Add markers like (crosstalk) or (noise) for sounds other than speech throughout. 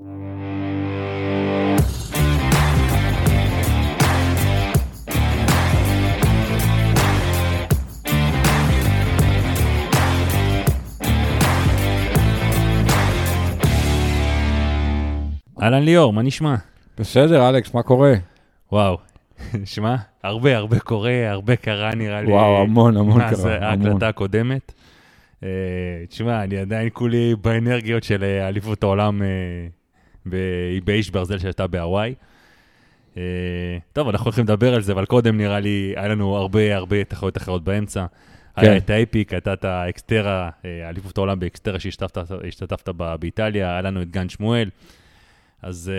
אהלן ליאור, מה נשמע? בסדר, אלכס, מה קורה? וואו, (laughs) שמע, הרבה הרבה קורה, הרבה קרה נראה לי. וואו, המון, המון קרה, מאז המון. ההקלטה הקודמת. אה, תשמע, אני עדיין כולי באנרגיות של אה, אליפות העולם אה, באיש ברזל שהייתה בהוואי. אה, טוב, אנחנו הולכים לדבר על זה, אבל קודם נראה לי, היה לנו הרבה הרבה תחרויות אחרות באמצע. היה את ה Epic, הייתה את ה XTERRA, אה, אליפות העולם ב XTERRA שהשתתפת בה באיטליה, היה לנו את גן שמואל. אז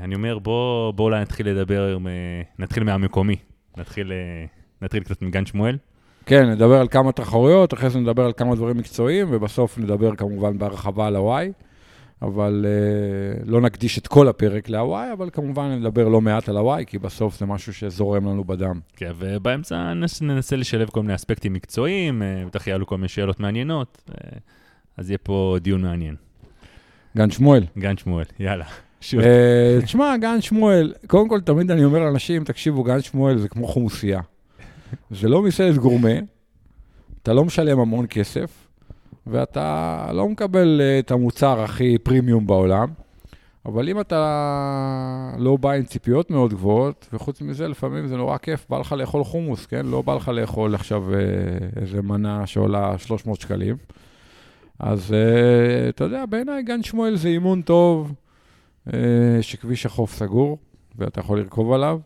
אה, אני אומר, בוא, בוא אולי נתחיל לדבר, נתחיל מהמקומי. נתחיל, נתחיל קצת מגן שמואל. כן, נדבר על כמה תחרויות, אחרי זה נדבר על כמה דברים מקצועיים, ובסוף נדבר כמובן בהרחבה על הוואי. אבל uh, לא נקדיש את כל הפרק להוואי, אבל כמובן נדבר לא מעט על הוואי, כי בסוף זה משהו שזורם לנו בדם. כן, ובאמצע נס, ננסה לשלב כל מיני אספקטים מקצועיים, uh, בטח יעלו כל מיני שאלות מעניינות, uh, אז יהיה פה דיון מעניין. גן שמואל. גן שמואל, יאללה. אה, תשמע, גן שמואל, קודם כל, תמיד אני אומר לאנשים, תקשיבו, גן שמואל זה כמו חומוסייה. זה לא מסעדת גורמה, אתה לא משלם המון כסף, ואתה לא מקבל אה, את המוצר הכי פרימיום בעולם, אבל אם אתה לא בא עם ציפיות מאוד גבוהות, וחוץ מזה, לפעמים זה נורא כיף, בא לך לאכול חומוס, כן? לא בא לך לאכול עכשיו אה, איזה מנה שעולה 300 שקלים. אז אה, אתה יודע, בעיניי גן שמואל זה אימון טוב. שכביש החוף סגור, ואתה יכול לרכוב עליו,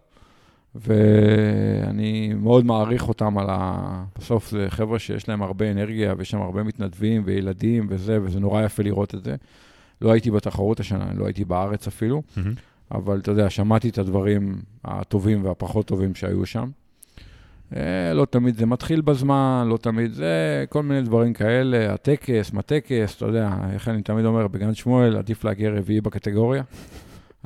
ואני מאוד מעריך אותם על ה... בסוף זה חבר'ה שיש להם הרבה אנרגיה, ויש שם הרבה מתנדבים וילדים וזה, וזה נורא יפה לראות את זה. לא הייתי בתחרות השנה, לא הייתי בארץ אפילו, מהמם. אבל אתה יודע, שמעתי את הדברים הטובים והפחות טובים שהיו שם. אה, לא תמיד זה מתחיל בזמן, לא תמיד זה, כל מיני דברים כאלה, הטקס, מה טקס, אתה יודע, איך אני תמיד אומר, בגן שמואל עדיף להגיע רביעי בקטגוריה.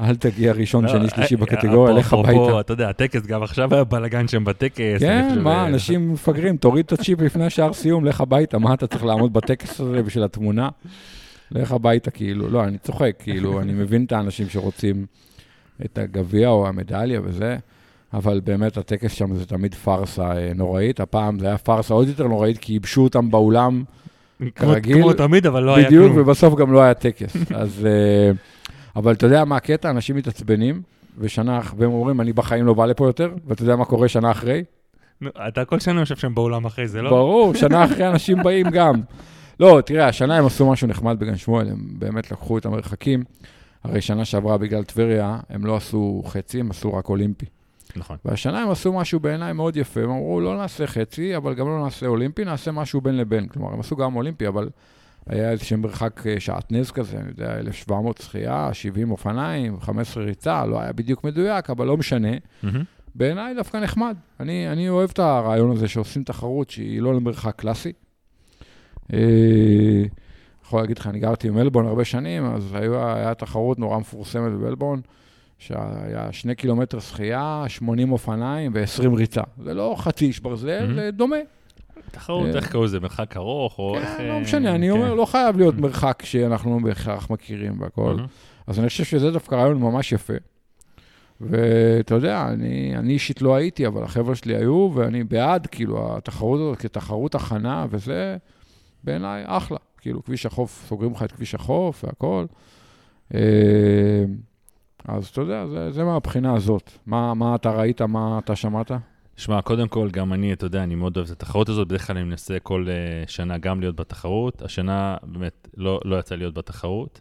אל תגיע ראשון, לא, שני, שלישי אה, בקטגוריה, לך אפרופו, הביתה. אתה יודע, הטקס, גם עכשיו היה בלאגן שם בטקס. כן, מה, אה, אנשים (laughs) מפגרים, תוריד את הצ'יפ לפני השער סיום, לך הביתה, מה אתה צריך לעמוד בטקס הזה בשביל התמונה? לך הביתה, כאילו, לא, אני צוחק, כאילו, אני מבין את האנשים שרוצים את הגביע או המדליה וזה, אבל באמת הטקס שם זה תמיד פארסה אה, נוראית. הפעם זה היה פארסה עוד יותר נוראית, כי ייבשו אותם באולם כרגיל, כמו תמיד, אבל לא היה בדיוק, כלום. ובסוף גם לא היה טקס. (laughs) אז... אבל אתה יודע מה הקטע? אנשים מתעצבנים, ושנה אחרי, והם אומרים, אני בחיים לא בא לפה יותר, ואתה יודע מה קורה שנה אחרי? נו, אתה כל שנה יושב שם באולם אחרי זה, לא? ברור, (laughs) שנה אחרי אנשים באים גם. לא, תראה, השנה הם עשו משהו נחמד בגן שמואל, הם באמת לקחו את המרחקים. הרי שנה שעברה בגלל טבריה, הם לא עשו חצי, הם עשו רק אולימפי. נכון. והשנה הם עשו משהו בעיניי מאוד יפה, הם אמרו, לא נעשה חצי, אבל גם לא נעשה אולימפי, נעשה משהו בין לבין. כלומר, הם עשו גם אולימפי, אבל היה איזשהו מרחק אה, שעטנז כזה, אני יודע, 1,700 שחייה, 70 אופניים, 15 ריצה, לא היה בדיוק מדויק, אבל לא משנה. מהמם. בעיניי דווקא נחמד. אני, אני אוהב את הרעיון הזה שעושים תחרות שהיא לא למרחק קלאסי. אה, יכול להגיד לך, אני גרתי במלבורן הרבה שנים, אז היה, היה תחרות נורא מפורסמת במלבורן, שהיה שני קילומטר שחייה, 80 אופניים ו-20 ריצה. זה לא חצי איש ברזל, Mhm. זה דומה. תחרות, אה, איך קראו לזה, מרחק ארוך, או איך... כן, לא אה, משנה, אני כן. אומר, לא חייב להיות מרחק שאנחנו לא בהכרח מכירים והכול. מהמם. אז אני חושב שזה דווקא רעיון ממש יפה. ואתה יודע, אני, אני אישית לא הייתי, אבל החבר'ה שלי היו, ואני בעד, כאילו, התחרות הזאת כתחרות הכנה, וזה בעיניי אחלה. כאילו, כביש החוף, סוגרים לך את כביש החוף והכל. אה, אז אתה יודע, זה, זה מהבחינה הזאת. מה, מה אתה ראית, מה אתה שמעת? שמע, קודם כל, גם אני, אתה יודע, אני מאוד אוהב את התחרות הזאת, בדרך כלל אני מנסה כל uh, שנה גם להיות בתחרות. השנה באמת לא, לא יצא להיות בתחרות,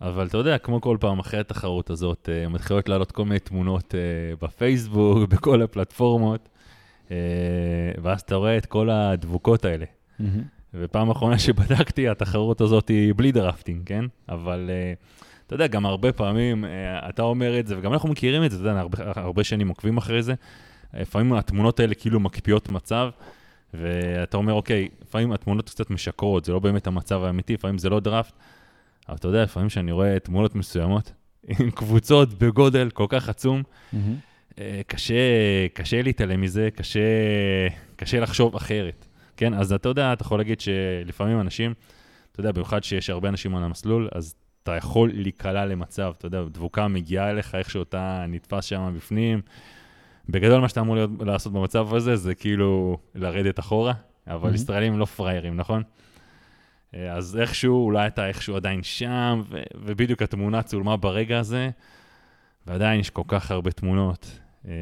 אבל אתה יודע, כמו כל פעם אחרי התחרות הזאת, uh, מתחילות לעלות כל מיני תמונות uh, בפייסבוק, (laughs) בכל הפלטפורמות, uh, ואז אתה רואה את כל הדבוקות האלה. ופעם אחרונה שבדקתי, התחרות הזאת היא בלי דרפטינג, כן? אבל uh, אתה יודע, גם הרבה פעמים uh, אתה אומר את זה, וגם אנחנו מכירים את זה, אתה יודע, הרבה, הרבה שנים עוקבים אחרי זה. לפעמים התמונות האלה כאילו מקפיאות מצב, ואתה אומר, אוקיי, לפעמים התמונות קצת משקרות, זה לא באמת המצב האמיתי, לפעמים זה לא דראפט, אבל אתה יודע, לפעמים כשאני רואה תמונות מסוימות, (laughs) עם קבוצות בגודל כל כך עצום, אה, קשה, קשה להתעלם מזה, קשה, קשה לחשוב אחרת, כן? אז אתה יודע, אתה יכול להגיד שלפעמים אנשים, אתה יודע, במיוחד שיש הרבה אנשים על המסלול, אז אתה יכול להיקלע למצב, אתה יודע, דבוקה מגיעה אליך, איך שאותה נתפס שם בפנים. בגדול, מה שאתה אמור להיות, לעשות במצב הזה, זה כאילו לרדת אחורה, אבל Mhm. ישראלים לא פראיירים, נכון? אה, אז איכשהו, אולי אתה איכשהו עדיין שם, ו- ובדיוק התמונה צולמה ברגע הזה, ועדיין יש כל כך הרבה תמונות. אה,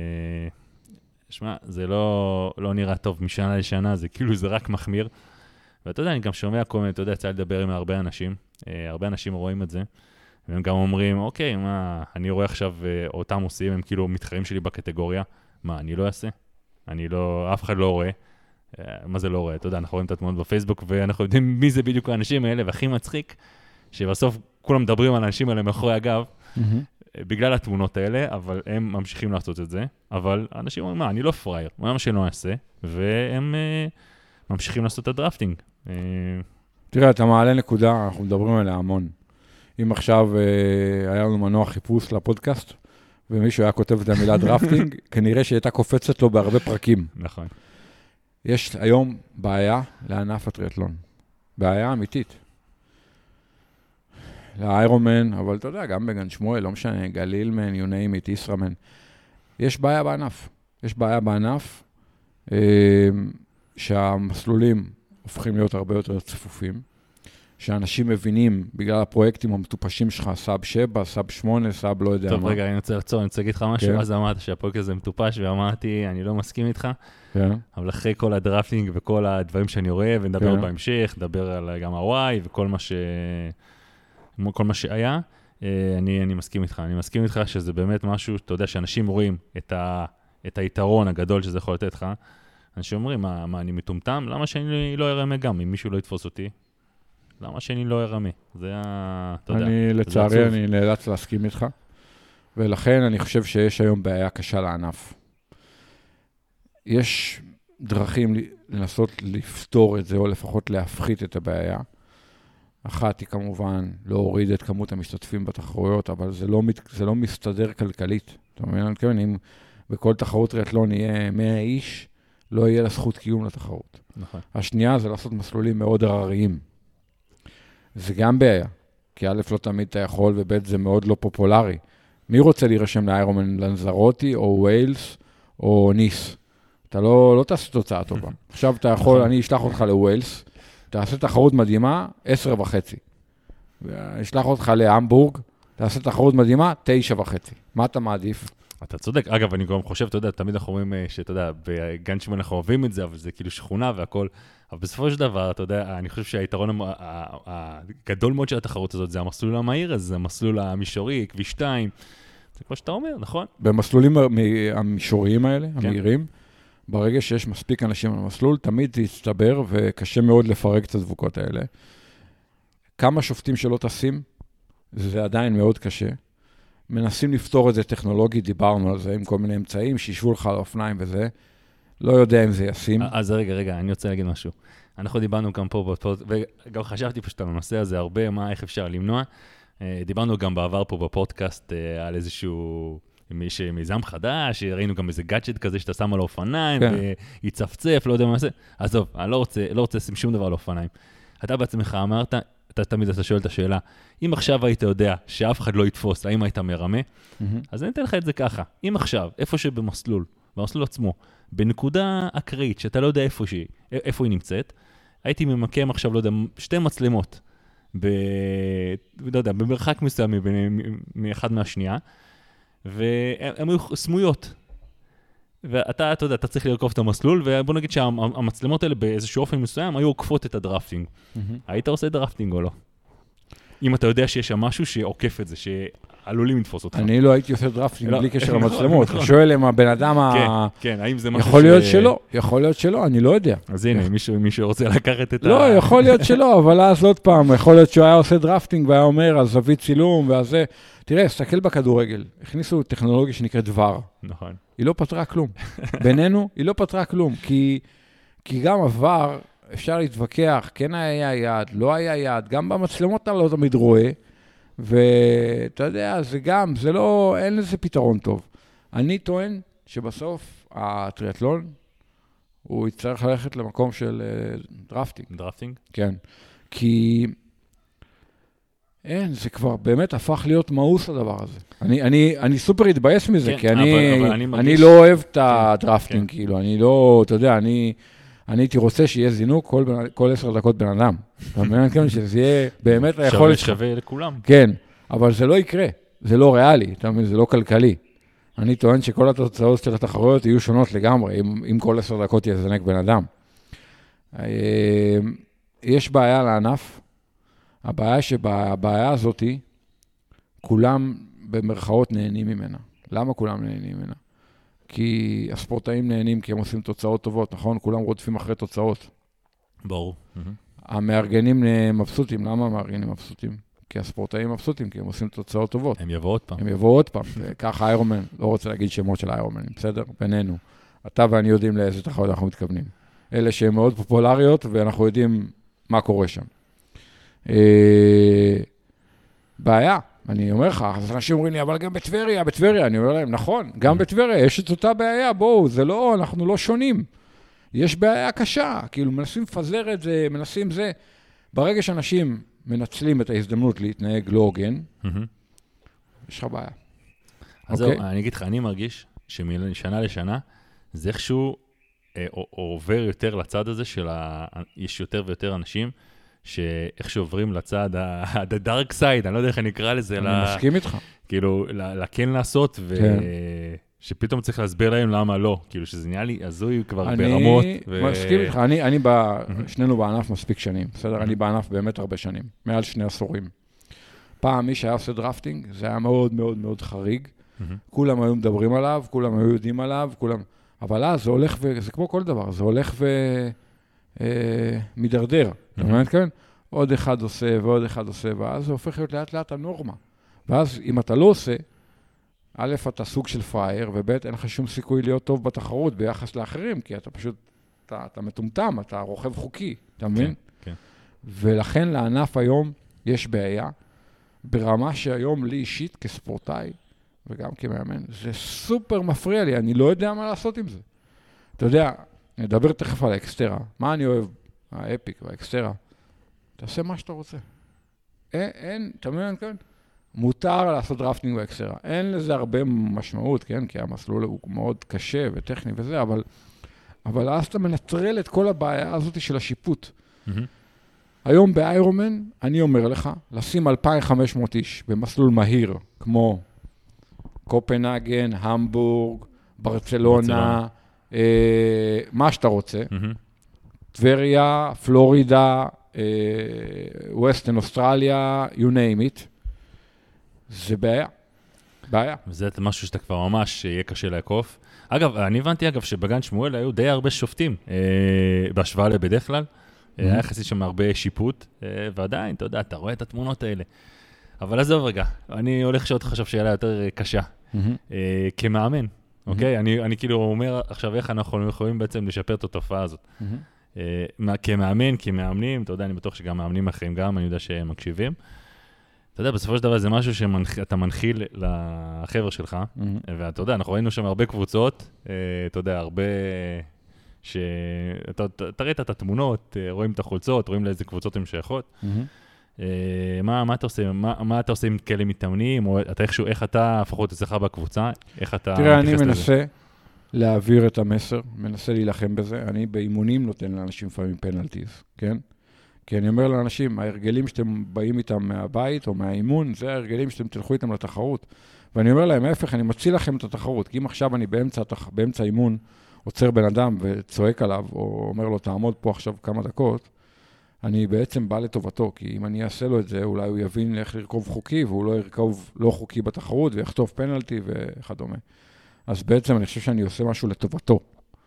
שמע, זה לא, לא נראה טוב משנה לשנה, זה כאילו, זה רק מחמיר. ואתה יודע, אני גם שומע כל מיני, אתה יודע, יצא לדבר עם הרבה אנשים, אה, הרבה אנשים רואים את זה, והם גם אומרים, אוקיי, מה, אני רואה עכשיו אה, אותם עושים, הם כאילו מתחרים שלי בקטגוריה, מה, אני לא אעשה? אני לא, אף אחד לא רואה. אה, מה זה לא רואה? אתה יודע, אנחנו רואים את התמונות בפייסבוק, ואנחנו יודעים מי זה בדיוק האנשים האלה, והכי מצחיק, שבסוף כולם מדברים על האנשים האלה מאחורי הגב. אה, בגלל התמונות האלה, אבל הם ממשיכים לעשות את זה. אבל אנשים אומרים, מה, אני לא פראייר, מה שאני לא אעשה, והם אה, ממשיכים לעשות את ה drafting. אה, תראה, אתה מעלה נקודה, אנחנו מדברים עליה המון. אם עכשיו אה, היה לנו מנוע חיפוש לפודקאסט, ומישהו היה כותב את המילה (laughs) drafting, כנראה שהיא הייתה קופצת לו בהרבה פרקים. נכון. יש היום בעיה לענף הטריאטלון. בעיה אמיתית. ל Ironman, אבל אתה יודע, גם בגן שמואל, לא משנה, גלילמן, you name it, ישראמן. יש בעיה בענף. יש בעיה בענף אה, שהמסלולים הופכים להיות הרבה יותר צפופים, שאנשים מבינים, בגלל הפרויקטים המטופשים שלך, sub 7, sub 8, sub לא יודע טוב, מה. רגע, אני רוצה לעצור, אני רוצה להגיד לך משהו, כן. אז אמרת שהפרק הזה מטופש, ואמרתי, אני לא מסכים איתך, כן. אבל אחרי כל ה drafting וכל הדברים שאני רואה, ונדבר כן. בהמשך, נדבר על גם ה-Y וכל מה ש... כל מה שהיה, אה, אני, אני מסכים איתך. אני מסכים איתך שזה באמת משהו, אתה יודע, שאנשים רואים את, ה, את היתרון הגדול שזה יכול לתת לך. אנשים אומרים, מה, מה, אני מטומטם? למה שאני לא ארמה גם? אם מישהו לא יתפוס אותי, למה שאני לא ארמה? זה ה... אתה יודע. אני, לצערי. אני נאלץ להסכים איתך, ולכן אני חושב שיש היום בעיה קשה לענף. יש דרכים לנסות לפתור את זה, או לפחות להפחית את הבעיה. אחת היא כמובן להוריד את כמות המשתתפים בתחרויות, אבל זה לא, מת- זה לא מסתדר כלכלית. אתה מבין? אני מתכוון, אם בכל תחרות טריאטלון יהיה 100 איש, לא יהיה לה זכות קיום לתחרות. נכון. השנייה זה לעשות מסלולים מאוד הרריים. זה גם בעיה, כי א', לא תמיד אתה יכול, וב', זה מאוד לא פופולרי. מי רוצה להירשם לאיירומן לנזרוטי, או ווילס, או ניס? אתה לא, לא תעשה תוצאה טובה. (laughs) עכשיו אתה יכול. אני אשלח אותך לווילס, תעשה תחרות מדהימה, עשר וחצי. אשלח אותך להמבורג, תעשה תחרות מדהימה, תשע וחצי. מה אתה מעדיף? אתה צודק. אגב, אני גם חושב, אתה יודע, תמיד אנחנו אומרים אה, שאתה יודע, בגן שמואל אנחנו אוהבים את זה, אבל זה כאילו שכונה והכול. אבל בסופו של דבר, אתה יודע, אני חושב שהיתרון הגדול מאוד של התחרות הזאת זה המסלול המהיר הזה, זה המסלול המישורי, כביש 2. זה כמו שאתה אומר, נכון? במסלולים המ- המישוריים האלה, כן. המהירים, ברגע שיש מספיק אנשים על המסלול, תמיד זה יצטבר, וקשה מאוד לפרק את הדבוקות האלה. כמה שופטים שלא טסים, זה עדיין מאוד קשה. מנסים לפתור את זה טכנולוגית, דיברנו על זה, עם כל מיני אמצעים, שישבו לך על האופניים וזה. לא יודע אם זה ישים. אז רגע, רגע, אני רוצה להגיד משהו. אנחנו דיברנו גם פה, וגם חשבתי פשוט על הנושא הזה הרבה, מה, איך אפשר למנוע. אה, דיברנו גם בעבר פה בפודקאסט אה, על איזשהו, אם יש מיזם חדש, ראינו גם איזה גאדג'ט כזה שאתה שם על האופניים, כן. ויצפצף, לא יודע מה זה. עזוב, אני לא רוצה, לא רוצה לשים שום דבר על האופניים. אתה בעצמך אמרת, אתה תמיד אתה שואל את השאלה, אם עכשיו היית יודע שאף אחד לא יתפוס, האם היית מרמה? מהמם. אז אני אתן לך את זה ככה. אם עכשיו, איפה שבמסלול, במסלול עצמו, בנקודה אקראית, שאתה לא יודע איפה, שהיא, איפה היא נמצאת, הייתי ממקם עכשיו, לא יודע, שתי מצלמות, ב... לא יודע, במרחק מסוים מאחד מהשנייה, והן היו סמויות. ואתה, אתה יודע, אתה צריך לרכוב את המסלול, ובוא נגיד שהמצלמות האלה באיזשהו אופן מסוים היו עוקפות את ה drafting. מהמם. היית עושה drafting או לא? אם אתה יודע שיש שם משהו שעוקף את זה, שעלולים לתפוס אותך. אני לא הייתי עושה drafting לא. בלי קשר (laughs) נכון, למצלמות. נכון. אתה שואל אם הבן אדם כן, ה... כן, האם זה משהו יכול להיות שלא, יכול להיות שלא, אני לא יודע. אז הנה, מישהו מישהו רוצה לקחת את ה... לא, יכול להיות שלא, (laughs) אבל אז עוד פעם, יכול להיות שהוא היה עושה drafting והיה אומר על זווית צילום ועל זה. תראה, תסתכל בכדורגל, הכניסו טכנולוגיה שנקראת VAR. נכון. היא לא פתרה כלום. בינינו, היא לא פתרה כלום, כי, כי גם ב VAR, אפשר להתווכח, כן היה יד, לא היה יד, גם במצלמות אתה לא תמיד רואה, ואתה יודע, זה גם, זה לא, אין לזה פתרון טוב. אני טוען שבסוף הטריאטלון, הוא יצטרך ללכת למקום של אה, drafting. drafting? כן, כי אין, זה כבר באמת הפך להיות מאוס הדבר הזה. אני, אני, אני סופר התבאס מזה, כן, כי אני, אבל- אבל אני אני, מרגיש- לא אוהב את כן, הדרפטינג, כן. כאילו, אני לא, אתה יודע, אני, אני הייתי רוצה שיהיה זינוק כל, עשר דקות בן אדם. אתה מבין? כן, שזה יהיה באמת היכולת. שווה לכולם. כן, אבל זה לא יקרה, זה לא ריאלי, אתה מבין? זה לא כלכלי. אני טוען שכל התוצאות של התחרויות יהיו שונות לגמרי, אם, אם כל עשר דקות יזנק בן אדם. אה, יש בעיה לענף, הבעיה שבבעיה הזאתי, כולם במרכאות נהנים ממנה. למה כולם נהנים ממנה? כי הספורטאים נהנים כי הם עושים תוצאות טובות, נכון? כולם רודפים אחרי תוצאות. ברור. המארגנים אה, מבסוטים, למה המארגנים מבסוטים? כי הספורטאים מבסוטים, כי הם עושים תוצאות טובות. הם יבואו עוד פעם. הם יבואו עוד פעם, ככה איירומן, לא רוצה להגיד שמות של איירומנים, בסדר? בינינו. אתה ואני יודעים לאיזה תחרות אנחנו מתכוונים. אלה שהן מאוד פופולריות, ואנחנו יודעים מה קורה שם. אה, בעיה, אני אומר לך, אז אנשים אומרים לי, אבל גם בטבריה, בטבריה, אני אומר להם, נכון, גם בטבריה יש את אותה בעיה, בואו, זה לא, אנחנו לא שונים. יש בעיה קשה, כאילו מנסים לפזר את זה, מנסים זה. ברגע שאנשים מנצלים את ההזדמנות להתנהג לא הוגן. יש לך בעיה. אז זהו, אוקיי. אני אגיד לך, אני מרגיש שמשנה לשנה, זה איכשהו אה, עובר יותר לצד הזה של ה... יש יותר ויותר אנשים שאיכשהו עוברים לצד (laughs) the dark side, אני לא יודע איך אני אקרא לזה, אני ל- מסכים איתך. כאילו, לכן לעשות, ו... כן. שפתאום צריך להסביר להם למה לא, כאילו שזה נהיה לי הזוי כבר אני ברמות. ו- מסכים איתך, אני, אני ב... שנינו בענף מספיק שנים, בסדר? אני בענף באמת הרבה שנים, מעל שני עשורים. פעם מי שהיה עושה drafting, זה היה מאוד מאוד מאוד חריג. כולם היו מדברים עליו, כולם היו יודעים עליו, כולם... אבל אז זה הולך ו... זה כמו כל דבר, זה הולך ו... אה, מידרדר, אתה מבין מה אני מתכוון? עוד אחד עושה ועוד אחד עושה, ואז זה הופך להיות לאט לאט הנורמה. ואז אם אתה לא עושה, א', אתה סוג של פראייר, וב', אין לך שום סיכוי להיות טוב בתחרות ביחס לאחרים, כי אתה פשוט, אתה, אתה מטומטם, אתה רוכב חוקי, אתה מבין? כן. ולכן לענף היום יש בעיה, ברמה שהיום לי אישית כספורטאי, וגם כמאמן, זה סופר מפריע לי, אני לא יודע מה לעשות עם זה. אתה יודע, נדבר תכף על ה XTERRA. מה אני אוהב? ה Epic וה XTERRA. תעשה מה שאתה רוצה. אין, אין, אתה מבין מתכוון? מותר לעשות drafting ב XTERRA. אין לזה הרבה משמעות, כן? כי המסלול הוא מאוד קשה וטכני וזה, אבל, אבל אז אתה מנטרל את כל הבעיה הזאת של השיפוט. מהמם. היום באיירומן, אני אומר לך, לשים 2,500 איש במסלול מהיר, כמו קופנהגן, המבורג, ברצלונה, ברצלונה. אה, מה שאתה רוצה. טבריה, פלורידה, אה, ווסטן אוסטרליה, you name it, זה בעיה. בעיה. וזה משהו שאתה כבר ממש יהיה קשה לעקוף. אגב, אני הבנתי, אגב, שבגן שמואל היו די הרבה שופטים, אה, בהשוואה לבדרך כלל. אה, היה. יחסית שם הרבה שיפוט, אה, ועדיין, אתה יודע, אתה רואה את התמונות האלה. אבל עזוב רגע, אני הולך לשאול אותך עכשיו שאלה יותר אה, קשה. אה, כמאמן, אוקיי? אני, אני כאילו אומר עכשיו איך אנחנו יכולים בעצם לשפר את התופעה הזאת. אה, מה- כמאמן, כמאמנים, אתה יודע, אני בטוח שגם מאמנים אחרים גם, אני יודע שהם מקשיבים. אתה יודע, בסופו של דבר זה משהו שאתה מנחיל לחבר'ה שלך, ואתה יודע, אנחנו ראינו שם הרבה קבוצות, אה, אתה יודע, הרבה... ש... אתה אתה- אתה ראית את התמונות, אה, רואים את החולצות, רואים לאיזה קבוצות הן שייכות. אה, מה, מה אתה עושה, מה, מה אתה עושה עם כאלה מתאמנים, או אתה איכשהו, איך אתה, לפחות אצלך בקבוצה, איך אתה תראה, אני מתייחס לזה? מנסה להעביר את המסר, מנסה להילחם בזה. אני באימונים נותן לאנשים לפעמים פנלטיז, כן? כי אני אומר לאנשים, ההרגלים שאתם באים איתם מהבית או מהאימון, זה ההרגלים שאתם תלכו איתם לתחרות. ואני אומר להם, ההפך, אני מציל לכם את התחרות. כי אם עכשיו אני באמצע. באמצע אימון עוצר בן אדם וצועק עליו, או אומר לו, תעמוד פה עכשיו כמה דקות, אני בעצם בא לטובתו, כי אם אני אעשה לו את זה, אולי הוא יבין איך לרכוב חוקי, והוא לא ירכוב לא חוקי בתחרות, ויחטוף פנלטי וכדומה. אז בעצם אני חושב שאני עושה משהו לטובתו.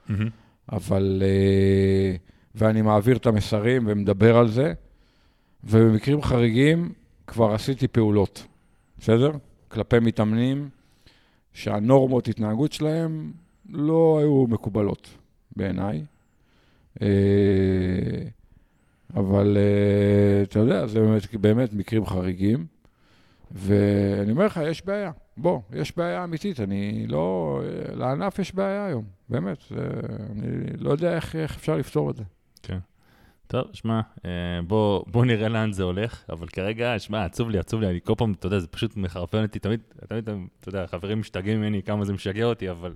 מהמם. אבל... אה, ואני מעביר את המסרים ומדבר על זה, ובמקרים חריגים כבר עשיתי פעולות, בסדר? כלפי מתאמנים שהנורמות התנהגות שלהם לא היו מקובלות בעיניי. אבל אה, אתה יודע, זה באמת, באמת מקרים חריגים, ואני אומר לך, יש בעיה. בוא, יש בעיה אמיתית, אני לא... לענף יש בעיה היום, באמת. אני לא יודע איך, איך אפשר לפתור את זה. טוב, שמע, אה, בוא, בוא נראה לאן זה הולך, אבל כרגע, שמע, עצוב לי, עצוב לי, אני כל פעם, אתה יודע, זה פשוט מחרפן אותי, תמיד, תמיד, אתה יודע, חברים משתגעים ממני כמה זה משגע אותי, אבל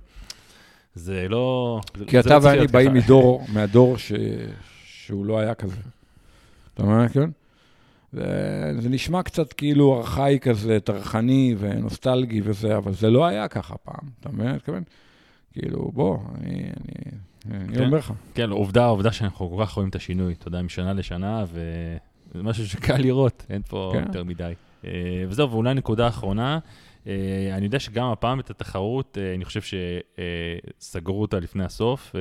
זה לא... כי זה אתה לא ואני באים. מדור, מהדור ש... שהוא לא היה כזה. אתה מבין, כן? זה, זה נשמע קצת כאילו ארכאי כזה, טרחני ונוסטלגי וזה, אבל זה לא היה ככה פעם, אתה מבין? אני מתכוון? כאילו, בוא, אני, אני, אני כן. אומר לך. כן, עובדה, עובדה שאנחנו כל כך רואים את השינוי, אתה יודע, משנה לשנה, וזה משהו שקל לראות, אין פה כן. יותר מדי. אה, וזהו, ואולי נקודה אחרונה, אה, אני יודע שגם הפעם את התחרות, אה, אני חושב שסגרו אותה לפני הסוף, אה,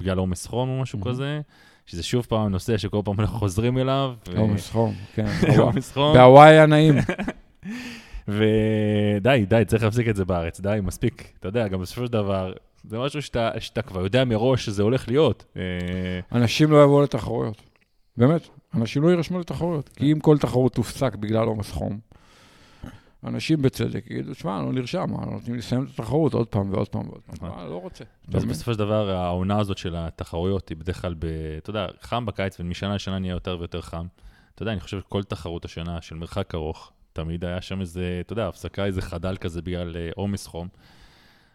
בגלל עומס חום או משהו מהמם. כזה, שזה שוב פעם נושא שכל פעם אנחנו חוזרים אליו. עומס חום, כן. (laughs) עומס חום. בהוואי היה נעים. (laughs) ודי, די, צריך להפסיק את זה בארץ, די, מספיק. אתה יודע, גם בסופו של דבר, זה משהו שאתה, שאתה כבר יודע מראש שזה הולך להיות. אה, אנשים לא יבואו לתחרויות. באמת, אנשים לא יירשמו לתחרויות. כי אם כל תחרות תופסק בגלל עומס חום, אנשים בצדק יגידו, שמע, לא נרשם, נותנים לסיים את התחרות עוד פעם ועוד פעם ועוד פעם. אה, לא רוצה. אז? בסופו של דבר, העונה הזאת של התחרויות היא בדרך כלל, ב, אתה יודע, חם בקיץ, ומשנה לשנה נהיה יותר ויותר חם. אתה יודע, אני חושב שכל תחרות השנה של מרחק ארוך, תמיד היה שם איזה, אתה יודע, הפסקה, איזה חדל כזה בגלל אה, עומס חום.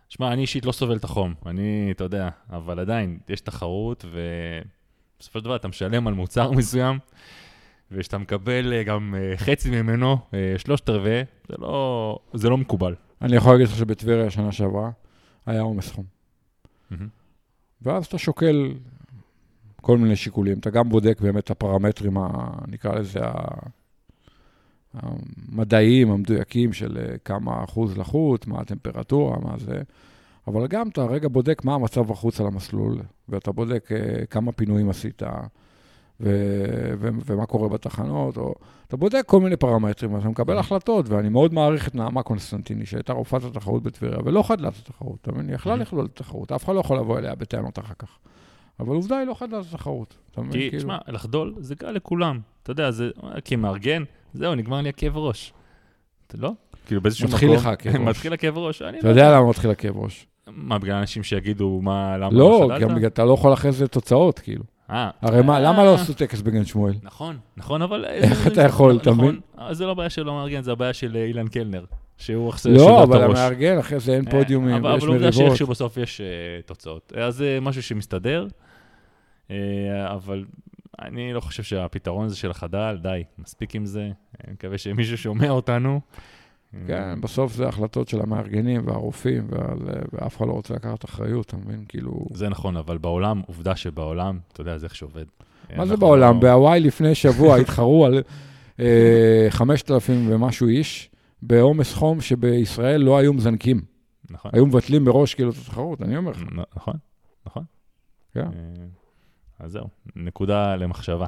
שמע, אני אישית לא סובל את החום, אני, אתה יודע, אבל עדיין, יש תחרות, ובסופו של דבר אתה משלם על מוצר מסוים, וכשאתה מקבל אה, גם אה, חצי ממנו, אה, שלושת רבעי, זה לא, זה לא מקובל. אני יכול להגיד לך שבטבריה שנה שעברה היה עומס חום. מהמם. ואז אתה שוקל כל מיני שיקולים. אתה גם בודק באמת את הפרמטרים, ה, נקרא לזה, המדעיים, המדויקים של כמה אחוז לחות, מה הטמפרטורה, מה זה. אבל גם אתה רגע בודק מה המצב בחוץ על המסלול, ואתה בודק כמה פינויים עשית, ו- ו- ומה קורה בתחנות, או אתה בודק כל מיני פרמטרים, ואתה מקבל החלטות, ואני מאוד מעריך את נעמה קונסטנטיני, שהייתה רופאת התחרות בטבריה, ולא חדלה את התחרות, אתה מבין? היא יכלה. לכלול את התחרות, אף אחד לא יכול לבוא אליה בטענות אחר כך. אבל עובדה, היא לא חדלה את התחרות, אתה מבין? כי, כאילו- תשמע, לחדול זה קל לכולם. אתה יודע, זה כמארגן, זהו, נגמר לי הכאב ראש. אתה לא? כאילו באיזשהו מקום... מתחיל לך הכאב (laughs) ראש. מתחיל הכאב ראש. אני אתה לא יודע למה מתחיל הכאב ראש? מה, בגלל אנשים שיגידו, מה, למה לא, חדלת? גם בגלל אתה לא יכול אחרי זה תוצאות, כאילו. אה, הרי מה, אה, למה לא עשו טקס בגן שמואל? נכון, נכון, אבל... איך אתה יכול, אתה נכון, מבין? זה לא בעיה של המארגן, זה הבעיה של אה, אילן קלנר, שהוא עכשיו לא, אבל המארגן, אחרי זה אין אה, פודיומים אבל ויש אבל עובדה מריבות. שאיכשהו בסוף יש אה, תוצאות. אז זה משהו שמסתדר, אה, אבל אני לא חושב שהפתרון הזה של החדל, די, מספיק עם זה. אני מקווה שמישהו שומע אותנו. כן, בסוף זה החלטות של המארגנים והרופאים, ועל- ואף אחד לא רוצה לקחת אחריות, אתה מבין? כאילו... זה נכון, אבל בעולם, עובדה שבעולם, אתה יודע, זה איך שעובד. מה זה בעולם? לא- בהוואי לפני שבוע (laughs) התחרו על אה, 5,000 ומשהו איש, בעומס חום שבישראל לא היו מזנקים. נכון, היו מבטלים מראש כאילו את התחרות, אני אומר לך. נכון, נכון. כן. אה, אז זהו, נקודה למחשבה.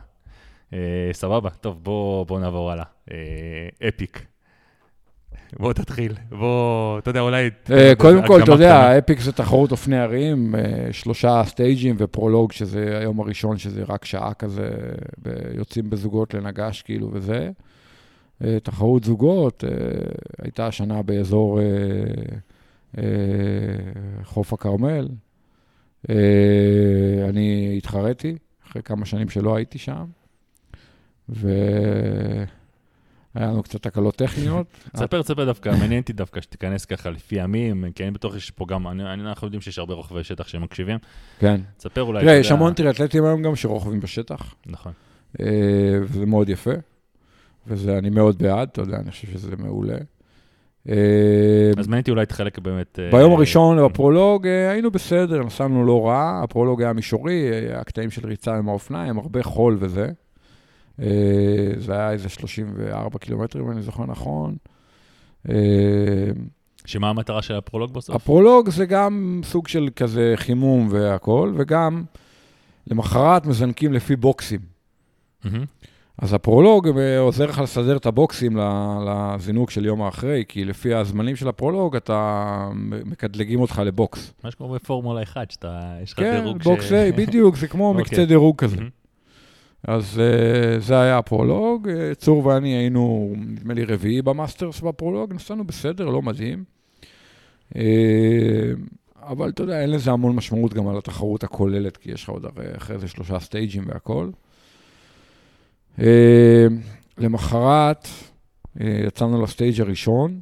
אה, סבבה, טוב, בוא, בוא נעבור הלאה. אה, אפיק. בוא תתחיל, בוא, אתה יודע, אולי... אה, קודם כל, אתה יודע. אפיק זה תחרות אופני ערים, אה, שלושה סטייג'ים ופרולוג, שזה היום הראשון, שזה רק שעה כזה, ב- יוצאים בזוגות לנגש כאילו וזה. אה, תחרות זוגות, הייתה השנה באזור חוף הכרמל. אני התחרתי, אחרי כמה שנים שלא הייתי שם, והיה לנו קצת תקלות טכניות. תספר, תספר דווקא, מעניין אותי דווקא שתיכנס ככה לפי ימים, כי אני בטוח שיש פה גם, אנחנו יודעים שיש הרבה רוכבי שטח שמקשיבים. כן. תספר אולי, תראה, יש המון טריאטלטים היום גם שרוכבים בשטח, נכון. אה, וזה מאוד יפה, וזה, אני מאוד בעד, אתה יודע, אני חושב שזה מעולה. אה, אז מעניין אותי אולי תחלק באמת... אה, ביום הראשון בפרולוג היינו בסדר, נסענו לא רע, הפרולוג היה מישורי, היה הקטעים של ריצה עם האופניים, הרבה חול וזה. אה, זה היה איזה 34 קילומטרים, אם אני זוכר נכון. אה, שמה המטרה של הפרולוג בסוף? הפרולוג זה גם סוג של כזה חימום והכול, וגם למחרת מזנקים לפי בוקסים. מהמם. אז הפרולוג אה, עוזר לך לסדר את הבוקסים לזינוק של יום האחרי, כי לפי הזמנים של הפרולוג, אתה מדרגים אותך לבוקס. מה שקורה בפורמולה 1, שאתה, יש לך כן, דירוג ש... בוקס A, בדיוק, זה כמו (laughs) אוקיי. מקצה דירוג כזה. מהמם. אז אה, זה היה הפרולוג, אה, צור ואני היינו, נדמה לי, רביעי ב Masters בפרולוג, נסענו בסדר, לא מדהים. אה, אבל אתה יודע, אין לזה המון משמעות גם על התחרות הכוללת, כי יש לך עוד הרי אחרי זה שלושה סטייג'ים והכל. אה, למחרת אה, יצאנו לסטייג' הראשון,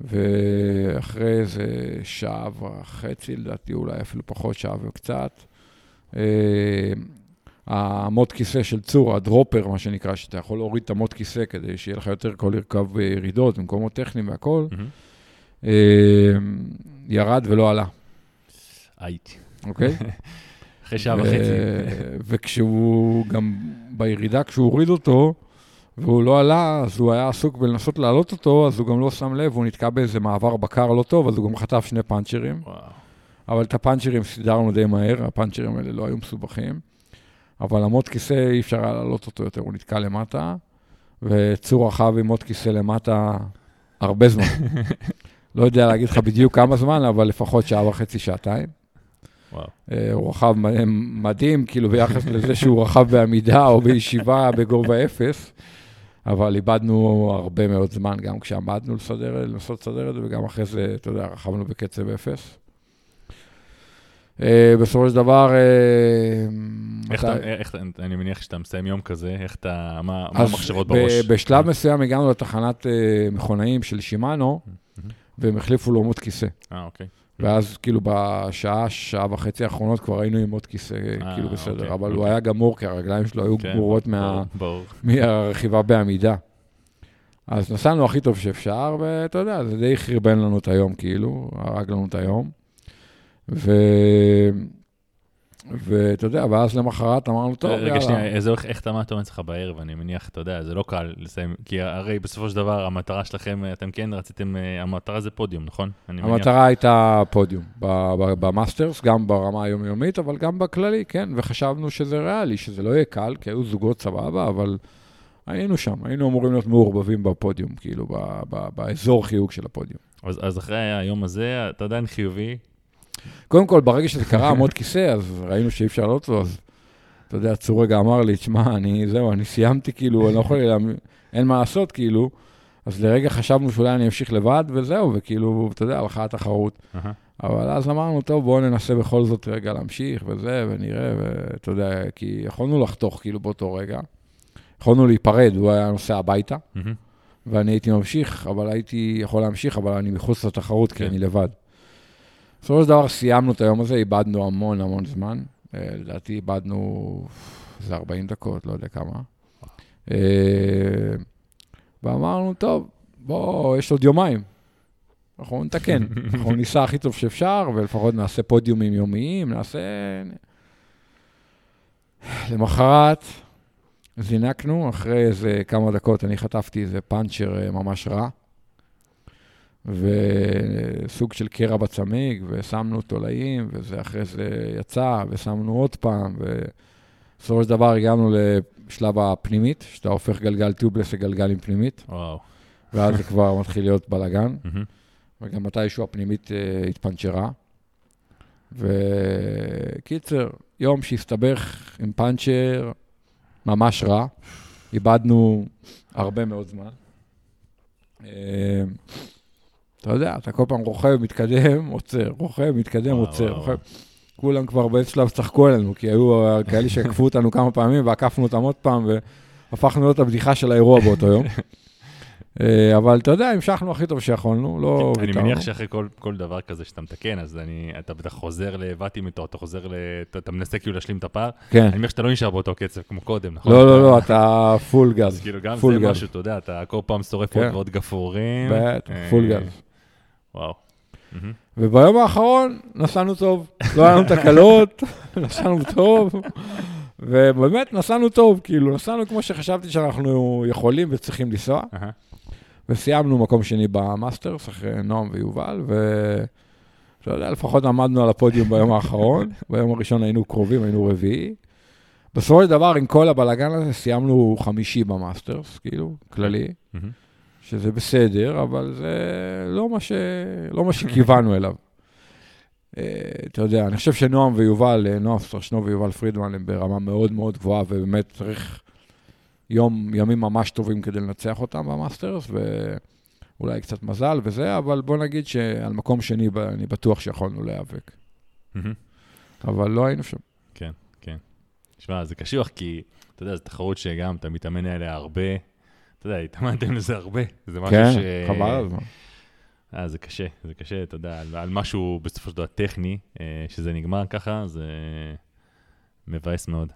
ואחרי איזה שעה וחצי, לדעתי אולי אפילו פחות, שעה וקצת, אה, המוט כיסא של צור, הדרופר, מה שנקרא, שאתה יכול להוריד את המוט כיסא כדי שיהיה לך יותר קל לרכב בירידות, במקומות טכניים והכול, מהמם. אה, ירד ולא עלה, הייתי. אוקיי? (laughs) אחרי שעה וחצי. (laughs) וכשהוא גם בירידה, כשהוא הוריד אותו, והוא לא עלה, אז הוא היה עסוק בלנסות להעלות אותו, אז הוא גם לא שם לב, הוא נתקע באיזה מעבר בקר לא טוב, אז הוא גם חטף שני פאנצ'רים. וואו. אבל את הפאנצ'רים סידרנו די מהר, הפאנצ'רים האלה לא היו מסובכים. אבל המוט כיסא, אי אפשר היה להעלות אותו יותר, הוא נתקע למטה, וצור רכב עם מוט כיסא למטה הרבה זמן. (laughs) לא יודע להגיד לך בדיוק כמה זמן, אבל לפחות שעה וחצי, שעתיים. וואו. אה, הוא רכב מ- מדהים, כאילו ביחס לזה שהוא רכב בעמידה או בישיבה בגובה אפס, אבל איבדנו הרבה מאוד זמן, גם כשעמדנו לסדר, לנסות לסדר את זה, וגם אחרי זה, אתה יודע, רכבנו בקצב אפס. אה, בסופו של דבר, אה, איך אתה, איך, אני מניח שאתה מסיים יום כזה, איך אתה, מה, המחשבות בראש? בשלב מסוים הגענו לתחנת אה, מכונאים של שימאנו, והם החליפו לו מוט כיסא. אה, אוקיי. ואז כאילו בשעה, שעה וחצי האחרונות כבר היינו עם עוד כיסא, כאילו בסדר, אוקיי, אבל הוא אוקיי. היה גמור, כי הרגליים שלו היו כן, גמורות. מהרכיבה בעמידה. אז נסענו הכי טוב שאפשר, ואתה יודע, זה די חרבן לנו את היום, כאילו, הרג לנו את היום. ו... ואתה יודע, ואז למחרת אמרנו, טוב, רגע, יאללה. שנייה, איזה, איך- איך אתה, מה אתה אומר אצלך בערב? אני מניח, אתה יודע, זה לא קל לסיים, כי הרי בסופו של דבר, המטרה שלכם, אתם כן רציתם, אה, המטרה זה פודיום, נכון? המטרה הייתה פודיום במאסטרס, גם ברמה היומיומית, אבל גם בכללי, כן, וחשבנו שזה ריאלי, שזה לא יהיה קל, כי היו זוגות סבבה, אבל היינו שם, היינו אמורים להיות מעורבבים בפודיום, כאילו, באזור חיוג של הפודיום. אז אחרי היום הזה, אתה עדיין חיובי, קודם כל, ברגע שזה קרה, עמוד כיסא, אז ראינו שאי אפשר לעלות אותו, אז אתה יודע, צור רגע אמר לי, תשמע, אני, זהו, אני סיימתי, כאילו, אני לא יכול, אין מה לעשות, כאילו. אז לרגע חשבנו שאולי אני אמשיך לבד, וזהו, וכאילו, אתה יודע, הלכה התחרות. אבל אז אמרנו, טוב, בואו ננסה בכל זאת רגע להמשיך, וזה, ונראה, ואתה יודע, כי יכולנו לחתוך, כאילו, באותו רגע. יכולנו להיפרד, הוא היה נוסע הביתה. ואני הייתי ממשיך, אבל הייתי יכול להמשיך, אבל אני מחוץ לתחרות, כי כן. אני לבד. בסופו של דבר סיימנו את היום הזה, איבדנו המון המון זמן. אה, לדעתי איבדנו איזה 40 דקות, לא יודע כמה. אה, ואמרנו, טוב, בוא, יש עוד יומיים. אנחנו נתקן, (laughs) אנחנו ניסע הכי טוב שאפשר, ולפחות נעשה פודיומים יומיים, נעשה... למחרת זינקנו, אחרי איזה כמה דקות אני חטפתי איזה פאנצ'ר אה, ממש רע, וסוג של קרע בצמיג, ושמנו תולעים, וזה אחרי זה יצא, ושמנו עוד פעם, ובסופו של דבר הגענו לשלב הפנימית, שאתה הופך גלגל טיובלס לגלגל עם פנימית, וואו. ואז זה כבר מתחיל להיות בלאגן. (laughs) וגם מתישהו הפנימית אה, התפנצ'רה. וקיצר, יום שהסתבך עם פאנצ'ר ממש רע, איבדנו הרבה מאוד זמן. אה, אתה יודע, אתה כל פעם רוכב, מתקדם, עוצר, רוכב, מתקדם, וואו, עוצר, רוכב. כולם כבר באיזשהו שלב צחקו עלינו, כי היו אה, כאלה שעקפו אותנו כמה פעמים ועקפנו אותם עוד פעם, והפכנו להיות הבדיחה של האירוע באותו יום. (laughs) אה, אבל אתה יודע, המשכנו הכי טוב שיכולנו, לא אני ויתרנו. מניח שאחרי כל, כל דבר כזה שאתה מתקן, אז אני, אתה בטח חוזר לבתים איתו, אתה חוזר ל... אתה, אתה מנסה כאילו להשלים את הפער. כן. אני מניח שאתה לא נשאר באותו קצב כמו קודם, נכון? לא, לא, לא, אתה פול אז גז. כאילו גם זה. משהו, אתה יודע, אתה כל פעם שורף כן. עוד ועוד גפרורים. בטח, אה, פול גז. וואו. וביום האחרון נסענו טוב. לא היה לנו תקלות, (laughs) נסענו טוב, ובאמת נסענו טוב, כאילו, נסענו כמו שחשבתי שאנחנו יכולים וצריכים לנסוע. וסיימנו מקום שני ב Masters, אחרי נועם ויובל, ו... אתה יודע, לפחות עמדנו על הפודיום ביום האחרון, (laughs) ביום הראשון היינו קרובים, היינו רביעי. בסופו של דבר, עם כל הבלאגן הזה, סיימנו חמישי ב Masters, כאילו, כללי. מהמם. שזה בסדר, אבל זה לא מה, ש... לא מה שכיוונו (laughs) אליו. אה, אתה יודע, אני חושב שנועם ויובל, אה, נועם סטרשנו ויובל פרידמן הם ברמה מאוד מאוד גבוהה, ובאמת צריך יום, ימים ממש טובים כדי לנצח אותם במאסטרס, ואולי קצת מזל וזה, אבל בוא נגיד שעל מקום שני אני בטוח שיכולנו להיאבק. אבל לא היינו שם. תשמע, זה קשוח, כי, אתה יודע, זו תחרות שגם אתה מתאמן עליה הרבה. אתה יודע, התאמנתם לזה הרבה. זה משהו כן, ש... חבל על הזמן. אה, זה קשה, זה קשה, אתה יודע, על, על משהו בסופו של דבר טכני, אה, שזה נגמר ככה, זה מבאס מאוד.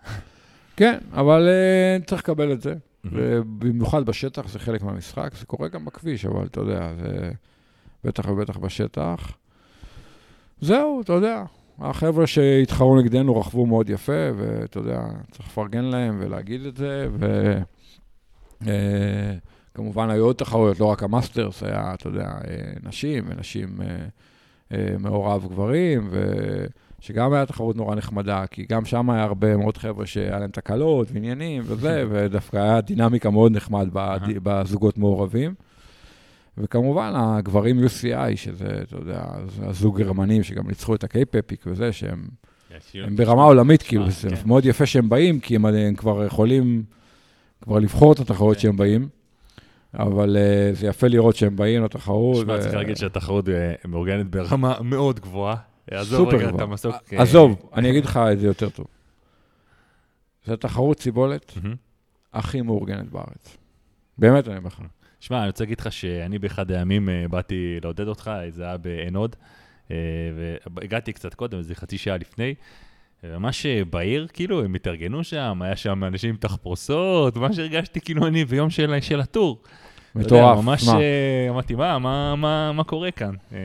כן, אבל אה, צריך לקבל את זה. ובמיוחד בשטח, זה חלק מהמשחק. זה קורה גם בכביש, אבל אתה יודע, זה בטח ובטח בשטח. זהו, אתה יודע, החבר'ה שהתחרו נגדנו רכבו מאוד יפה, ואתה יודע, צריך לפרגן להם ולהגיד את זה, וכמובן היו עוד תחרויות, לא רק ה Masters, היה, אתה יודע, אה, נשים, ונשים אה, אה, מעורב גברים. שגם הייתה תחרות נורא נחמדה, כי גם שם היה הרבה מאוד חבר'ה שהיה להם תקלות ועניינים וזה, (laughs) ודווקא היה דינמיקה מאוד נחמד בזוגות מעורבים. וכמובן, הגברים UCI, שזה, אתה יודע, הזוג גרמנים שגם ניצחו את ה Cape Epic וזה, שהם הם ברמה עולמית, כאילו, זה כן. מאוד יפה שהם באים, כי הם כבר יכולים כבר לבחור את התחרות כן. שהם באים, אבל אה, זה יפה לראות שהם באים לתחרות. שמע, ו- צריך להגיד שהתחרות אה, מאורגנת ברמה מאוד גבוהה. עזוב סופר רגע את. המסוק. אה, עזוב, אני אגיד לך את זה יותר טוב. זו תחרות סיבולת. הכי מאורגנת בארץ. באמת, אני אומר לך. שמע, אני רוצה להגיד לך שאני באחד הימים באתי לעודד אותך, זה היה בעין הוד, והגעתי קצת קודם, איזה חצי שעה לפני. ממש אה, בעיר, כאילו, הם התארגנו שם, היה שם אנשים עם תחפושות, ממש הרגשתי כאילו אני ביום של, של הטור. מטורף. ממש מה? אה, אמרתי, מה, מה, מה, מה קורה כאן? אה,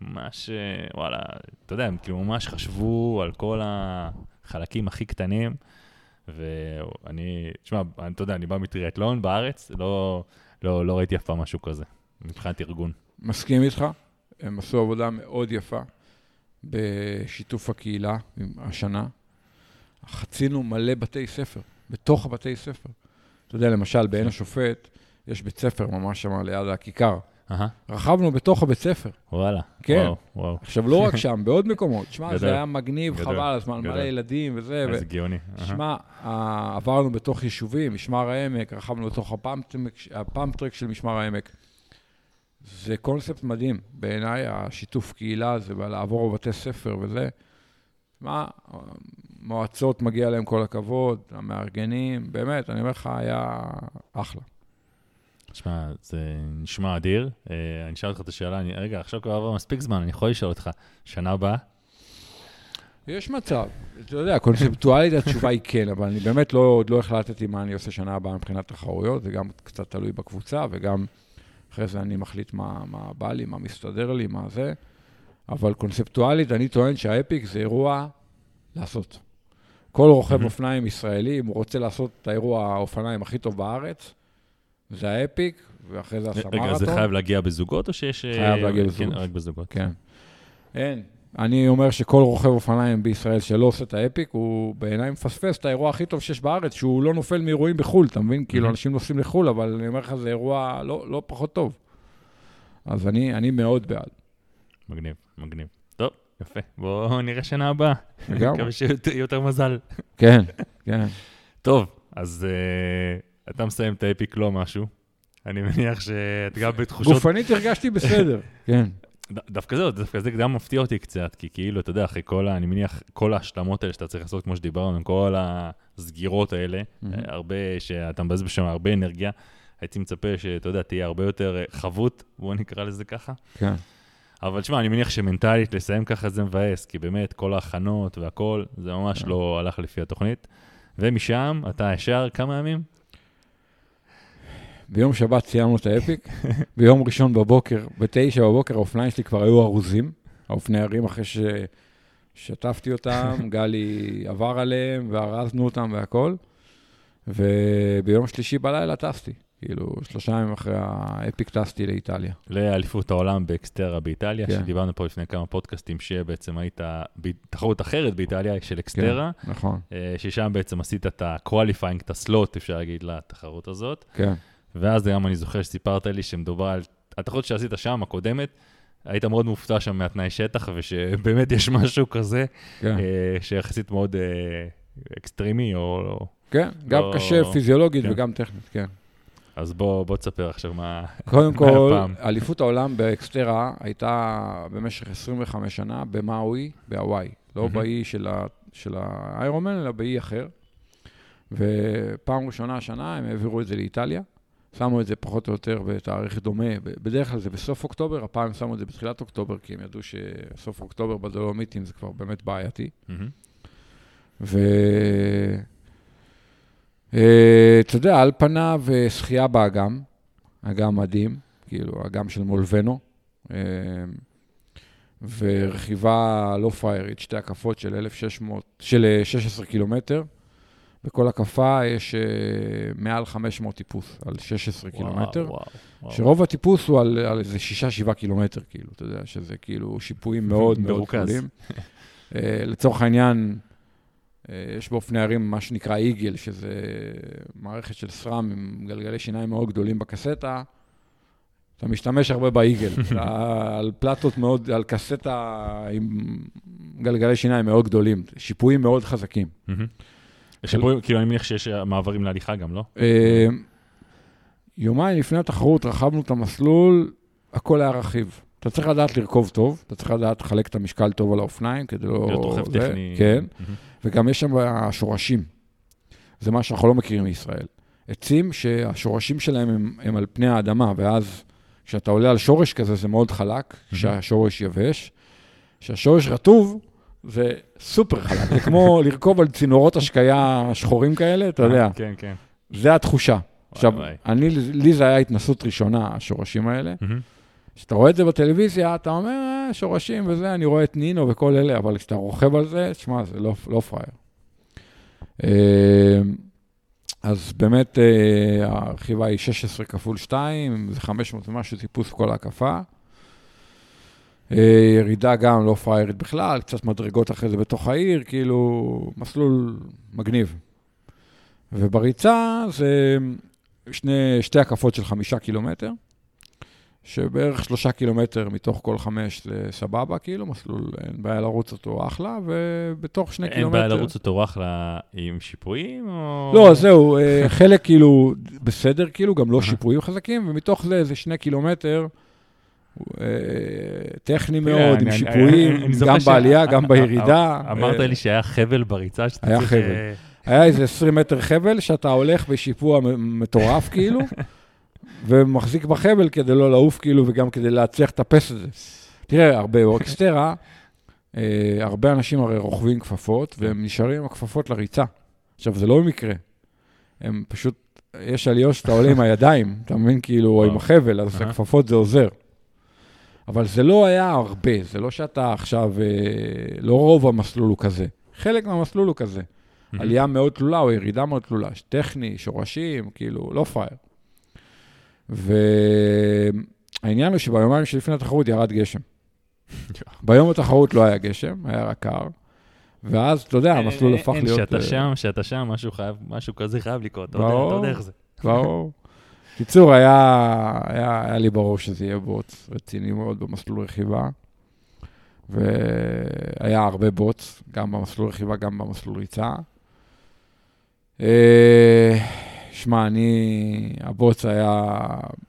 ממש, וואלה, אתה יודע, הם כאילו ממש חשבו על כל החלקים הכי קטנים, ואני, תשמע, אתה יודע, אני בא מטריאטלון בארץ, לא, לא, לא ראיתי אף פעם משהו כזה, מבחינת ארגון. מסכים איתך, הם עשו עבודה מאוד יפה בשיתוף הקהילה השנה. חצינו מלא בתי ספר, בתוך הבתי ספר. אתה יודע, למשל, בעין השופט, יש בית ספר ממש שם ליד הכיכר. רכבנו בתוך הבית ספר. וואלה. כן. וואו, וואו, עכשיו, לא רק (laughs) שם, בעוד מקומות. שמע. זה היה מגניב, גדול. חבל הזמן. מלא ילדים וזה. ו- איזה גאוני. שמע, אה, עברנו בתוך יישובים, משמר העמק, רכבנו הפאמפ-טרק- הפאמפ-טרק של משמר העמק. זה קונספט מדהים, בעיניי, השיתוף קהילה הזה, ולעבור בבתי ספר וזה. שמע, מועצות מגיע להם כל הכבוד, המארגנים, באמת, אני אומר לך, היה אחלה. שמע, זה נשמע אדיר. אה, אני אשאל אותך את השאלה, אני, רגע, עכשיו כבר עבר מספיק זמן, אני יכול לשאול אותך, שנה הבאה? יש מצב, אתה יודע, קונספטואלית התשובה היא כן, אבל אני באמת לא, עוד לא החלטתי מה אני עושה שנה הבאה מבחינת תחרויות, זה גם קצת תלוי בקבוצה, וגם אחרי זה אני מחליט מה, מה בא לי, מה מסתדר לי, מה זה. אבל קונספטואלית, אני טוען שהאפיק זה אירוע לעשות. כל רוכב מהמם. אופניים ישראלי, אם הוא רוצה לעשות את האירוע האופניים הכי טוב בארץ, זה האפיק, ואחרי זה עשה רגע, זה. חייב להגיע בזוגות או שיש... אה, חייב להגיע כן, בזוגות. רק בזוגות. כן. אין. אני אומר שכל רוכב אופניים בישראל שלא עושה את האפיק, הוא בעיניי מפספס את האירוע הכי טוב שיש בארץ, שהוא לא נופל מאירועים בחו"ל, אתה מבין? כאילו. אנשים נוסעים לחו"ל, אבל אני אומר לך, זה אירוע לא, לא פחות טוב. אז אני, אני מאוד בעד. מגניב, מגניב. טוב, יפה. בואו נראה שנה הבאה. לגמרי. מקווה שיהיה יותר- מזל. כן, כן. טוב, אז אה, אתה מסיים את האפיק לא משהו. אני מניח שאת גם בתחושות... גופנית הרגשתי בסדר. כן. דווקא זהו, דווקא זה גם מפתיע אותי קצת, כי כאילו, אתה יודע, אחרי כל ה... אני מניח, כל ההשלמות האלה שאתה צריך לעשות, כמו שדיברנו, עם כל הסגירות האלה. אה, הרבה, שאתה מבזבז שם הרבה אנרגיה, הייתי מצפה שאתה יודע, תהיה הרבה יותר אה, חבות, בוא נקרא לזה ככה. כן. אבל תשמע, אני מניח שמנטלית לסיים ככה זה מבאס, כי באמת, כל ההכנות והכל, זה ממש כן. לא הלך לפי התוכנית. ומשם, אתה ישר כמה ימים? ביום שבת סיימנו את האפיק, (laughs) ביום ראשון בבוקר, בתשע בבוקר, האופניים שלי כבר היו ארוזים, האופני הרים אחרי ששטפתי אותם, (laughs) גלי עבר עליהם וארזנו אותם והכל, וביום שלישי בלילה טסתי, כאילו שלושה ימים אחרי ה Epic טסתי לאיטליה. לאליפות העולם ב XTERRA באיטליה, כן. שדיברנו פה לפני כמה פודקאסטים, שבעצם היית בתחרות אחרת באיטליה, של XTERRA, נכון, אה, ששם בעצם עשית את ה-qualifying, את ה slot, אפשר להגיד, לתחרות הזאת. כן, ואז גם אני זוכר שסיפרת לי שמדובר על התחרות שעשית שם, הקודמת, היית מאוד מופתע שם מהתנאי שטח, ושבאמת יש משהו כזה, כן, אה, שיחסית מאוד אה, אקסטרימי, או... לא. כן, גם לא- קשה פיזיולוגית כן. וגם טכנית, כן. אז בוא, בוא תספר עכשיו מה... קודם (laughs) כל? אליפות העולם ב XTERRA הייתה במשך 25 שנה במאוי, בהוואי. לא מהמם. באי של, ה, של ה Ironman, אלא באי אחר. ופעם ראשונה השנה הם העבירו את זה לאיטליה. שמו את זה פחות או יותר בתאריך דומה, בדרך כלל זה בסוף אוקטובר, הפעם שמו את זה בתחילת אוקטובר, כי הם ידעו שסוף אוקטובר בדולומיטים זה כבר באמת בעייתי. ואתה יודע, על פניו שחייה באגם, אגם מדהים, כאילו, אגם של מולבנו, אה, ורכיבה לא פריירית, שתי הקפות של 1,600, של 16 קילומטר. בכל הקפה יש uh, מעל 500 טיפוס על 16 וואו, קילומטר, וואו, וואו. שרוב הטיפוס הוא על, על איזה 6-7 קילומטר, כאילו, אתה יודע, שזה כאילו שיפועים מאוד מאוד גדולים. uh, לצורך העניין, uh, יש באופני ערים מה שנקרא איגל, שזה מערכת של סרם עם גלגלי שיניים מאוד גדולים בקסטה. אתה משתמש הרבה באיגל, (laughs) על פלטות מאוד, על קסטה עם גלגלי שיניים מאוד גדולים, שיפועים מאוד חזקים. כאילו אני מניח שיש מעברים להליכה גם, לא? אה, יומיים לפני התחרות רכבנו את המסלול, הכל היה רכיב. אתה צריך לדעת לרכוב טוב, אתה צריך לדעת לחלק את המשקל טוב על האופניים, כדי לא... להיות רוכב טכני. כן, וגם יש שם שורשים. זה מה שאנחנו לא מכירים מישראל. עצים שהשורשים שלהם הם, הם על פני האדמה, ואז כשאתה עולה על שורש כזה זה מאוד חלק, כשהשורש יבש. כשהשורש רטוב, זה סופר חלק, זה כמו לרכוב על צינורות השקיה שחורים כאלה, אתה יודע. כן, כן. זה התחושה. עכשיו, אני, לי זה היה התנסות ראשונה, השורשים האלה. כשאתה רואה את זה בטלוויזיה, אתה אומר, אה, שורשים וזה, אני רואה את נינו וכל אלה, אבל כשאתה רוכב על זה, תשמע, זה לא, לא פראייר. אה, אז באמת, אה, הרכיבה היא 16 כפול 2, זה 500 ומשהו טיפוס כל ההקפה. אה, ירידה גם לא פריירית בכלל, קצת מדרגות אחרי זה בתוך העיר, כאילו, מסלול מגניב. ובריצה זה שני, שתי הקפות של חמישה קילומטר, שבערך שלושה קילומטר מתוך כל חמש זה סבבה, כאילו, מסלול, אין בעיה לרוץ אותו אחלה, ובתוך שני אין קילומטר... אין בעיה לרוץ אותו אחלה עם שיפועים, או... לא, זהו, אה, חלק כאילו בסדר, כאילו, גם לא שיפועים חזקים, ומתוך זה איזה שני קילומטר. אה, טכני מאוד, עם שיפועים, גם בעלייה, גם בירידה. אמרת לי שהיה חבל בריצה שאתה צריך... היה חבל. אה, היה איזה 20 מטר חבל, שאתה הולך בשיפוע מטורף, כאילו, (laughs) ומחזיק בחבל כדי לא לעוף, כאילו, וגם כדי להצליח לטפס את זה. תראה, הרבה באורקסטרה, אה, הרבה אנשים הרי רוכבים כפפות, והם נשארים עם הכפפות לריצה. עכשיו, זה לא במקרה. הם פשוט, יש עליות שאתה עולה עם הידיים, אתה מבין? כאילו, או עם החבל, אז הכפפות זה עוזר. אבל זה לא היה הרבה, זה לא שאתה עכשיו, אה, לא רוב המסלול הוא כזה. חלק מהמסלול הוא כזה. Mm-hmm. עלייה מאוד תלולה או ירידה מאוד תלולה, טכני, שורשים, כאילו, לא פראייר. והעניין הוא שביומיים שלפני התחרות ירד גשם. (laughs) ביום התחרות לא היה גשם, היה רק קר. ואז, אתה יודע, המסלול הפך להיות... כשאתה אה, שם, כשאתה שם, משהו כזה חייב לקרות, אתה יודע איך זה. ברור. קיצור, היה, היה, היה לי ברור שזה יהיה בוץ רציני מאוד במסלול רכיבה, והיה הרבה בוץ, גם במסלול רכיבה, גם במסלול ריצה. אה, שמע, אני, הבוץ היה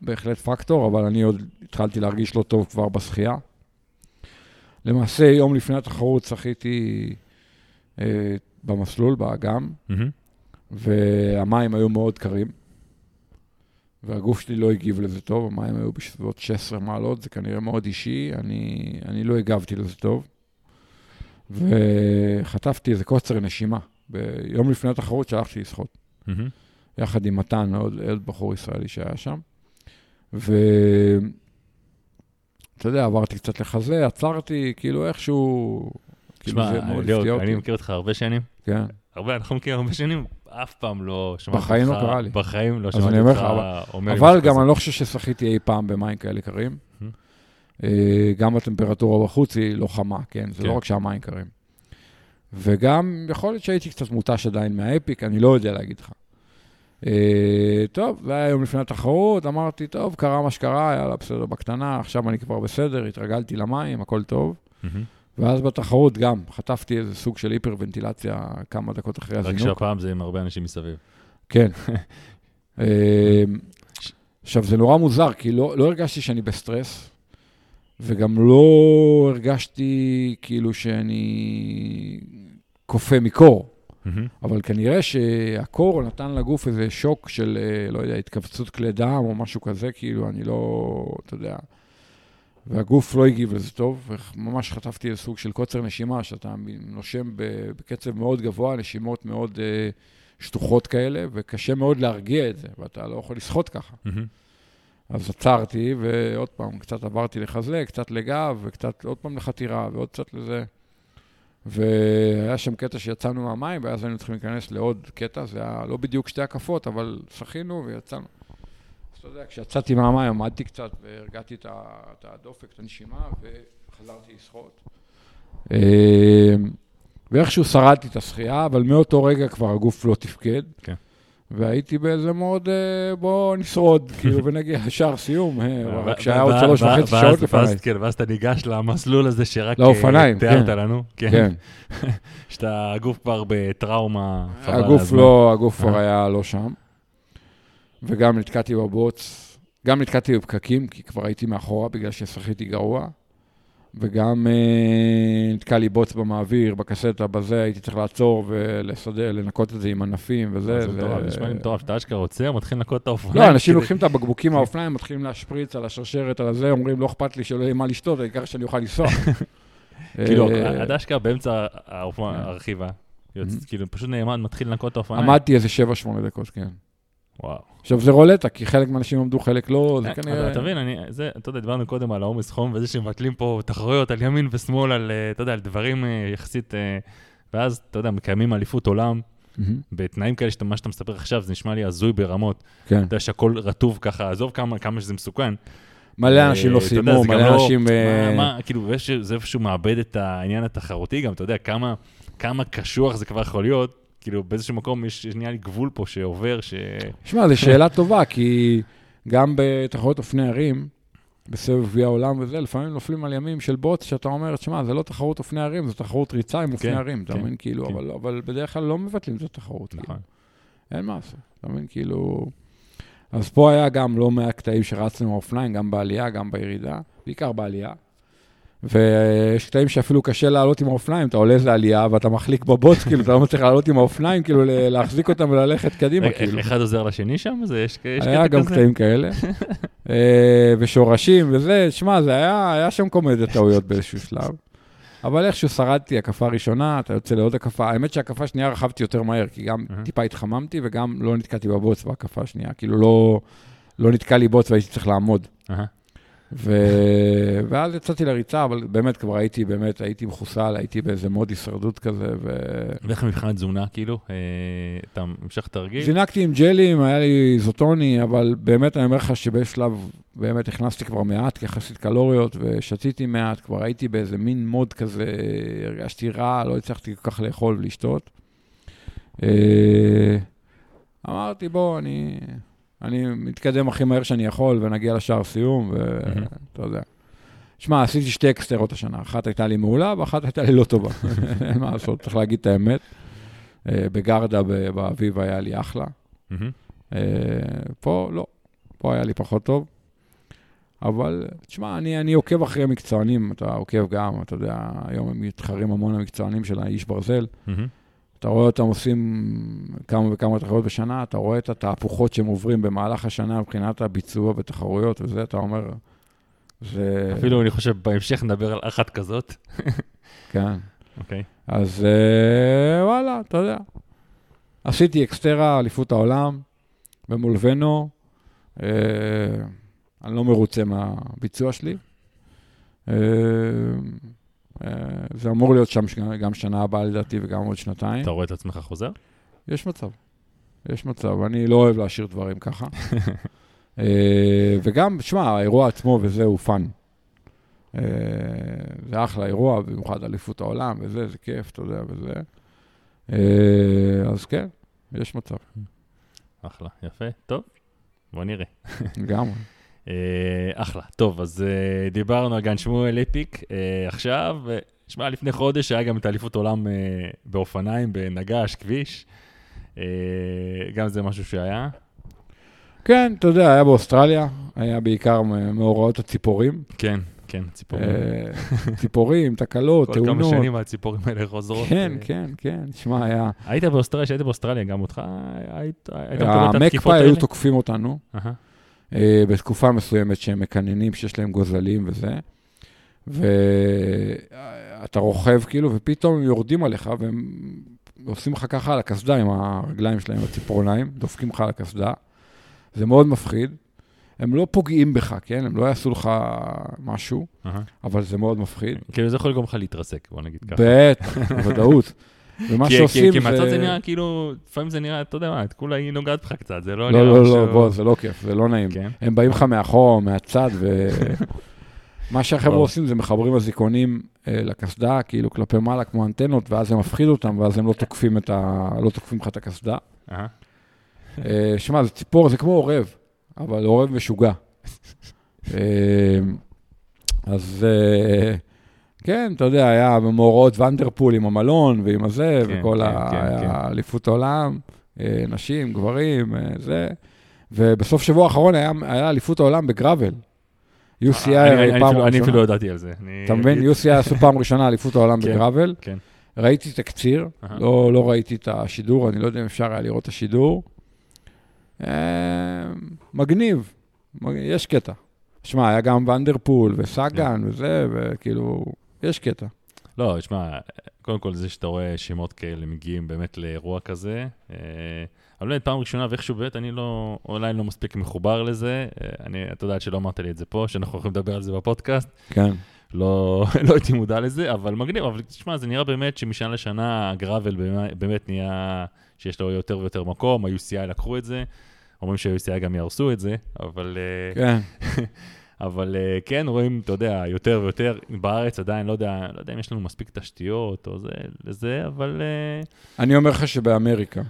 בהחלט פקטור, אבל אני עוד התחלתי להרגיש לא טוב כבר בשחייה. למעשה, יום לפני התחרות שחיתי אה, במסלול, באגם, mm-hmm. והמים היו מאוד קרים. והגוף שלי לא הגיב לזה טוב, המים היו בסביבות 16 מעלות, זה כנראה מאוד אישי, אני, אני לא הגבתי לזה טוב. וחטפתי איזה קוצר נשימה. ביום לפני התחרות שלחתי לשחות. Mm-hmm. יחד עם מתן, עוד, עוד בחור ישראלי שהיה שם. ואתה יודע, עברתי קצת לחזה, עצרתי, כאילו איכשהו... תשמע, כאילו ליאור, אני מכיר אותך הרבה שנים. כן. הרבה, אנחנו מכירים הרבה שנים. אף פעם לא שמעתי אותך... בחיים לא קרה לי. בחיים לא שמעתי אותך אומר אבל גם אני לא חושב ששחיתי אי פעם במים כאלה קרים. אה, גם הטמפרטורה בחוץ היא לא חמה, כן? זה לא כן. רק שהמים קרים. וגם יכול להיות שהייתי קצת מותש עדיין מהאפיק, אני לא יודע להגיד לך. אה, טוב, זה היה יום לפני התחרות, אמרתי, טוב, קרה מה שקרה, יאללה, בסדר בקטנה, עכשיו אני כבר בסדר, התרגלתי למים, הכל טוב. ואז בתחרות גם, חטפתי איזה סוג של היפרוונטילציה כמה דקות אחרי הזינוק. רק שהפעם זה עם הרבה אנשים מסביב. כן. (laughs) אה, עכשיו, זה נורא מוזר, כי לא, לא הרגשתי שאני בסטרס, וגם לא הרגשתי כאילו שאני כופה מקור. אבל כנראה שהקור נתן לגוף איזה שוק של, אה, לא יודע, התכווצות כלי דם או משהו כזה, כאילו, אני לא, אתה יודע. והגוף לא הגיב לזה טוב, וממש חטפתי איזה סוג של קוצר נשימה, שאתה נושם בקצב מאוד גבוה, נשימות מאוד אה, שטוחות כאלה, וקשה מאוד להרגיע את זה, ואתה לא יכול לשחות ככה. מהמם. אז עצרתי, ועוד פעם, קצת עברתי לחזה, קצת לגב, וקצת עוד פעם לחתירה, ועוד קצת לזה. והיה שם קטע שיצאנו מהמים, ואז היינו צריכים להיכנס לעוד קטע, זה היה לא בדיוק שתי הקפות, אבל שחינו ויצאנו. אתה יודע, כשיצאתי מהמים עמדתי קצת והרגעתי את הדופק, את הנשימה, וחזרתי לשחות. אה, ואיכשהו שרדתי את השחייה, אבל מאותו רגע כבר הגוף לא תפקד. כן. והייתי באיזה מאוד, אה, בוא נשרוד, (laughs) כאילו, ונגיע לשער סיום, אה, רק שהיה עוד שלוש וחצי שעות לפניי. כן, ואז אתה ניגש למסלול הזה שרק תיארת כן. לנו. כן. כן, (laughs) שאתה הגוף כבר בטראומה. הגוף. לא, הגוף כבר. היה לא שם. וגם נתקעתי בבוץ, גם נתקעתי בפקקים, כי כבר הייתי מאחורה בגלל ששחיתי גרוע. וגם אה, נתקע לי בוץ במעביר, בקסטה, בזה, הייתי צריך לעצור ולסדר, לנקות את זה עם ענפים וזה. זה מטורף, נשמע לי מטורף, שאתה אשכרה עוצר, מתחיל לנקות את האופניים. לא, אנשים (laughs) לוקחים את הבקבוקים מהאופניים, מתחילים להשפריץ על השרשרת, על הזה, אומרים, לא אכפת לי שלא יהיה מה לשתות, העיקר שאני אוכל לנסוע. (laughs) כאילו, אה, עד אשכרה באמצע כן. הרכיבה. כאילו, פשוט נעמד, מתחיל לנקות את האופניים. עמדתי איזה 7-8 דקות, כן. וואו. עכשיו, זה רולטה, כי חלק מהאנשים עמדו, חלק לא, זה אה, כנראה... אתה מבין, אני, זה, אתה יודע, דיברנו קודם על העומס חום וזה שמבטלים פה תחרויות על ימין ושמאל, על, אה, אתה יודע, על דברים אה, יחסית, ואז, אתה יודע, מקיימים אליפות עולם בתנאים כאלה, שאתה, מה שאתה מספר עכשיו, זה נשמע לי הזוי ברמות. כן. אתה יודע שהכל רטוב ככה, עזוב כמה, כמה שזה מסוכן. מלא אנשים לא סיימו, מלא לא- אנשים... מה, מה, כאילו, זה איפשהו מאבד את העניין התחרותי גם, אתה יודע, כמה, כמה קשוח זה כבר יכול להיות. כאילו, באיזשהו מקום יש, נהיה לי גבול פה שעובר, ש... שמע, זו שאלה טובה, כי גם בתחרויות אופני ערים, בסבב גביע העולם וזה, לפעמים נופלים על ימים של בוץ, שאתה אומר, שמע, זה לא תחרות אופני ערים, זה תחרות ריצה עם אופני כן, ערים, אתה כן, מבין? כאילו, כן. אבל- אבל בדרך כלל לא מבטלים את התחרות. כאילו. נכון. אין מה לעשות, אתה מבין? כאילו... אז פה היה גם לא מעט קטעים שרצנו עם האופניים, גם בעלייה, גם בירידה, בעיקר בעלייה. ויש קטעים שאפילו קשה לעלות עם האופניים, אתה עולה איזה עלייה ואתה מחליק בבוץ, כאילו, אתה לא מצליח לעלות עם האופניים, כאילו, להחזיק אותם וללכת קדימה, רגע, כאילו. אחד עוזר לשני שם? זה יש יש היה קטע גם כזה? קטעים כאלה. אה, ושורשים וזה, שמע, זה היה, היה שם כל מיני טעויות באיזשהו שלב. אבל איכשהו שרדתי, הקפה ראשונה, אתה יוצא לעוד הקפה. האמת שהקפה שנייה רכבתי יותר מהר, כי גם. טיפה התחממתי וגם לא נתקעתי בבוץ בהקפה השנייה. כאילו לא, לא נתקע לי בוץ והייתי צריך לעמוד. ו... ואז יצאתי לריצה, אבל באמת כבר הייתי, באמת הייתי מחוסל, הייתי באיזה מוד הישרדות כזה, ו... ואיך מבחינת תזונה, כאילו? אה, אתה המשך תרגיל? זינקתי עם ג'לים, היה לי איזוטוני, אבל באמת אני אומר לך שבאיזשהו שלב באמת הכנסתי כבר מעט יחסית קלוריות ושתיתי מעט, כבר הייתי באיזה מין מוד כזה, הרגשתי רע, לא הצלחתי כל כך לאכול ולשתות. אה, אמרתי, בוא, אני, אני מתקדם הכי מהר שאני יכול ונגיע לשער סיום, ואתה יודע. שמע, עשיתי שתי אקסטרות השנה, אחת הייתה לי מעולה ואחת הייתה לי לא טובה. (laughs) אין מה לעשות, צריך להגיד את האמת. אה, בגרדה באביב היה לי אחלה. אה, פה לא, פה היה לי פחות טוב. אבל, תשמע, אני, אני עוקב אחרי מקצוענים, אתה עוקב גם, אתה יודע, היום הם מתחרים המון המקצוענים של האיש ברזל. מהמם. אתה רואה אותם עושים כמה וכמה תחרויות בשנה, אתה רואה את התהפוכות שהם עוברים במהלך השנה מבחינת הביצוע בתחרויות וזה, אתה אומר, זה... אפילו אני חושב בהמשך נדבר על אחת כזאת. כן. אוקיי. אז אה, וואלה, אתה יודע. עשיתי אקסטרה, אליפות העולם, במולבנו. אה, אני לא מרוצה מהביצוע שלי. אה, זה אמור להיות שם גם שנה הבאה לדעתי וגם עוד שנתיים. אתה רואה את עצמך חוזר? יש מצב. יש מצב. אני לא אוהב להשאיר דברים ככה. (laughs) אה, וגם, שמע, האירוע עצמו וזה הוא fun. אה, זה אחלה אירוע, במיוחד אליפות העולם וזה, זה כיף, אתה יודע, וזה. אה, אז כן, יש מצב, אחלה, יפה. טוב, בוא נראה. לגמרי. אה, אחלה. טוב, אז אה, דיברנו על גן שמואל אפיק. אה, עכשיו, שמע, לפני חודש היה גם את אליפות עולם באופניים, בנגש, כביש. גם זה משהו שהיה. כן, אתה יודע, היה באוסטרליה, היה בעיקר מאורעות הציפורים. כן, כן, ציפורים. (laughs) ציפורים, תקלות, כל כמה תאונות. שנים הציפורים האלה חוזרות. כן, כן, כן. שמע, היה... היית באוסטרליה, כשהיית באוסטרליה, גם אותך היית המקפאי? היו תוקפים אותנו בתקופה מסוימת שהם מקננים, שיש להם גוזלים וזה. ואתה רוכב כאילו, ופתאום הם יורדים עליך והם עושים לך ככה על הקסדה עם הרגליים שלהם, הציפורניים, דופקים לך על הקסדה. זה מאוד מפחיד. הם לא פוגעים בך, כן? הם לא יעשו לך משהו. אבל זה מאוד מפחיד. כאילו זה יכול לגרום לך להתרסק, בוא נגיד ככה. בטח, בוודאות. (laughs) ומה כי- שעושים כי זה... מהצד זה נראה כאילו, לפעמים זה נראה, אתה יודע מה, את כולה היא נוגעת בך קצת, זה לא לא, נראה לא, משהו- לא, בוא, זה לא כיף, זה לא נעים. כן, הם באים לך מאחור, מהצד, ו... (laughs) מה שהחבר'ה. עושים זה מחברים אזיקונים אה, לקסדה, כאילו כלפי מעלה כמו אנטנות, ואז זה מפחיד אותם, ואז הם לא תוקפים את ה... לא תוקפים לך את הקסדה. אה, שמע, זה ציפור, זה כמו עורב, אבל עורב משוגע. (laughs) אה, אז כן, אתה יודע, היה במאורעות ונדרפול עם המלון ועם הזה, כן, וכל כן, ה... כן, היה כן. העולם, אה, נשים, גברים, אה, זה. ובסוף שבוע האחרון היה היה אליפות העולם בגראבל. UCI אני- הרי אני פעם אפילו- אני אפילו לא ראשונה. ידעתי על זה. אתה מבין? UCI עשו פעם ראשונה אליפות העולם כן, בגראבל. כן. ראיתי תקציר. לא, לא ראיתי את השידור, אני לא יודע אם אפשר היה לראות את השידור. אה, מגניב, מג- יש קטע. שמע, היה גם ונדרפול וסאגן כן. וזה, וכאילו, יש קטע. לא, שמע, קודם כל זה שאתה רואה שמות כאלה מגיעים באמת לאירוע כזה, אה, אבל באמת פעם ראשונה, ואיכשהו באמת אני לא, אולי לא מספיק מחובר לזה, אה, אני, אתה יודע שלא אמרת לי את זה פה, שאנחנו יכולים לדבר על זה בפודקאסט, כן. לא, (laughs) לא הייתי מודע לזה, אבל מגניב, אבל תשמע, זה נראה באמת שמשנה לשנה הגראבל באמת, באמת נהיה שיש לו יותר ויותר מקום, ה-UCI לקחו את זה, אומרים שה-UCI גם יהרסו את זה, אבל... אה, כן, (laughs) אבל אה, כן, רואים, אתה יודע, יותר ויותר, בארץ עדיין, לא יודע, לא יודע אם יש לנו מספיק תשתיות או זה, לזה, אבל... אה, אני אומר לך שבאמריקה,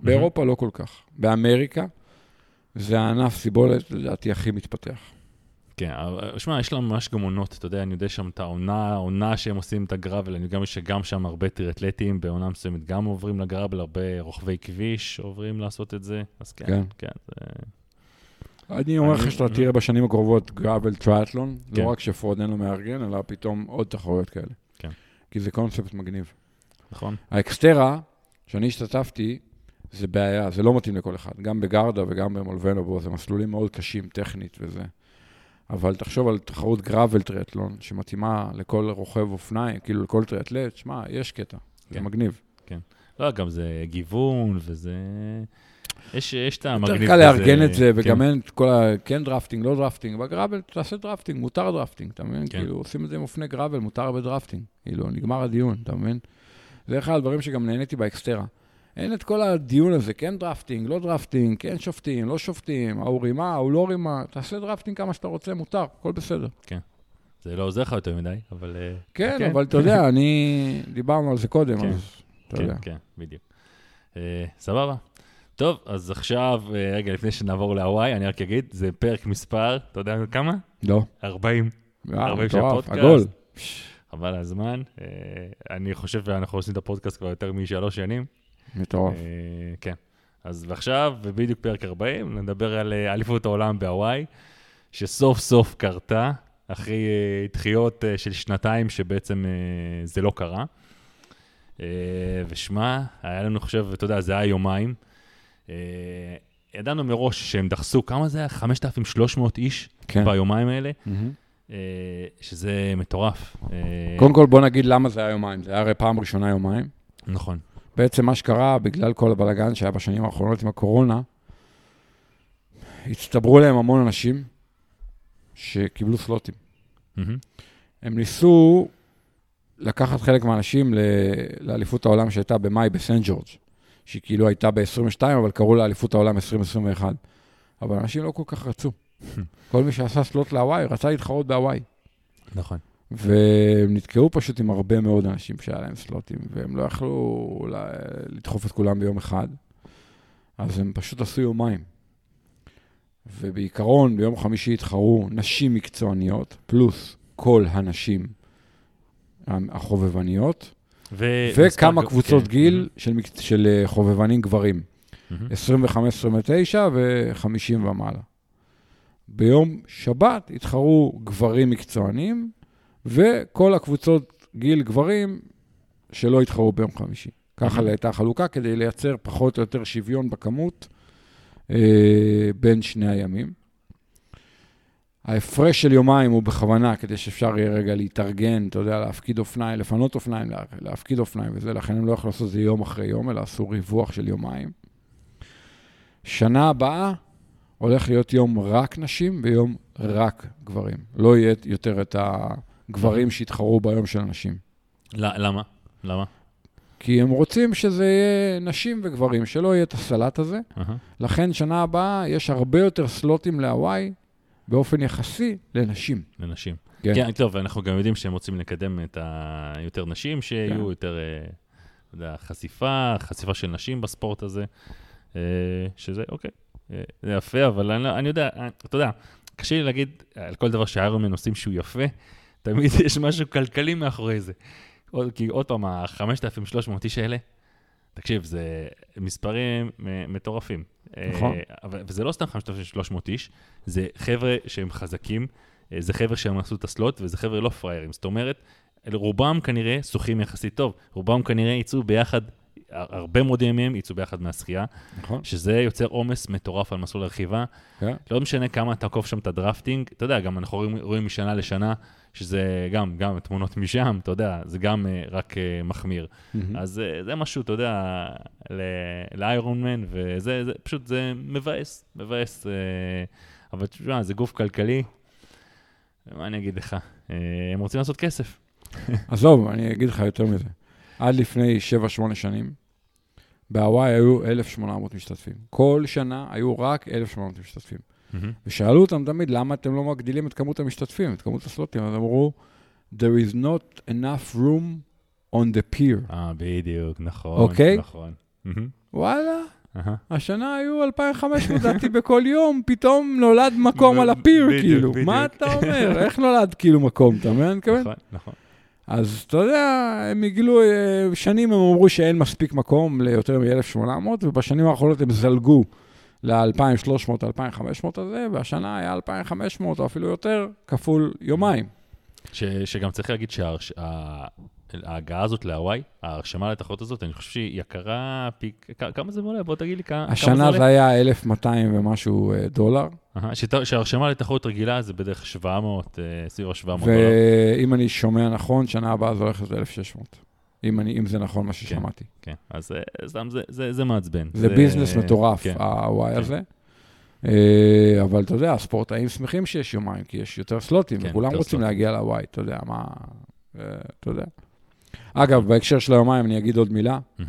באירופה לא כל כך. באמריקה זה הענף סיבולת, לדעתי, הכי מתפתח. כן, אבל, שמע, יש להם ממש גם עונות, אתה יודע, אני יודע שם את העונה, העונה שהם עושים את הגראבל, אני יודע שגם שם הרבה טריאטלטים בעונה מסוימת גם עוברים לגראבל, הרבה רוכבי כביש עוברים לעשות את זה, אז כן, כן. כן, זה... אני אומר לך שאתה תראה בשנים הקרובות גראבל טריאטלון, כן. לא רק שפרודן לא מארגן, אלא פתאום עוד תחרויות כאלה. כן. כי זה קונספט מגניב. נכון? האקסטרה, שאני השתתפתי, זה בעיה, זה לא מתאים לכל אחד. גם בגרדה וגם במולבנובו, זה מסלולים מאוד קשים טכנית וזה. אבל תחשוב על תחרות גראבל טריאטלון, שמתאימה לכל רוכב אופניים, כאילו לכל טריאטלט, שמע, יש קטע, זה כן. מגניב. לא, גם זה גיוון, וזה... יש, יש את המגניב יותר קל לארגן את זה, כן. וגם אין את כל ה... כן drafting, לא drafting. ב gravel תעשה drafting, מותר drafting, אתה מבין? כן. כאילו, עושים את זה עם אופני gravel, מותר הרבה drafting. כאילו, נגמר הדיון, אתה מבין? זה אחד הדברים שגם נהניתי ב XTERRA. אין את כל הדיון הזה, כן drafting, לא drafting, כן שופטים, לא שופטים, ההוא רימה, ההוא לא רימה, תעשה drafting כמה שאתה רוצה, מותר, הכל בסדר. זה לא עוזר לך יותר מדי, אבל... אה, כן, אבל אתה יודע, אני... דיברנו על זה קודם, כן. אז אתה כן, יודע. כן, בדיוק. אה, סבבה. טוב, אז עכשיו, אה, רגע, לפני שנעבור להוואי, אני רק אגיד, זה פרק מספר, אתה יודע כמה? לא. 40. אה, הרבה של מטורף, הפודקאסט. עגול. חבל הזמן. אה, אני חושב שאנחנו עושים את הפודקאסט כבר יותר משלוש שנים. מטורף. אה, כן. אז ועכשיו, ובדיוק פרק 40, נדבר על אליפות העולם בהוואי, שסוף סוף קרתה, אחרי דחיות של שנתיים שבעצם זה לא קרה. ושמע, היה לנו, חושב, אתה יודע, זה היה יומיים. אה, ידענו מראש שהם דחסו, כמה זה היה? 5,300 איש כן. ביומיים האלה, מהמם. אה, שזה מטורף. אה, קודם כל, בוא נגיד למה זה היה יומיים. זה היה הרי פעם ראשונה יומיים. נכון. בעצם מה שקרה, בגלל כל הבלאגן שהיה בשנים האחרונות עם הקורונה, הצטברו להם המון אנשים שקיבלו סלוטים. מהמם. הם ניסו לקחת חלק מהאנשים ל- לאליפות העולם שהייתה במאי בסנט ג'ורג', שהיא כאילו הייתה ב-22, אבל קראו לה אליפות העולם 2021. אבל אנשים לא כל כך רצו. (laughs) כל מי שעשה סלוט להוואי רצה להתחרות בהוואי. נכון. והם נתקעו פשוט עם הרבה מאוד אנשים שהיה להם סלוטים, והם לא יכלו לדחוף את כולם ביום אחד, אז הם פשוט עשו יומיים. ובעיקרון, ביום חמישי התחרו נשים מקצועניות, פלוס כל הנשים החובבניות, ו- וכמה קבוצות כן. גיל של, מק- של אה, חובבנים גברים, מהמם. 25-29 ו-50 ומעלה. ביום שבת יתחרו גברים מקצוענים, וכל הקבוצות גיל גברים שלא יתחרו ביום חמישי. ככה הייתה החלוקה, כדי לייצר פחות או יותר שוויון בכמות אה, בין שני הימים. ההפרש של יומיים הוא בכוונה, כדי שאפשר יהיה רגע להתארגן, אתה יודע, להפקיד אופניים, לפנות אופניים, לה, להפקיד אופניים וזה, לכן הם לא יכולים לעשות את זה יום אחרי יום, אלא עשו ריווח של יומיים. שנה הבאה הולך להיות יום רק נשים ויום רק גברים. לא יהיה יותר את הגברים שיתחרו ביום של הנשים. למה? למה? כי הם רוצים שזה יהיה נשים וגברים, שלא יהיה את הסלט הזה. Uh-huh. לכן שנה הבאה יש הרבה יותר סלוטים להוואי באופן יחסי לנשים. לנשים. כן. כן, טוב, אנחנו גם יודעים שהם רוצים לקדם את ה... יותר נשים, שיהיו כן. יותר, אה, יודע, חשיפה, חשיפה של נשים בספורט הזה, אה, שזה, אוקיי, אה, זה יפה, אבל אני, לא, אני יודע, אתה יודע, קשה לי להגיד על כל דבר שאיירון עושים שהוא יפה, (laughs) תמיד יש משהו כלכלי מאחורי זה. עוד, כי עוד פעם, ה-5,300 איש האלה, תקשיב, זה מספרים מטורפים. נכון. וזה לא סתם 5,300 איש, זה חבר'ה שהם חזקים, אה, זה חבר'ה שהם עשו את הסלוט, וזה חבר'ה לא פראיירים. זאת אומרת, רובם כנראה שוחים יחסית טוב, רובם כנראה יצאו ביחד, הרבה מאוד ימים יצאו ביחד מהשחייה, נכון. שזה יוצר עומס מטורף על מסלול הרכיבה. כן. לא משנה כמה תעקוף שם את הדרפטינג, אתה יודע, גם אנחנו רואים, רואים משנה לשנה, שזה גם, גם תמונות משם, אתה יודע, זה גם uh, רק uh, מחמיר. Mm-hmm. אז uh, זה משהו, אתה יודע, לאיירון מן, וזה זה, פשוט, זה מבאס, מבאס. Uh, אבל תשמע, זה גוף כלכלי, מה אני אגיד לך? Uh, הם רוצים לעשות כסף. עזוב, אני אגיד לך יותר מזה. עד לפני 7-8 שנים, בהוואי היו 1,800 משתתפים. כל שנה היו רק 1,800 משתתפים. Mm-hmm. ושאלו אותם תמיד, למה אתם לא מגדילים את כמות המשתתפים, את כמות הסלוטים? אז אמרו, There is not enough room on the pier. אה, בדיוק, נכון, אוקיי? נכון. Mm-hmm. וואלה, uh-huh. השנה היו 2,500, לדעתי בכל יום, פתאום נולד מקום על הפיר, כאילו. מה אתה אומר? איך נולד כאילו מקום, אתה מבין? נכון, נכון. אז אתה יודע, הם הגלו, אה, שנים הם אמרו שאין מספיק מקום ליותר מ-1,800, ובשנים האחרונות הם זלגו ל-2,300, 2,500 הזה, והשנה היה 2,500 או אפילו יותר, כפול יומיים. ש, שגם צריך להגיד שההגעה הזאת להוואי, ההרשמה לתחרות הזאת, אני חושב שהיא יקרה פי... כמה זה עולה? בוא תגיד לי כמה זה עולה. השנה זה היה 1,200 ומשהו אה, דולר. שהרשמה לתחרות רגילה זה בדרך 700, אה, סביב ה-700 דולר. ואם אני שומע נכון, שנה הבאה זה הולך ל-1,600. אם, אני, אם זה נכון מה ששמעתי. כן, כן. אז זה, זה, זה, זה מעצבן. זה, זה ביזנס מטורף, כן, ה-Y כן. הזה. אה, אבל אתה יודע, הספורטאים שמחים שיש יומיים, כי יש יותר סלוטים, כן, וכולם רוצים סלוטים. להגיע ל-Y, אתה יודע, מה... אה, אתה יודע. אגב, בהקשר של היומיים אני אגיד עוד מילה. Mm-hmm.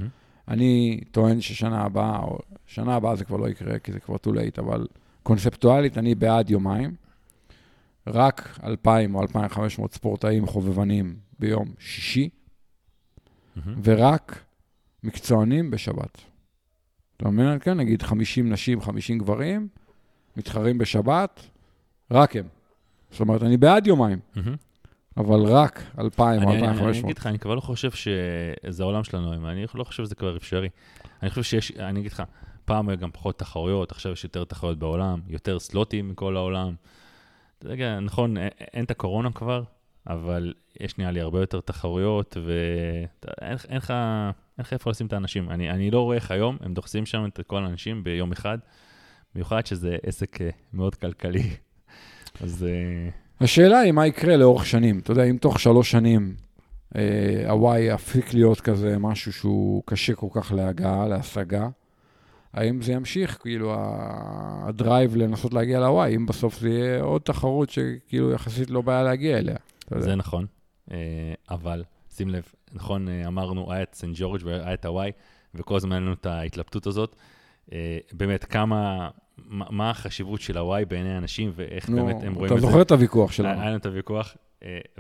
אני טוען ששנה הבאה, או שנה הבאה זה כבר לא יקרה, כי זה כבר too late, אבל קונספטואלית אני בעד יומיים. רק 2,000 או 2,500 ספורטאים חובבנים ביום שישי, mm-hmm. ורק מקצוענים בשבת. אתה מבין? כן, נגיד 50 נשים, 50 גברים, מתחרים בשבת, רק הם. זאת אומרת, אני בעד יומיים, mm-hmm. אבל רק 2,000 או 2,500. אני אגיד לך, אני כבר לא חושב שזה העולם שלנו, אני לא חושב שזה כבר אפשרי. אני חושב שיש, אני אגיד לך, פעם היו גם פחות תחרויות, עכשיו יש יותר תחרויות בעולם, יותר סלוטים מכל העולם. יודע, נכון, אין את הקורונה כבר, אבל יש נראה לי הרבה יותר תחרויות, ואין לך איפה לשים את האנשים. אני, אני לא רואה איך היום הם דוחסים שם את כל האנשים ביום אחד, במיוחד שזה עסק אה, מאוד כלכלי. (laughs) אז... השאלה היא מה יקרה לאורך שנים. אתה יודע, אם תוך שלוש שנים אה, הוואי יפסיק להיות כזה משהו שהוא קשה כל כך להגעה, להשגה, האם זה ימשיך, כאילו, הדרייב לנסות להגיע לוואי, אם בסוף זה יהיה עוד תחרות שכאילו יחסית לא בעיה להגיע אליה. זה נכון, אה, אבל שים לב, נכון, אה, אמרנו, היה את סן ג'ורג' והיה את הוואי, וכל הזמן היה לנו את ההתלבטות הזאת. אה, באמת, כמה, מה החשיבות של הוואי בעיני האנשים, ואיך נו, באמת הם רואים את זה. אתה זוכר את הוויכוח שלנו. היה לנו את הוויכוח,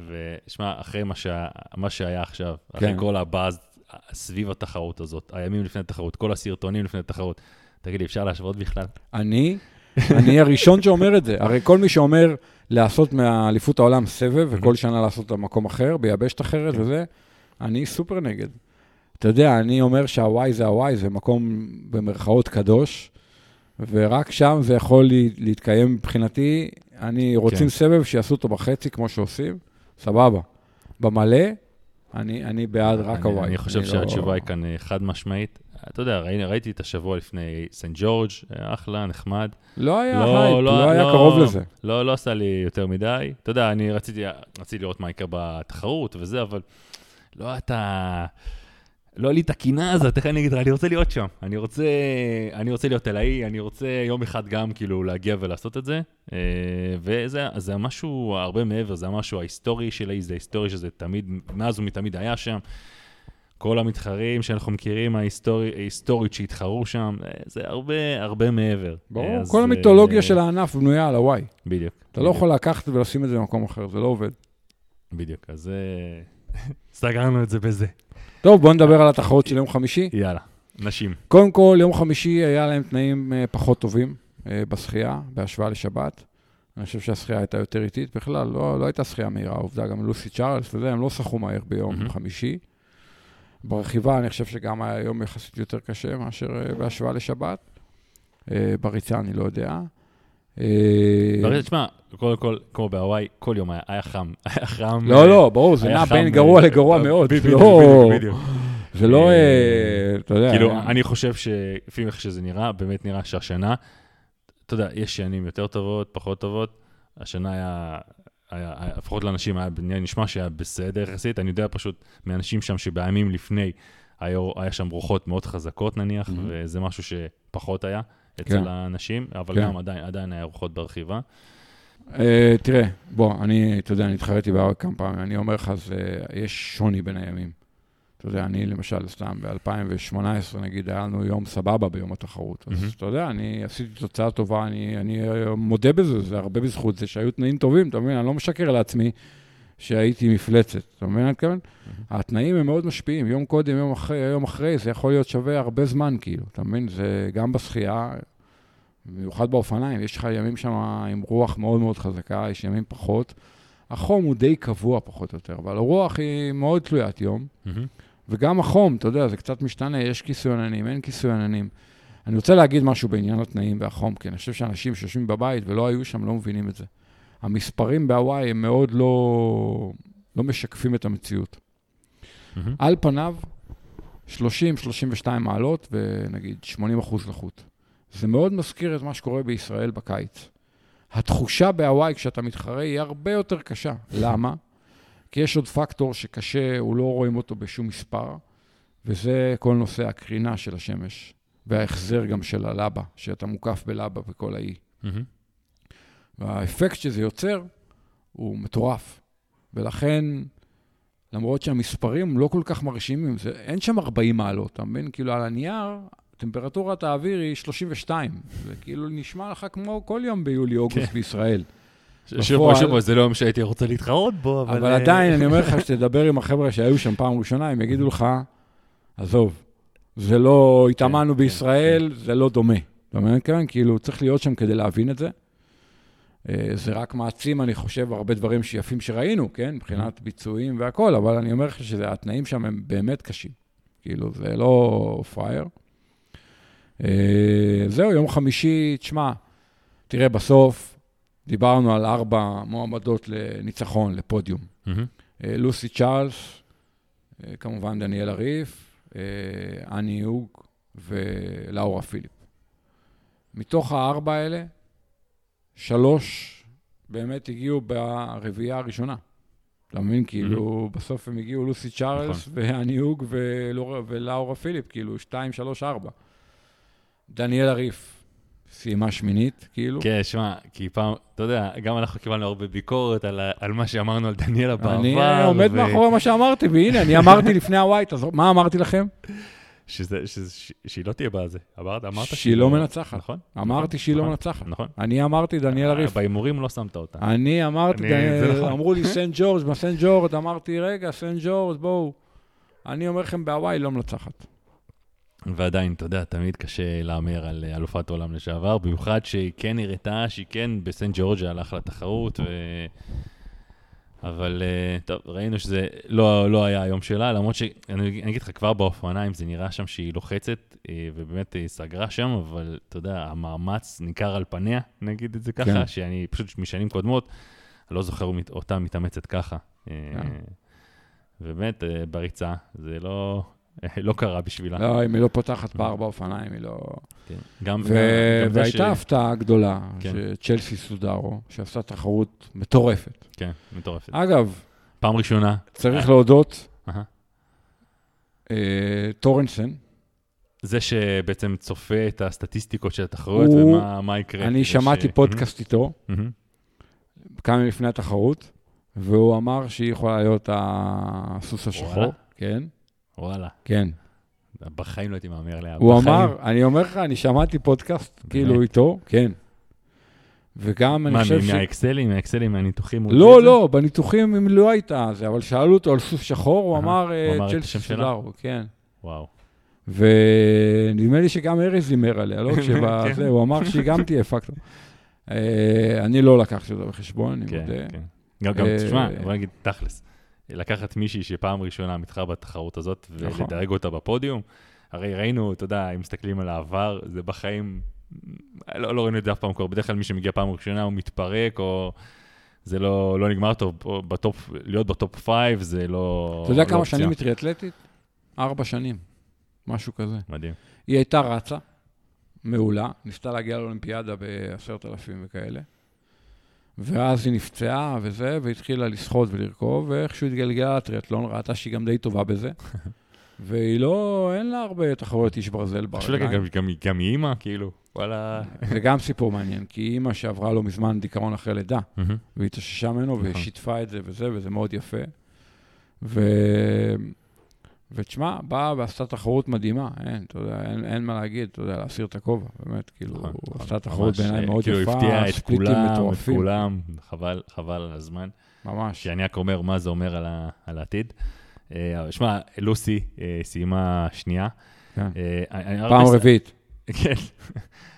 ושמע, אחרי מה, שה, מה שהיה עכשיו, כן. אחרי כל הבאז סביב התחרות הזאת, הימים לפני התחרות, כל הסרטונים לפני התחרות, תגיד לי, אפשר להשוות בכלל? אני, אני הראשון שאומר את זה. הרי כל מי שאומר... לעשות מאליפות העולם סבב, וכל שנה לעשות במקום אחר, ביבשת אחרת וזה, אני סופר נגד. אתה יודע, אני אומר שהוואי זה הוואי, זה מקום במרכאות קדוש, ורק שם זה יכול לה- להתקיים מבחינתי. אני, רוצים כן. סבב, שיעשו אותו בחצי, כמו שעושים, סבבה. במלא, אני, אני בעד רק אני- הוואי. אני חושב לא- שהתשובה היא כאן אה, חד משמעית. אתה יודע, ראיתי, ראיתי את השבוע לפני סנט ג'ורג', אה, אחלה, נחמד. לא היה לא, הייפ, לא, לא היה לא. קרוב לזה. לא, לא עשה לי יותר מדי. אתה יודע, אני רציתי, רציתי לראות מה יקרה בתחרות וזה, אבל לא הייתה... לא לי את הקנאה הזאת, איך אני אגיד לך, אני רוצה להיות שם. אני רוצה, אני רוצה להיות אלאי, אני רוצה יום אחד גם כאילו להגיע ולעשות את זה. אה, וזה זה משהו הרבה מעבר, זה המשהו ההיסטורי שלי, זה היסטורי שזה תמיד, מאז ומתמיד היה שם. כל המתחרים שאנחנו מכירים, ההיסטורי- ההיסטורית שהתחרו שם, אה, זה הרבה, הרבה מעבר. ברור, אז, כל המיתולוגיה אה, של הענף בנויה על הוואי. בדיוק. אתה לא בדיוק. יכול לקחת ולשים את זה במקום אחר, זה לא עובד. בדיוק, אז אה, (laughs) סגרנו את זה בזה. טוב, בוא נדבר על התחרות של יום חמישי. יאללה, נשים. קודם כל, יום חמישי היה להם תנאים אה, פחות טובים אה, בשחייה, בהשוואה לשבת. אני חושב שהשחייה הייתה יותר איטית בכלל, לא, לא הייתה שחייה מהירה, עובדה, גם לוסי צ'ארלס וזה, הם לא שחו מהר ביום מהמם. חמישי. ברכיבה, אני חושב שגם היה יום יחסית יותר קשה מאשר אה, בהשוואה לשבת. בריצה, אני לא יודע. אה, ברגע, תשמע, קודם כל, כמו בהוואי, כל יום היה חם. (laughs) היה חם. לא, לא, ברור, זה נע בין גרוע אה, לגרוע אה, מאוד. בדיוק, זה בדיוק, לא- בדיוק, בדיוק. זה לא, אתה יודע... כאילו, אני חושב שלפי איך שזה נראה, באמת נראה שהשנה, אתה יודע, יש שנים יותר טובות, פחות טובות. השנה היה, היה, היה- לפחות לאנשים היה נשמע שהיה בסדר יחסית. אני יודע פשוט מאנשים שם שבימים לפני, היה, היה שם רוחות מאוד חזקות נניח. וזה משהו שפחות היה אצל כן. האנשים, אבל כן. גם עדיין, עדיין היה רוחות ברכיבה. אה, תראה, בוא, אני, אתה יודע, אני התחרתי בהר כמה פעמים, אני אומר לך, זה, יש שוני בין הימים. אתה יודע, אני למשל, סתם ב-2018, נגיד, היה לנו יום סבבה ביום התחרות. אז מהמם. אתה יודע, אני עשיתי תוצאה טובה, אני, אני מודה בזה, זה הרבה בזכות זה שהיו תנאים טובים, אתה מבין? אני לא משקר לעצמי שהייתי מפלצת, אתה מבין מה אני מתכוון? התנאים הם מאוד משפיעים, יום קודם, יום אחרי, יום אחרי, זה יכול להיות שווה הרבה זמן, כאילו, אתה מבין? זה גם בשחייה, במיוחד באופניים, יש לך ימים שם עם רוח מאוד מאוד חזקה, יש ימים פחות. החום הוא די קבוע פחות או יותר, אבל הרוח היא מאוד תלוית יום. וגם החום, אתה יודע, זה קצת משתנה, יש כיסוי עננים, אין כיסוי עננים. אני רוצה להגיד משהו בעניין התנאים והחום, כי אני חושב שאנשים שיושבים בבית ולא היו שם לא מבינים את זה. המספרים בהוואי הם מאוד לא, לא משקפים את המציאות. על פניו, 30-32 מעלות ונגיד 80 אחוז לחות. זה מאוד מזכיר את מה שקורה בישראל בקיץ. התחושה בהוואי כשאתה מתחרה היא הרבה יותר קשה. למה? כי יש עוד פקטור שקשה, הוא לא רואים אותו בשום מספר, וזה כל נושא הקרינה של השמש, וההחזר גם של הלבה, שאתה מוקף בלבה בכל האי. והאפקט שזה יוצר הוא מטורף. ולכן, למרות שהמספרים לא כל כך מרשימים, זה, אין שם 40 מעלות, אתה מבין? כאילו, על הנייר, טמפרטורת האוויר היא 32. זה כאילו נשמע לך כמו כל יום ביולי-אוגוסט כן. בישראל. שוב שוב זה לא יום שהייתי רוצה להתחרות בו, אבל... אבל אה, עדיין, אני אומר לך, (laughs) שתדבר עם החבר'ה שהיו שם פעם ראשונה, הם יגידו לך, עזוב, זה לא, התאמנו כן, בישראל, זה לא דומה. אתה מבין? כן, כאילו, צריך להיות שם כדי להבין את זה. אה, זה רק מעצים, אני חושב, הרבה דברים שיפים שראינו, כן? מבחינת ביצועים והכול, אבל אני אומר לך שהתנאים שם הם באמת קשים. כאילו, זה לא פראייר. אה, זהו, יום חמישי, תשמע, תראה, בסוף דיברנו על ארבע מועמדות לניצחון, לפודיום. מהמם. אה, לוסי צ'ארלס, כמובן דניאל הריף, אני יוג ולאורה פיליפ. מתוך הארבע האלה, שלוש באמת הגיעו ברביעייה הראשונה. אתה מבין? כאילו, בסוף הם הגיעו לוסי צ'ארלס ואני יוג ולאורה- פיליפ, כאילו, שתיים, שלוש, ארבע. דניאל הריף סיימה שמינית, כאילו. כן, שמע, כי פעם, אתה יודע, גם אנחנו קיבלנו הרבה ביקורת על, על מה שאמרנו על דניאלה בעבר. אני עומד ו- מאחורי מה שאמרתי, והנה, אני אמרתי לפני הווייט, אז מה אמרתי לכם? שזה, שזה, ש- שהיא לא תהיה בזה. אמרת, אמרת שהיא לא מנצחת. נכון. אמרתי שהיא לא נכון, מנצחת. נכון. אני אמרתי דניאל הריף. בהימורים לא שמת אותה. אני אמרתי, אני- דניאל- זה נכון. אמרו לי (laughs) סנט ג'ורג', מה סנט ג'ורג', אמרתי, רגע, סנט ג'ורג', בואו. אני אומר לכם, בהוואי לא מנצחת. ועדיין, אתה יודע, תמיד קשה להמר על אה, אלופת עולם לשעבר, במיוחד שהיא כן הראתה שהיא כן בסנט ג'ורג'ה הלך לתחרות, ו... אבל אה, טוב, ראינו שזה לא, לא היה היום שלה, למרות שאני אני אגיד לך, כבר באופניים זה נראה שם שהיא לוחצת, אה, ובאמת היא סגרה שם, אבל אתה יודע, המאמץ ניכר על פניה, נגיד את זה ככה, כן. שאני פשוט משנים קודמות, לא זוכר אותה מתאמצת ככה. אה, כן. ובאמת, אה, בריצה, זה לא, (laughs) לא קרה בשבילה. לא, אם היא לא פותחת פער באופניים, היא לא... כן. גם, ו- גם זה והייתה הפתעה גדולה, כן. שצ'לסי סודרו, שעשתה תחרות מטורפת. כן, מטורפת. אגב, פעם ראשונה. צריך להודות, אהה. אה, טורנסן, זה שבעצם צופה את הסטטיסטיקות של התחרויות הוא- ומה מה יקרה. אני שמעתי אה, פודקאסט איתו. כמה לפני התחרות, והוא אמר שהיא יכולה להיות הסוס השחור. כן, וואלה, כן. בחיים לא הייתי מהמר עליה. הוא בחיים. אמר, אני אומר לך, אני שמעתי פודקאסט כאילו? איתו, כן. וגם אני מה, חושב ש... מהאקסלים, מהאקסלים, מהניתוחים? לא, לא, בניתוחים אם לא הייתה זה, אבל שאלו אותו על סוס שחור, הוא אהה, אמר הוא אה, אמר את צ'לסי השם? סודרו, כן. וואו. ונדמה לי שגם ארז הימר עליה, לא? (laughs) כן. כשבזה, הוא אמר שהיא גם תהיה פקטור. אה, אני לא לקחתי אותו בחשבון, אני כן, מודה. כן. גם, גם, אה, תשמע, בוא נגיד תכלס, לקחת מישהי שפעם ראשונה מתחרה בתחרות הזאת, נכון. ולדרג אותה בפודיום, הרי ראינו, אתה יודע, אם מסתכלים על העבר, זה בחיים, לא, לא ראינו את זה אף פעם קורה, בדרך כלל מי שמגיע פעם ראשונה הוא מתפרק, או זה לא, לא נגמר טוב, ב top, להיות ב top five זה לא... אתה יודע לא כמה אופציה. שנים היא טריאטלטית? ארבע שנים, משהו כזה. מדהים. היא הייתה רצה, מעולה, ניסתה להגיע לאולימפיאדה בעשרת אלפים וכאלה. ואז היא נפצעה וזה, והתחילה לשחות ולרכוב, ואיכשהו התגלגלה לטריאטלון, ראתה שהיא גם די טובה בזה. (laughs) והיא לא, אין לה הרבה תחרויות איש ברזל ברגליים. גם, גם, גם היא אימא, כאילו, וואלה. (laughs) זה גם סיפור מעניין, כי אימא שעברה לא מזמן דיכאון אחרי לידה. והיא התאוששה ממנו נכון. ושיתפה את זה וזה, וזה מאוד יפה. ו... ותשמע, באה ועשתה תחרות מדהימה, אין, אתה יודע, אין, אין מה להגיד, אתה יודע, להסיר את הכובע, באמת, כאילו, נכון, נכון. עשתה תחרות בעיניי מאוד כאילו יפה, הפתיע את ספליטים כולם, את מטורפים. כולם, חבל, חבל על הזמן. ממש. שאני רק אומר מה זה אומר על, ה, על העתיד. אה, שמע, לוסי אה, סיימה שנייה. כן. אה, פעם רביעית. (laughs) כן.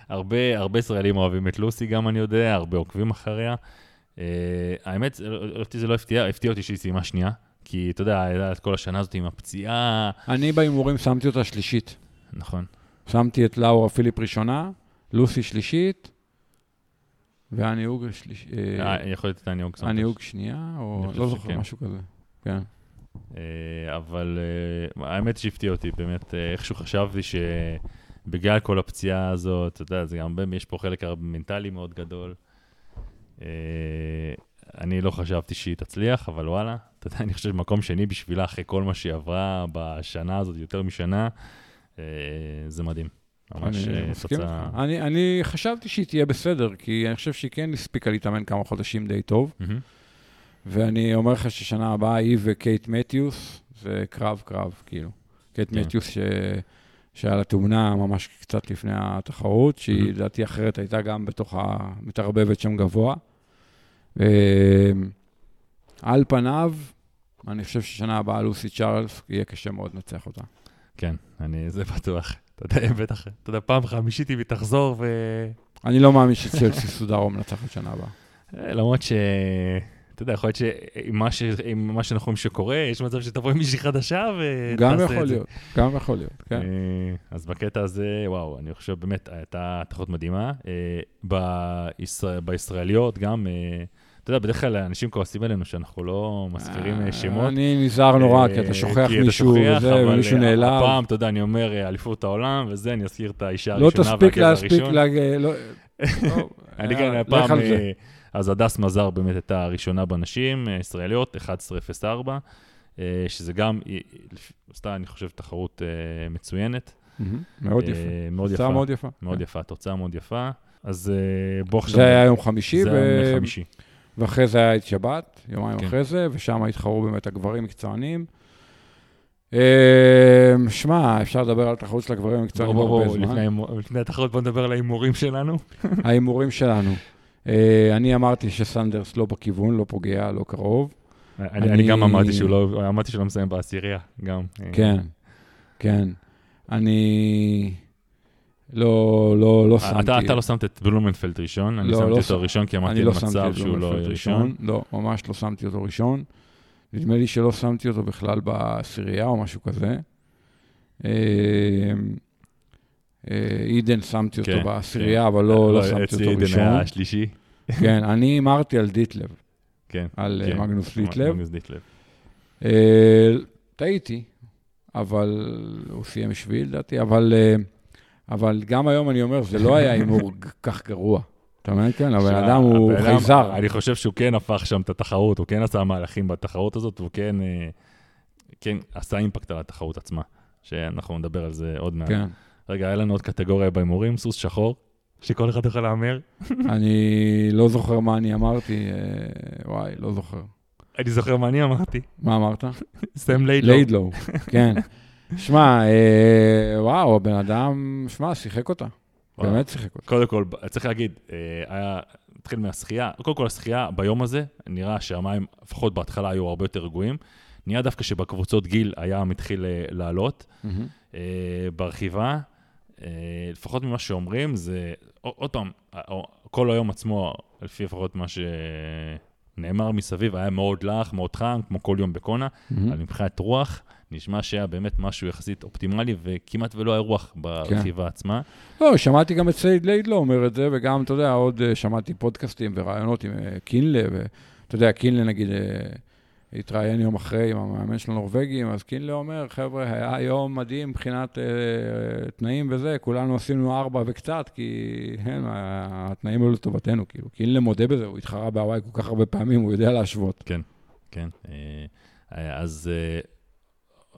הרבה, הרבה ישראלים אוהבים את לוסי, גם אני יודע, הרבה עוקבים אחריה. האמת, אותי זה לא הפתיע, הפתיע אותי שהיא סיימה שנייה. כי אתה יודע, היה את כל השנה הזאת עם הפציעה. אני בהימורים שמתי אותה שלישית. נכון. שמתי את לאורה פיליפ ראשונה, לוסי שלישית, והניהוג שלישית. אה, יכול להיות את הניוג סנטוש. הניהוג שנייה, או לא זוכר. משהו כזה. כן. אה, אבל אה, האמת שהפתיע אותי, באמת, אה, איכשהו חשבתי שבגלל כל הפציעה הזאת, אתה יודע, זה גם, הרבה- יש פה חלק מנטלי מאוד גדול. אה, אני לא חשבתי שהיא תצליח, אבל וואלה, אתה יודע, אני חושב שמקום שני בשבילה, אחרי כל מה שהיא עברה בשנה הזאת, יותר משנה, אה, זה מדהים. ממש אה, תוצאה... אני, אני חשבתי שהיא תהיה בסדר, כי אני חושב שהיא כן הספיקה להתאמן כמה חודשים די טוב, מהמם. ואני אומר לך ששנה הבאה היא וקייט מתיוס, זה קרב קרב, כאילו. קייט כן. מתיוס ש... שהיה לה תאונה ממש קצת לפני התחרות, שהיא מהמם. לדעתי אחרת הייתה גם בתוך המתערבבת שם גבוה. על פניו, אני חושב ששנה הבאה לוסי צ'ארלס, יהיה קשה מאוד לנצח אותה. כן, אני, זה בטוח. אתה יודע, בטח, אתה יודע, פעם חמישית היא תחזור ו... אני לא מאמין שצ'לסי סודרו מנצחת שנה הבאה. אה, למרות ש... אתה יודע, יכול להיות שעם מה, שאנחנו רואים שקורה, יש מצב שתבוא עם מישהי חדשה ותעשה גם את יכול. להיות, גם יכול להיות, כן. אה, אז בקטע הזה, וואו, אני חושב באמת, הייתה תחרות מדהימה. אה, בישראל... בישראליות גם, אתה יודע, בדרך כלל אנשים כועסים עלינו שאנחנו לא מזכירים אה, שמות. אני נזהר נורא, כי אה, אתה שוכח כי אתה מישהו שוכח, וזה, אבל, ומישהו אה, נעלב. הפעם, אתה יודע, אני אומר אה, אליפות העולם, וזה, אני אזכיר את האישה לא הראשונה תספיק והגבר להספיק, הראשון. לא, לא, (laughs) אני אה, כן, הפעם. אה, אז הדס מזר באמת הייתה הראשונה בנשים, אה, ישראליות, 11.04, אה, שזה גם, אה, עשתה, אני חושב, תחרות אה, מצוינת. מאוד אה, יפה. מאוד תוצאה יפה. מאוד יפה. מאוד. יפה, תוצאה מאוד יפה. אז אה, בוא עכשיו... זה היה יום חמישי, זה היה יום חמישי. ואחרי זה היה את שבת, יומיים כן. אחרי זה, ושם התחרו באמת הגברים מקצוענים. אה, שמע, אפשר לדבר על התחרות של הגברים המקצוענים הרבה בוא, זמן. לפני לפני התחרות בוא נדבר על ההימורים שלנו. (laughs) ההימורים שלנו. אה, אני אמרתי שסנדרס לא בכיוון, לא פוגע, לא קרוב. אני אני- אני גם אמרתי שהוא לא, אמרתי שהוא לא מסיים בעשירייה, גם. אה, כן, כן. אני לא, לא, לא שמתי. אתה, אתה לא שמת את בלומנפלד ראשון, אני לא, שמתי לא אותו ראשון כי אמרתי לא שמתי שהוא לא ראשון. לא, ממש לא שמתי אותו ראשון. נדמה לי שלא שמתי אותו בכלל בעשירייה או משהו כזה. אה, אה, עידן שמתי אותו כן, בעשירייה, אבל לא, לא שמתי אצלי אותו ראשון. היה השלישי. כן, אני הימרתי על דיטלב, כן. על אה, כן. מגנוס דיטלב. מגנוס דיטלב. אה, טעיתי, אבל הוא סיים שביעי לדעתי, אבל, אה, אבל גם היום אני אומר, זה לא היה הימור (laughs) כך גרוע. אתה מבין? כן, הבן אדם הוא חייזר. אני חושב שהוא כן הפך שם את התחרות, הוא כן עשה מהלכים בתחרות הזאת, והוא כן, אה, כן עשה אימפקט על התחרות עצמה, שאנחנו נדבר על זה עוד מעט. כן. רגע, היה לנו עוד קטגוריה בהימורים, סוס שחור, שכל אחד יכול להמר. (laughs) אני לא זוכר מה אני אמרתי, אה, וואי, לא זוכר. אני זוכר מה אני אמרתי, מה אמרת? (laughs) סם ליידלו. ליידלו, כן. שמע, אה, וואו, הבן אדם, שמע, שיחק אותה. באמת שיחק אותה. קודם כל, צריך להגיד, אה, היה, נתחיל מהשחייה, קודם כל השחייה ביום הזה, נראה שהמים, לפחות בהתחלה, היו הרבה יותר רגועים. נראה דווקא שבקבוצות גיל היה מתחיל אה, לעלות. ברכיבה, לפחות ממה שאומרים, זה, עוד פעם, כל היום עצמו, לפי לפחות מה שנאמר מסביב, היה מאוד לח, מאוד חם, כמו כל יום בקונה, מהמם. אבל מבחינת רוח, נשמע שהיה באמת משהו יחסית אופטימלי, וכמעט ולא היה רוח ברכיבה עצמה. לא, שמעתי גם את סייד ליידלו אומר את זה, וגם, אתה יודע, עוד אה, שמעתי פודקאסטים ורעיונות עם אה, קינלה, ואתה יודע, קינלה נגיד אה, התראיין יום אחרי עם המאמן של הנורבגים, אז קינלה אומר, חבר'ה, היה יום מדהים מבחינת אה, תנאים וזה, כולנו עשינו ארבע וקצת, כי כן, התנאים היו לטובתנו, כאילו, קינלה מודה בזה, הוא התחרה בהוואי כל כך הרבה פעמים, הוא יודע להשוות. כן, אה, אה, אז אה,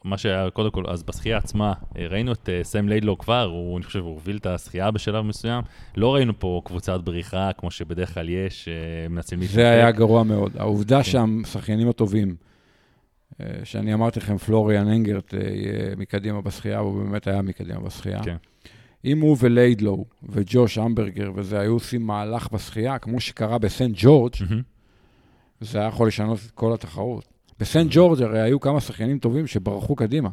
מה שהיה, קודם כל, אז בשחייה עצמה, אה, ראינו את אה, סם ליידלו כבר, הוא, אני חושב, הוא הוביל את השחייה בשלב מסוים. לא ראינו פה קבוצת בריחה, כמו שבדרך כלל יש, אה, מנסים להתנתק. זה היה גרוע מאוד. העובדה כן. שהשחיינים הטובים, שאני אמרתי לכם, פלוריאן אנגרט יהיה מקדימה בשחייה, והוא באמת היה מקדימה בשחייה. כן. אם הוא וליידלו וג'וש אמברגר וזה היו עושים מהלך בשחייה, כמו שקרה בסנט ג'ורג', מהמם. זה היה יכול לשנות את כל התחרות. בסנט ג'ורג' הרי היו כמה שחיינים טובים שברחו קדימה.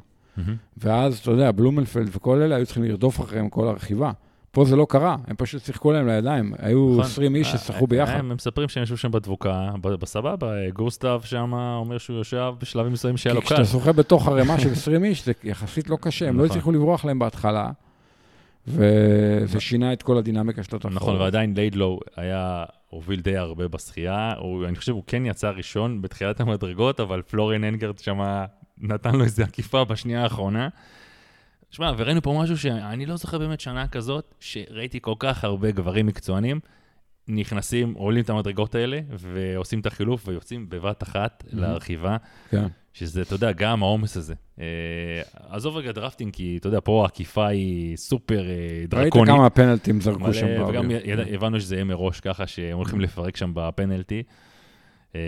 ואז, אתה יודע, בלומנפלד וכל אלה היו צריכים לרדוף אחריהם כל הרכיבה. פה זה לא קרה, הם פשוט שיחקו להם לידיים. היו נכון. 20 איש אה, ששחקו אה, ביחד. הם מספרים שהם ישבו שם בדבוקה, בסבבה, אה, גוסטב שם אומר שהוא יושב בשלבים מסוימים שהיה לו כי קל. כשאתה שוחה בתוך ערימה של 20 איש, זה יחסית לא קשה, הם לא נכון. הצליחו לברוח להם בהתחלה, וזה שינה את כל הדינמיקה של התחרות. נכון, ועדיין ליידלו היה, הוביל די הרבה בשחייה, הוא- אני חושב הוא כן יצא ראשון בתחילת המדרגות, אבל פלוריאן אנגרד שם נתן לו איזו עקיפה בשנייה האחרונה. שמע, וראינו פה משהו שאני לא זוכר באמת שנה כזאת, שראיתי כל כך הרבה גברים מקצוענים נכנסים, עולים את המדרגות האלה, ועושים את החילוף ויוצאים בבת אחת Mhm. לרכיבה, כן. שזה, אתה יודע, גם העומס הזה. אה, עזוב רגע drafting, כי אתה יודע, פה העקיפה היא סופר אה, ראית דרקונית. כמה פנלטים זרקו מלא, שם וגם באוויר. ידענו, הבנו שזה יהיה מראש ככה, שהם הולכים לפרק שם בפנלטי. אה,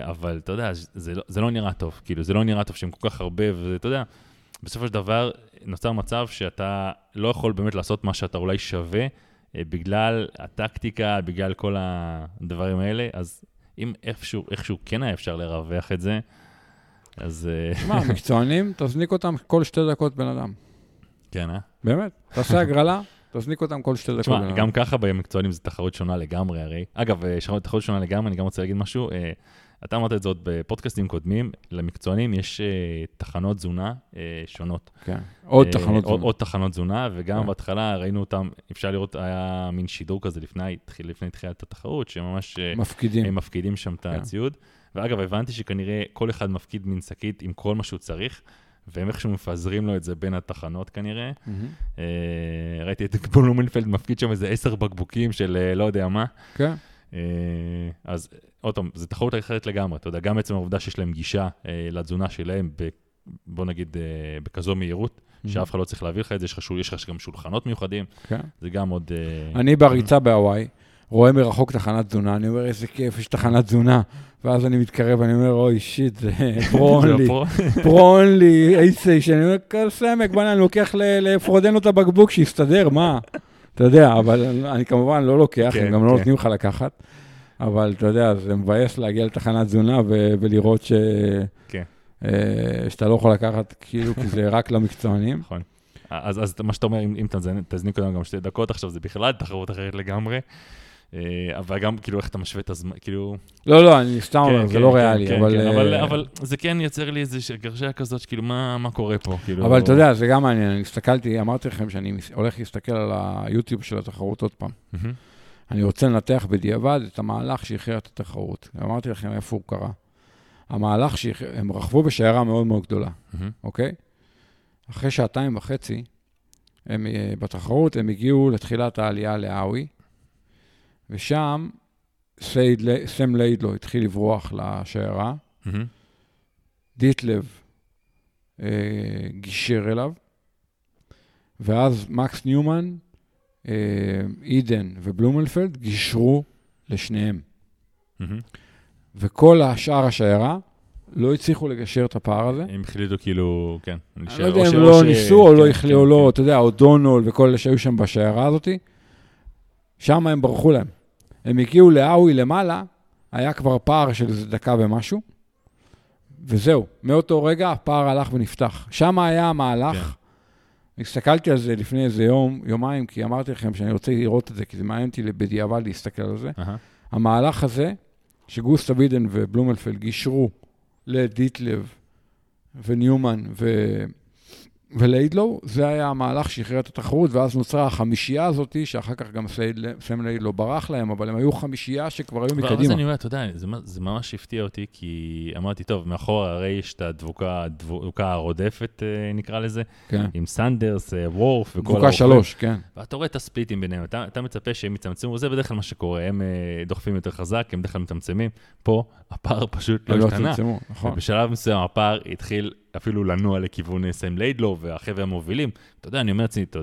אבל אתה יודע, זה לא, זה לא נראה טוב, כאילו, זה לא נראה טוב שהם כל כך הרבה, ואתה יודע, בסופו של דבר נוצר מצב שאתה לא יכול באמת לעשות מה שאתה אולי שווה, אה, בגלל הטקטיקה, בגלל כל הדברים האלה, אז אם איכשהו, איכשהו כן היה אפשר לרווח את זה, אז אה, שמע, (laughs) מקצוענים, תזניק אותם כל שתי דקות בן אדם. כן, אה? באמת, תעשה הגרלה, תזניק אותם כל שתי דקות תשמע. גם ככה במקצוענים זו תחרות שונה לגמרי, הרי. אגב, אה, תחרות שונה לגמרי, אני גם רוצה להגיד משהו. אתה אמרת את זה עוד בפודקאסטים קודמים, למקצוענים יש אה, תחנות תזונה אה, שונות. כן. עוד אה, תחנות עוד, זמן. עוד תחנות תזונה, וגם כן. בהתחלה ראינו אותם, אפשר לראות, היה מין שידור כזה לפני, לפני תחילת התחרות, שממש מפקידים. הם מפקידים שם את כן. הציוד. ואגב, הבנתי שכנראה כל אחד מפקיד מין שקית עם כל מה שהוא צריך, והם איכשהו מפזרים לו את זה בין התחנות כנראה. אה, ראיתי את בלומנפלד מפקיד שם איזה עשר בקבוקים של לא יודע מה. כן. אז עוד פעם, זו תחרות אחרת לגמרי, אתה יודע, גם עצם העובדה שיש להם גישה אה, לתזונה שלהם, בוא נגיד, אה, בכזו מהירות, שאף אחד לא צריך להביא לך את זה, יש לך גם שולחנות מיוחדים, כן. זה גם עוד... אה, אני בריצה בהוואי, רואה מרחוק תחנת תזונה, אני אומר, איזה כיף, יש תחנת תזונה. ואז אני מתקרב, אני אומר, אוי, שיט, זה (laughs) פרו-אונלי, זה פה. (laughs) פרו-אונלי, אייסיישן, אני אומר, כל סמק, בוא'נה, אני לוקח ל- לפרודנו את הבקבוק, שיסתדר, מה? אתה יודע, אבל אני כמובן לא לוקח, כן, הם גם לא כן. נותנים לך לקחת. אבל אתה יודע, זה מבאס להגיע לתחנת תזונה ו- ולראות ש... כן. אה, שאתה לא יכול לקחת, כאילו, כי זה רק למקצוענים. נכון. אז, אז מה שאתה אומר, אם, אם תזנ- תזניק אותנו גם שתי דקות עכשיו, זה בכלל תחרות אחרת לגמרי. אה, אבל גם, כאילו, איך אתה משווה את הזמן, כאילו... לא, לא, אני סתם אומר, כן, זה כן, לא כן, ריאלי, כן, אבל... אה, אבל, אבל זה כן יוצר לי איזו גרשיה כזאת, שכאילו, מה, מה קורה פה? כאילו... אבל אתה יודע, זה גם מעניין, אני הסתכלתי, אמרתי לכם שאני הולך להסתכל על היוטיוב של התחרות עוד פעם. אני רוצה לנתח בדיעבד את המהלך שהכריע את התחרות. אמרתי לכם איפה הוא קרה. המהלך שהם רכבו בשיירה מאוד מאוד גדולה. אוקיי? אחרי שעתיים וחצי, הם, אה, בתחרות הם הגיעו לתחילת העלייה לאווי, ושם סייד, סם ליידלו התחיל לברוח לשיירה, מהמם. דיטלב אה, גישר אליו, ואז מקס ניומן, אה, אידן ובלומלפלד גישרו לשניהם. מהמם. וכל השאר השיירה לא הצליחו לגשר את הפער הזה. הם החליטו כאילו, כן. אני לא יודע אם לא ניסו או לא החליטו או לא, אתה יודע, או דונול וכל אלה שהיו שם בשיירה הזאת, שם הם ברחו להם. הם הגיעו לאווי למעלה, היה כבר פער של איזה דקה ומשהו, וזהו. מאותו רגע הפער הלך ונפתח. שם היה המהלך. כן. הסתכלתי על זה לפני איזה יום, יומיים, כי אמרתי לכם שאני רוצה לראות את זה, כי זה מעניין אותי בדיעבד להסתכל על זה. אהה. המהלך הזה, שגוסטה וידן ובלומלפלד גישרו לדיטלב וניומן ו... וליידלו, זה היה המהלך שהכריע את התחרות, ואז נוצרה החמישייה הזאת, שאחר כך גם סם ליידלו ברח להם, אבל הם היו חמישייה שכבר היו אבל אז מקדימה. אני אומר, אתה יודע, זה, זה ממש הפתיע אותי, כי אמרתי, טוב, מאחורה הרי יש את הדבוקה, הדבוקה הרודפת, אה, נקרא לזה, כן. עם סנדרס, אה, וורף וכל דבוקה. שלוש, כן. ואתה רואה את הספליטים ביניהם, אתה, אתה מצפה שהם יצמצמו, זה בדרך כלל מה שקורה, הם אה, דוחפים יותר חזק, הם בדרך כלל מצמצמים. פה הפער פשוט לא לא השתנה. צמצמו, נכון. ובשלב מסוים הפער התחיל אפילו לנוע לכיוון אה, סם ליידלו והחבר'ה המובילים. אתה יודע, אני אומר לעצמי, אתה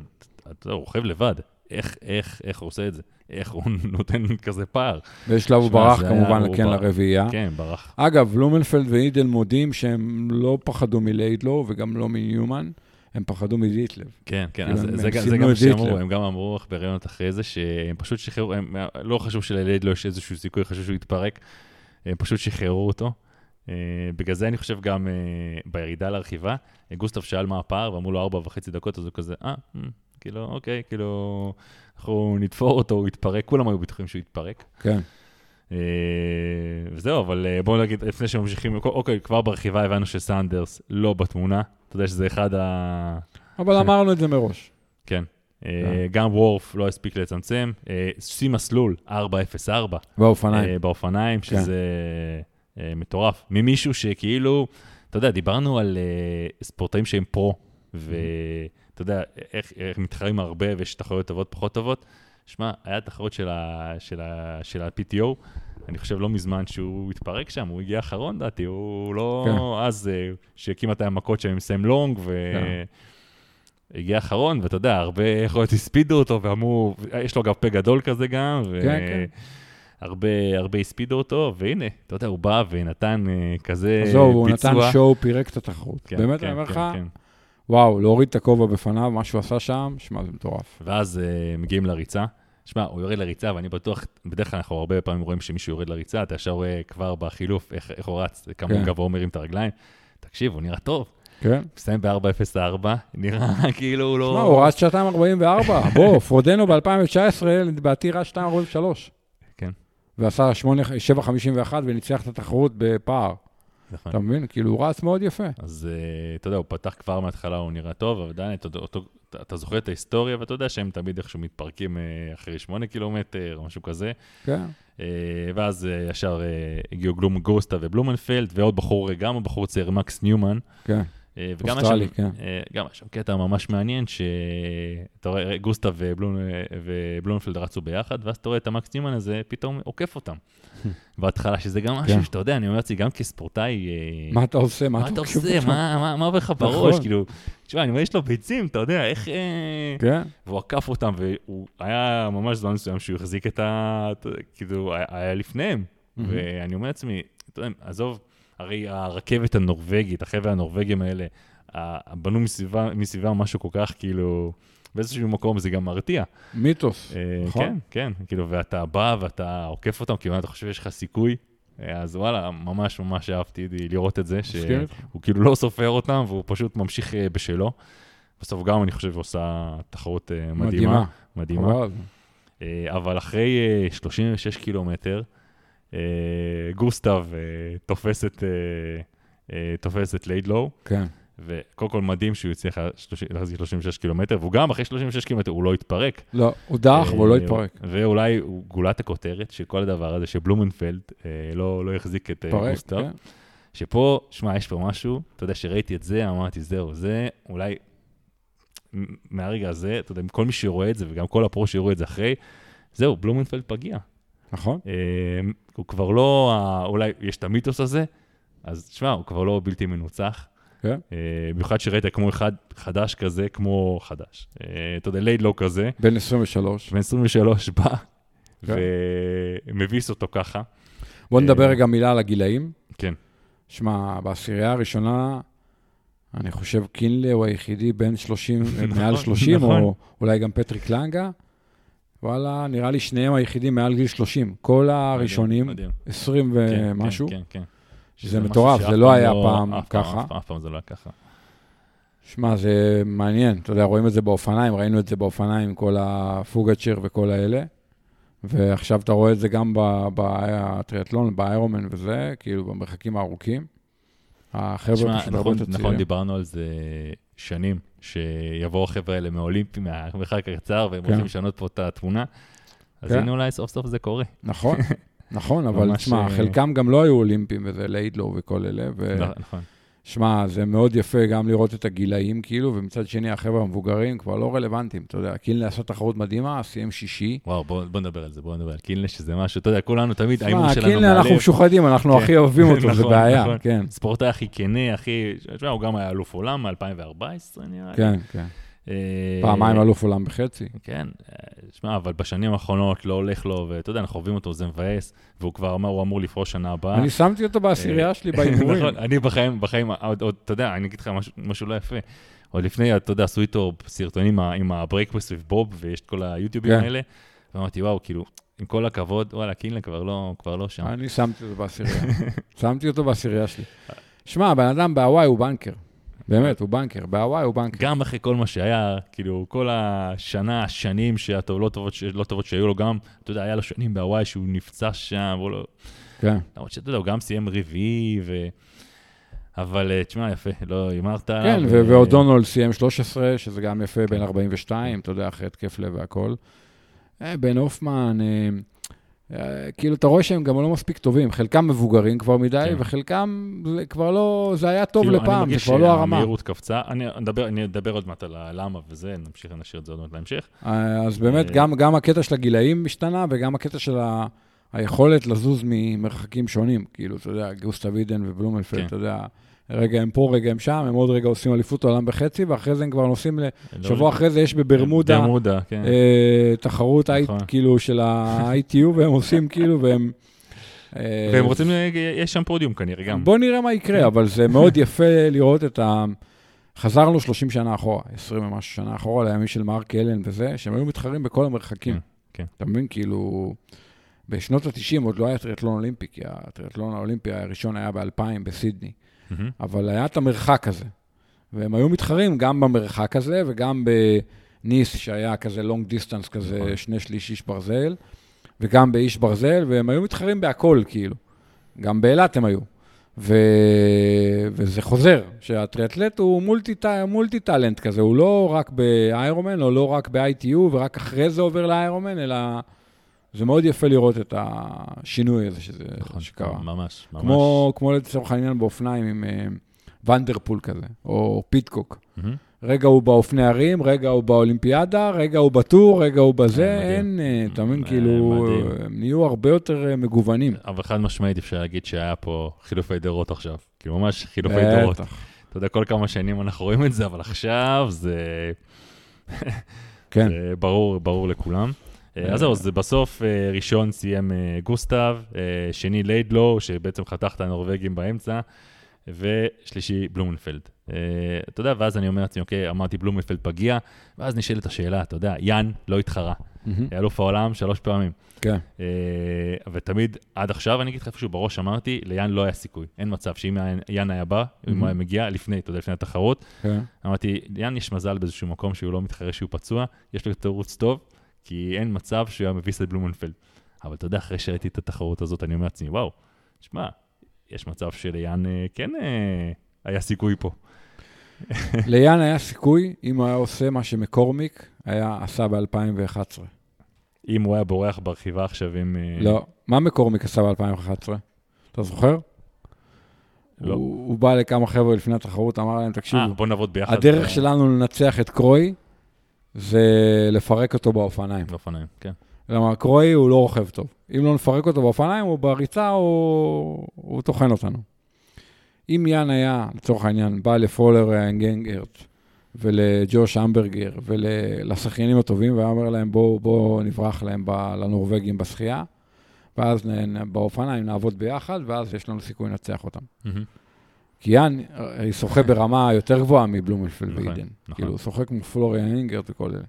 אתה רוכב לבד, איך, איך, איך הוא עושה את זה? איך הוא נותן כזה פער? באיזשלב הוא ברח זה כמובן, הוא כן, בר- לרביעייה. כן, ברח. אגב, לומנפלד ואידל מודים שהם לא פחדו מליידלו וגם לא מניומן, הם פחדו מדיטלב. כן, כן, כאילו, אז זה, זה סימנו גם מה שאמרו. הם גם אמרו לך בראיונות אחרי זה, שהם פשוט שחררו, הם לא חשבו שללידלו יש איזשהו סיכוי, חשבו שהוא יתפרק, הם פשוט שחררו אותו. אה, בגלל זה אני חושב גם אה, בירידה לרכיבה, אה, גוסטב שאל מה הפער, ואמרו לו ארבע וחצי דקות, אז הוא כזה, אה, אה, כאילו, אוקיי, כאילו, אנחנו נתפור אותו, הוא יתפרק, כולם היו בטוחים שהוא יתפרק. כן. וזהו, אבל בואו נגיד, לפני שממשיכים, אוקיי, כבר ברכיבה הבנו שסנדרס לא בתמונה, אתה יודע שזה אחד ה... אבל אמרנו את זה מראש. (laughs) כן. אה, גם וורף לא הספיק לצמצם. שיא מסלול, 404. באופניים. באופניים, כן. שזה אה, מטורף. ממישהו שכאילו, אתה יודע, דיברנו על אה, ספורטאים שהם פרו, ואתה יודע, איך איך מתחרים הרבה ויש תחרויות טובות, פחות טובות. שמע, היה תחרות של ה- של ה- של ה-PTO, אני חושב לא מזמן שהוא התפרק שם, הוא הגיע אחרון, דעתי, הוא לא... כן. אז, אה, שכמעט היה מכות שם עם סם לונג, ו... כן. הגיע אחרון, ואתה יודע, הרבה יכול להיות הספידו אותו, ואמרו, יש לו גם פה גדול כזה גם, ו... כן, כן. הרבה, הרבה הספידו אותו, והנה, אתה יודע, הוא בא ונתן אה, כזה עזוב, הוא ביצוע. נתן שואו, פירק את התחרות. כן, באמת, כן, אני אומר כן, לך, כן. וואו, להוריד את הכובע בפניו, מה שהוא עשה שם, שמע, זה מטורף. ואז uh, מגיעים לריצה. שמע, הוא יורד לריצה, ואני בטוח, בדרך כלל אנחנו הרבה פעמים רואים שמישהו יורד לריצה, אתה ישר רואה כבר בחילוף איך, איך הוא רץ, כמה כן. גבוה מרים את הרגליים. תקשיב, הוא נראה טוב. כן? מסיים ב-4.04, נראה (laughs) כאילו הוא לא... שמע, הוא רץ שעתיים 44. בוא, (laughs) פרודנו ב-2019, לדעתי רץ 2.43. ועשה 8 7.51 וניצח את התחרות בפער. נכון. אתה מבין? כאילו, הוא רץ מאוד יפה. אז uh, אתה יודע, הוא פתח כבר מההתחלה, הוא נראה טוב, אבל עדיין, אתה, זוכר את ההיסטוריה, ואתה יודע שהם תמיד איכשהו מתפרקים uh, אחרי שמונה קילומטר, או משהו כזה. כן. Uh, ואז ישר הגיעו גלום גוסטה ובלומנפלד, ועוד בחור, גם הבחור צעיר, מקס ניומן. כן. Uh, וגם היה שם, כן. גם היה שם קטע ממש מעניין, שאתה רואה, גוסטה ובלום, ובלומנפלד רצו ביחד, ואז אתה רואה את המקס ניומן הזה, פתאום עוקף אותם. (laughs) בהתחלה, שזה גם משהו כן. שאתה יודע, אני אומר לעצמי, גם כספורטאי... מה אתה עושה? מה אתה עושה? מה- מה מה עובר לך בראש? נכון. כאילו, תשמע, אני אומר, יש לו ביצים, אתה יודע, איך... אה, כן. והוא עקף אותם, והוא היה ממש זמן מסוים שהוא החזיק את ה... כאילו, היה- לפניהם. ואני אומר לעצמי, אתה יודע, עזוב, הרי הרכבת הנורבגית, החבר'ה הנורבגים האלה, בנו מסביבה, מסביבה משהו כל כך, כאילו, באיזשהו מקום זה גם מרתיע. מיתוס. אה, נכון. כן, כן, כאילו, ואתה בא ואתה עוקף אותם, כאילו, אתה חושב שיש לך סיכוי. אה, אז וואלה, ממש ממש אהבתי לראות את זה. שהוא כאילו לא סופר אותם, והוא פשוט ממשיך אה, בשלו. בסוף גם, אני חושב, עושה תחרות מדהימה. מדהימה. מדהימה. אבל- אחרי אה, 36 קילומטר, גוסטב אה, תופס את, אה, אה, תופס את ליידלו, כן. וקודם כל מדהים שהוא הצליח להחזיק 36 קילומטר, והוא גם אחרי 36 קילומטר, הוא לא התפרק. לא, הוא דח, אבל הוא לא אה, התפרק. ואולי גולת הכותרת של כל הדבר הזה, שבלומנפלד אה, לא, לא החזיק את אה, גוסטב. כן. שפה, שמע, יש פה משהו, אתה יודע, שראיתי את זה, אמרתי, זהו, זה אולי מהרגע הזה, אתה יודע, כל מי שרואה את זה, וגם כל הפרו שיראו את זה אחרי, זהו, בלומנפלד פגיע. נכון? אה, הוא כבר לא, אולי יש את המיתוס הזה, אז תשמע, הוא כבר לא בלתי מנוצח. כן. אה, במיוחד שראית כמו אחד חדש כזה, כמו חדש. אה, אתה יודע, ליידלו כזה, בן 23. בן 23 בא כן. ומביס אותו ככה. בוא נדבר רגע מילה על הגילאים. כן. שמע, בעשירייה הראשונה, אני חושב קינלי הוא היחידי בין 30, (laughs) מעל 30, נכון. או אולי גם פטריק לנגה. וואלה, נראה לי שניהם היחידים מעל גיל 30. כל הראשונים, מדהים. 20 כן, ומשהו. כן, כן, כן. שזה מטורף, זה לא פעם היה פעם אף ככה. אף, אף פעם זה לא היה ככה. שמע, זה מעניין. אתה יודע, רואים את זה באופניים, ראינו את זה באופניים כל הפוגצ'ר וכל האלה. ועכשיו אתה רואה את זה גם בטריאטלון, באיירומן וזה, כאילו במרחקים הארוכים. החבר'ה פשוט הרבה נכון, יותר נכון, צעירים. דיברנו על זה שנים, שיבואו החבר'ה האלה מאולימפי, מהמרחק הקצר, והם כן. רוצים לשנות פה את התמונה. אז כן. הנה אולי סוף סוף זה קורה. נכון, נכון, אבל (laughs) תשמע, אה, חלקם גם לא היו אולימפיים, וזה ליידלו וכל אלה, נכון. ושמע, זה מאוד יפה גם לראות את הגילאים, כאילו, ומצד שני, החבר'ה המבוגרים כבר לא רלוונטיים, אתה יודע, קינלי עשה תחרות מדהימה, סיים שישי. וואו, בוא בוא נדבר על זה, בוא נדבר על קינלה, שזה משהו, אתה יודע, כולנו תמיד, ההימור שמע, שלנו קינלי, אנחנו מהלב. משוחדים, אנחנו כן. הכי אוהבים אותו, זה נכון, בעיה, נכון. כן, ספורטאי הכי כנה, הכי... הוא גם היה אלוף עולם מ-2014, נראה לי. כן, כן. אה, פעמיים אלוף עולם בחצי. כן, אה, שמע, אבל בשנים האחרונות לא הולך לו, ואתה יודע, אנחנו אוהבים אותו, זה מבאס, והוא כבר אמר, הוא אמור לפרוש שנה הבאה. אני שמתי אותו בעשירייה שלי (laughs) בהימורים. נכון, אני בחיים, בחיים, עוד, אתה יודע, אני אגיד לך משהו, לא יפה. עוד לפני, אתה יודע, עשו איתו סרטונים עם ה- עם הbreakfast with Bob, ויש את כל היוטיובים כן. האלה, ואמרתי, וואו, כאילו, עם כל הכבוד, וואלה, קיינלה כבר לא, כבר לא שם. אני שמתי אותו בעשירייה. (laughs) שמתי אותו בעשירייה שלי. שמע, הבן אדם בהוואי הוא בנקר. באמת, הוא בנקר. בהוואי הוא בנקר. גם אחרי כל מה שהיה, כאילו, כל השנה, השנים שהטוב, לא טובות, לא טובות שהיו לו, גם, אתה יודע, היה לו שנים בהוואי שהוא נפצע שם, והוא לא... כן. למרות שאתה יודע, הוא גם סיים רביעי, ו... אבל אה, תשמע, יפה, לא הימרת עליו. כן, ו- ו- ואודונולד סיים 13, שזה גם יפה, בן 42, אתה יודע, אחרי התקף לב והכל. אה, בן הופמן, אה, אה, כאילו, אתה רואה שהם גם לא מספיק טובים. חלקם מבוגרים כבר מדי, כן. וחלקם זה כבר לא, זה היה טוב כאילו, אני לפעם, זה מרגיש כבר לא הרמה. שהמהירות קפצה. אני אדבר, אני אדבר עוד מעט על הלמה וזה, נמשיך, נשאיר את זה עוד מעט להמשך. אה, אז באמת, אה, גם, גם הקטע של הגילאים השתנה, וגם הקטע של ה... היכולת לזוז ממרחקים שונים. כאילו, אתה יודע, גוסטב אידן ובלומנפלד, כן. אתה יודע, רגע הם פה, רגע הם שם, הם עוד רגע עושים אליפות עולם בחצי, ואחרי זה הם כבר נוסעים. לא- שבוע אחרי זה יש בברמודה ברמודה, כן. אה, תחרות, נכון. כאילו, של ה-ITU, והם עושים כאילו, והם... אה, והם רוצים, יש שם פודיום כנראה גם. בוא נראה מה יקרה, אבל זה מאוד (laughs) יפה לראות את ה... חזרנו 30 שנה אחורה, 20 ומשהו שנה אחורה, לימים של מרק אלן וזה, שהם היו מתחרים בכל המרחקים. כן, כן. אתה מבין? כאילו, בשנות ה-90 עוד לא היה טריאטלון אולימפי, כי הטריאטלון האולימפי הראשון היה ב-2000 בסידני, מהמם. אבל היה את המרחק הזה. והם היו מתחרים גם במרחק הזה וגם בניס, שהיה כזה long distance, כזה נכון. שני שליש איש ברזל, וגם באיש ברזל, והם היו מתחרים בהכל, כאילו. גם באילת הם היו. ו... וזה חוזר, שהטריאטלט הוא multi, multi talent כזה, הוא לא רק באיירומן, או לא רק ב-ITU, ורק אחרי זה עובר לאיירומן, אלא זה מאוד יפה לראות את השינוי הזה שזה, נכון, שקרה. ממש, ממש. כמו, כמו לצורך העניין באופניים עם uh, ון דר פול כזה, או פיטקוק. מהמם. רגע הוא באופני הרים, רגע הוא באולימפיאדה, רגע הוא בטור, רגע הוא בזה, אה. אין, אה, אתה מבין, אה, כאילו. הם נהיו הרבה יותר אה, מגוונים. אבל חד משמעית אפשר להגיד שהיה פה חילופי דורות עכשיו. כאילו ממש חילופי דורות. בטח. אתה יודע, כל כמה שנים אנחנו רואים את זה, אבל עכשיו זה... כן, זה ברור, ברור לכולם. אה, אז זהו, אז בסוף אה, ראשון סיים אה, גוסטב, שני ליידלו, שבעצם חתך את הנורבגים באמצע, ושלישי, בלומנפלד. אתה יודע, ואז אני אומר לעצמי, אוקיי, אמרתי בלומנפלד פגיע, ואז נשאלת השאלה, אתה יודע, יאן לא התחרה. אלוף העולם שלוש פעמים. כן. ותמיד, עד עכשיו, אני אגיד לך איפשהו בראש אמרתי, ליאן לא היה סיכוי. אין מצב שאם יאן- יאן היה בא, אם הוא היה מגיע לפני, אתה יודע, לפני התחרות, כן. אמרתי, ליאן יש מזל באיזשהו מקום שהוא לא מתחרה שהוא פצוע, יש לו תירוץ טוב, כי אין מצב שהוא היה מביס את בלומנפלד. אבל אתה יודע, אחרי שראיתי את התחרות הזאת, אני אומר לעצמי, וואו, שמע, יש מצב שליאן אה, כן אה, היה סיכוי פה. (laughs) ליאן היה סיכוי אם הוא היה עושה מה שמקורמיק היה עשה ב-2011. אם הוא היה בורח ברכיבה עכשיו עם... אה, לא. מה מקורמיק עשה ב-2011? אתה זוכר? לא. הוא, הוא בא לכמה חבר'ה לפני התחרות, אמר להם, תקשיבו, בוא נעבוד ביחד. הדרך שלנו לנצח את קרוי זה לפרק אותו באופניים. באופניים, כן. כלומר, קרוי הוא לא רוכב טוב. אם לא נפרק אותו באופניים, הוא בריצה, הוא, הוא טוחן אותנו. אם יאן היה, לצורך העניין, בא לפולר גנגרט ולג'וש אמברגר ולשחיינים הטובים, והיה אומר להם, בואו בוא נברח להם ב, לנורבגים בשחייה, ואז נ, באופניים נעבוד ביחד, ואז יש לנו סיכוי לנצח אותם. מהמם. כי יאן אה, שוחה ברמה יותר גבוהה מבלומנפלד נכון, ואידן. נכון. כאילו, הוא שוחה כמו פלוריאן אינגרט וכל אלה.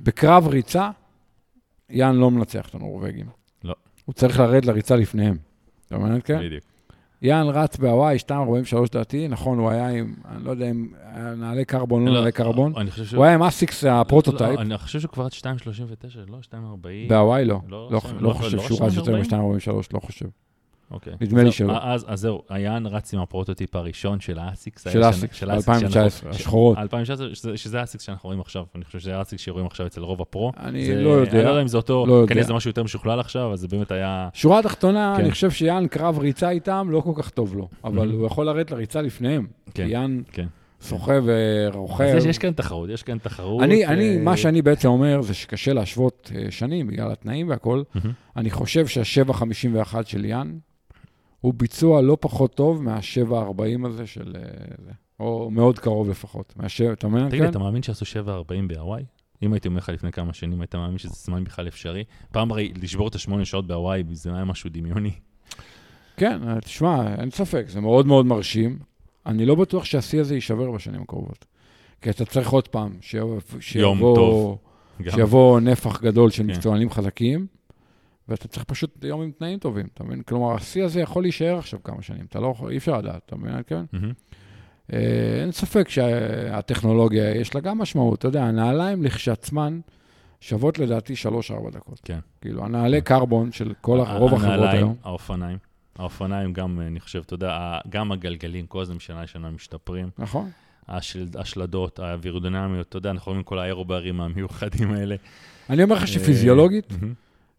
בקרב ריצה, יאן לא מנצח את הנורבגים. לא. הוא צריך לרדת לריצה לפניהם. אתה מבין? כן? בדיוק. יאן רץ בהוואי, 2.43 דעתי, נכון, הוא היה עם, אני לא יודע אם היה נעלי קרבון, לא נעלי קרבון. הוא היה עם אסיקס ה prototype, לא, אני חושב שהוא כבר עד 2.39, לא? 2.40. בהוואי לא. לא לא- לא לא- חושב לא שהוא רץ יותר 2.40? מ-2.43, לא חושב. אוקיי. נדמה לי שלא. אז, זהו, היאן רץ עם ה prototype הראשון של האסיקס. של האסיקס 2019, שאנחנו- השחורות. 2019, שזה- האסיקס שאנחנו רואים עכשיו. אני חושב שזה האסיקס שרואים עכשיו אצל רוב ה pro. אני לא יודע. אני לא יודע אם זה אותו, לא. כנראה זה משהו יותר משוכלל עכשיו, אז זה באמת היה... שורה תחתונה, כן. אני חושב שיאן קרב ריצה איתם לא כל כך טוב לו, אבל. הוא יכול לרדת לריצה לפניהם. כי כן, יאן כן. ורוכב. אז יש- כאן תחרות, יש כאן תחרות. אני, אני, אה, מה שאני בעצם אומר זה שקשה להשוות אה, שנים בגלל התנאים. מהמם. אני חושב שה-751 של יאן הוא ביצוע לא פחות טוב מה-740 הזה של... אה. או מאוד קרוב לפחות. מהשבע, אתה מבין? תגיד, כן? אתה מאמין שעשו 7.40 בהוואי? אם הייתי אומר לך לפני כמה שנים, היית מאמין שזה זמן בכלל אפשרי? פעם הרי לשבור את השמונה שעות בהוואי, זה היה משהו דמיוני. כן, אה, תשמע, אין ספק, זה מאוד מאוד מרשים. אני לא בטוח שהשיא הזה יישבר בשנים הקרובות. כי אתה צריך עוד פעם, שיבוא, שיבוא. שיבוא נפח גדול של כן. מקצוענים חזקים, ואתה צריך פשוט יום עם תנאים טובים, אתה מבין? כלומר, השיא הזה יכול להישאר עכשיו כמה שנים, אתה לא אי אפשר לדעת, אתה מבין? כן? אה, אין ספק שהטכנולוגיה, יש לה גם משמעות. אתה יודע, הנעליים לכשעצמן שוות לדעתי 3-4 דקות. כן. כאילו, הנעלי קרבון של כל, רוב החברות הנעליים, היום. האופניים. האופניים גם, אני חושב, אתה יודע, גם הגלגלים, כל הזמן משנה לשנה משתפרים. נכון? השל- השלדות, האווירודינמיות, אתה יודע, אנחנו רואים כל האירוברים המיוחדים האלה. אני אומר לך שפיזיולוגית, מהמם.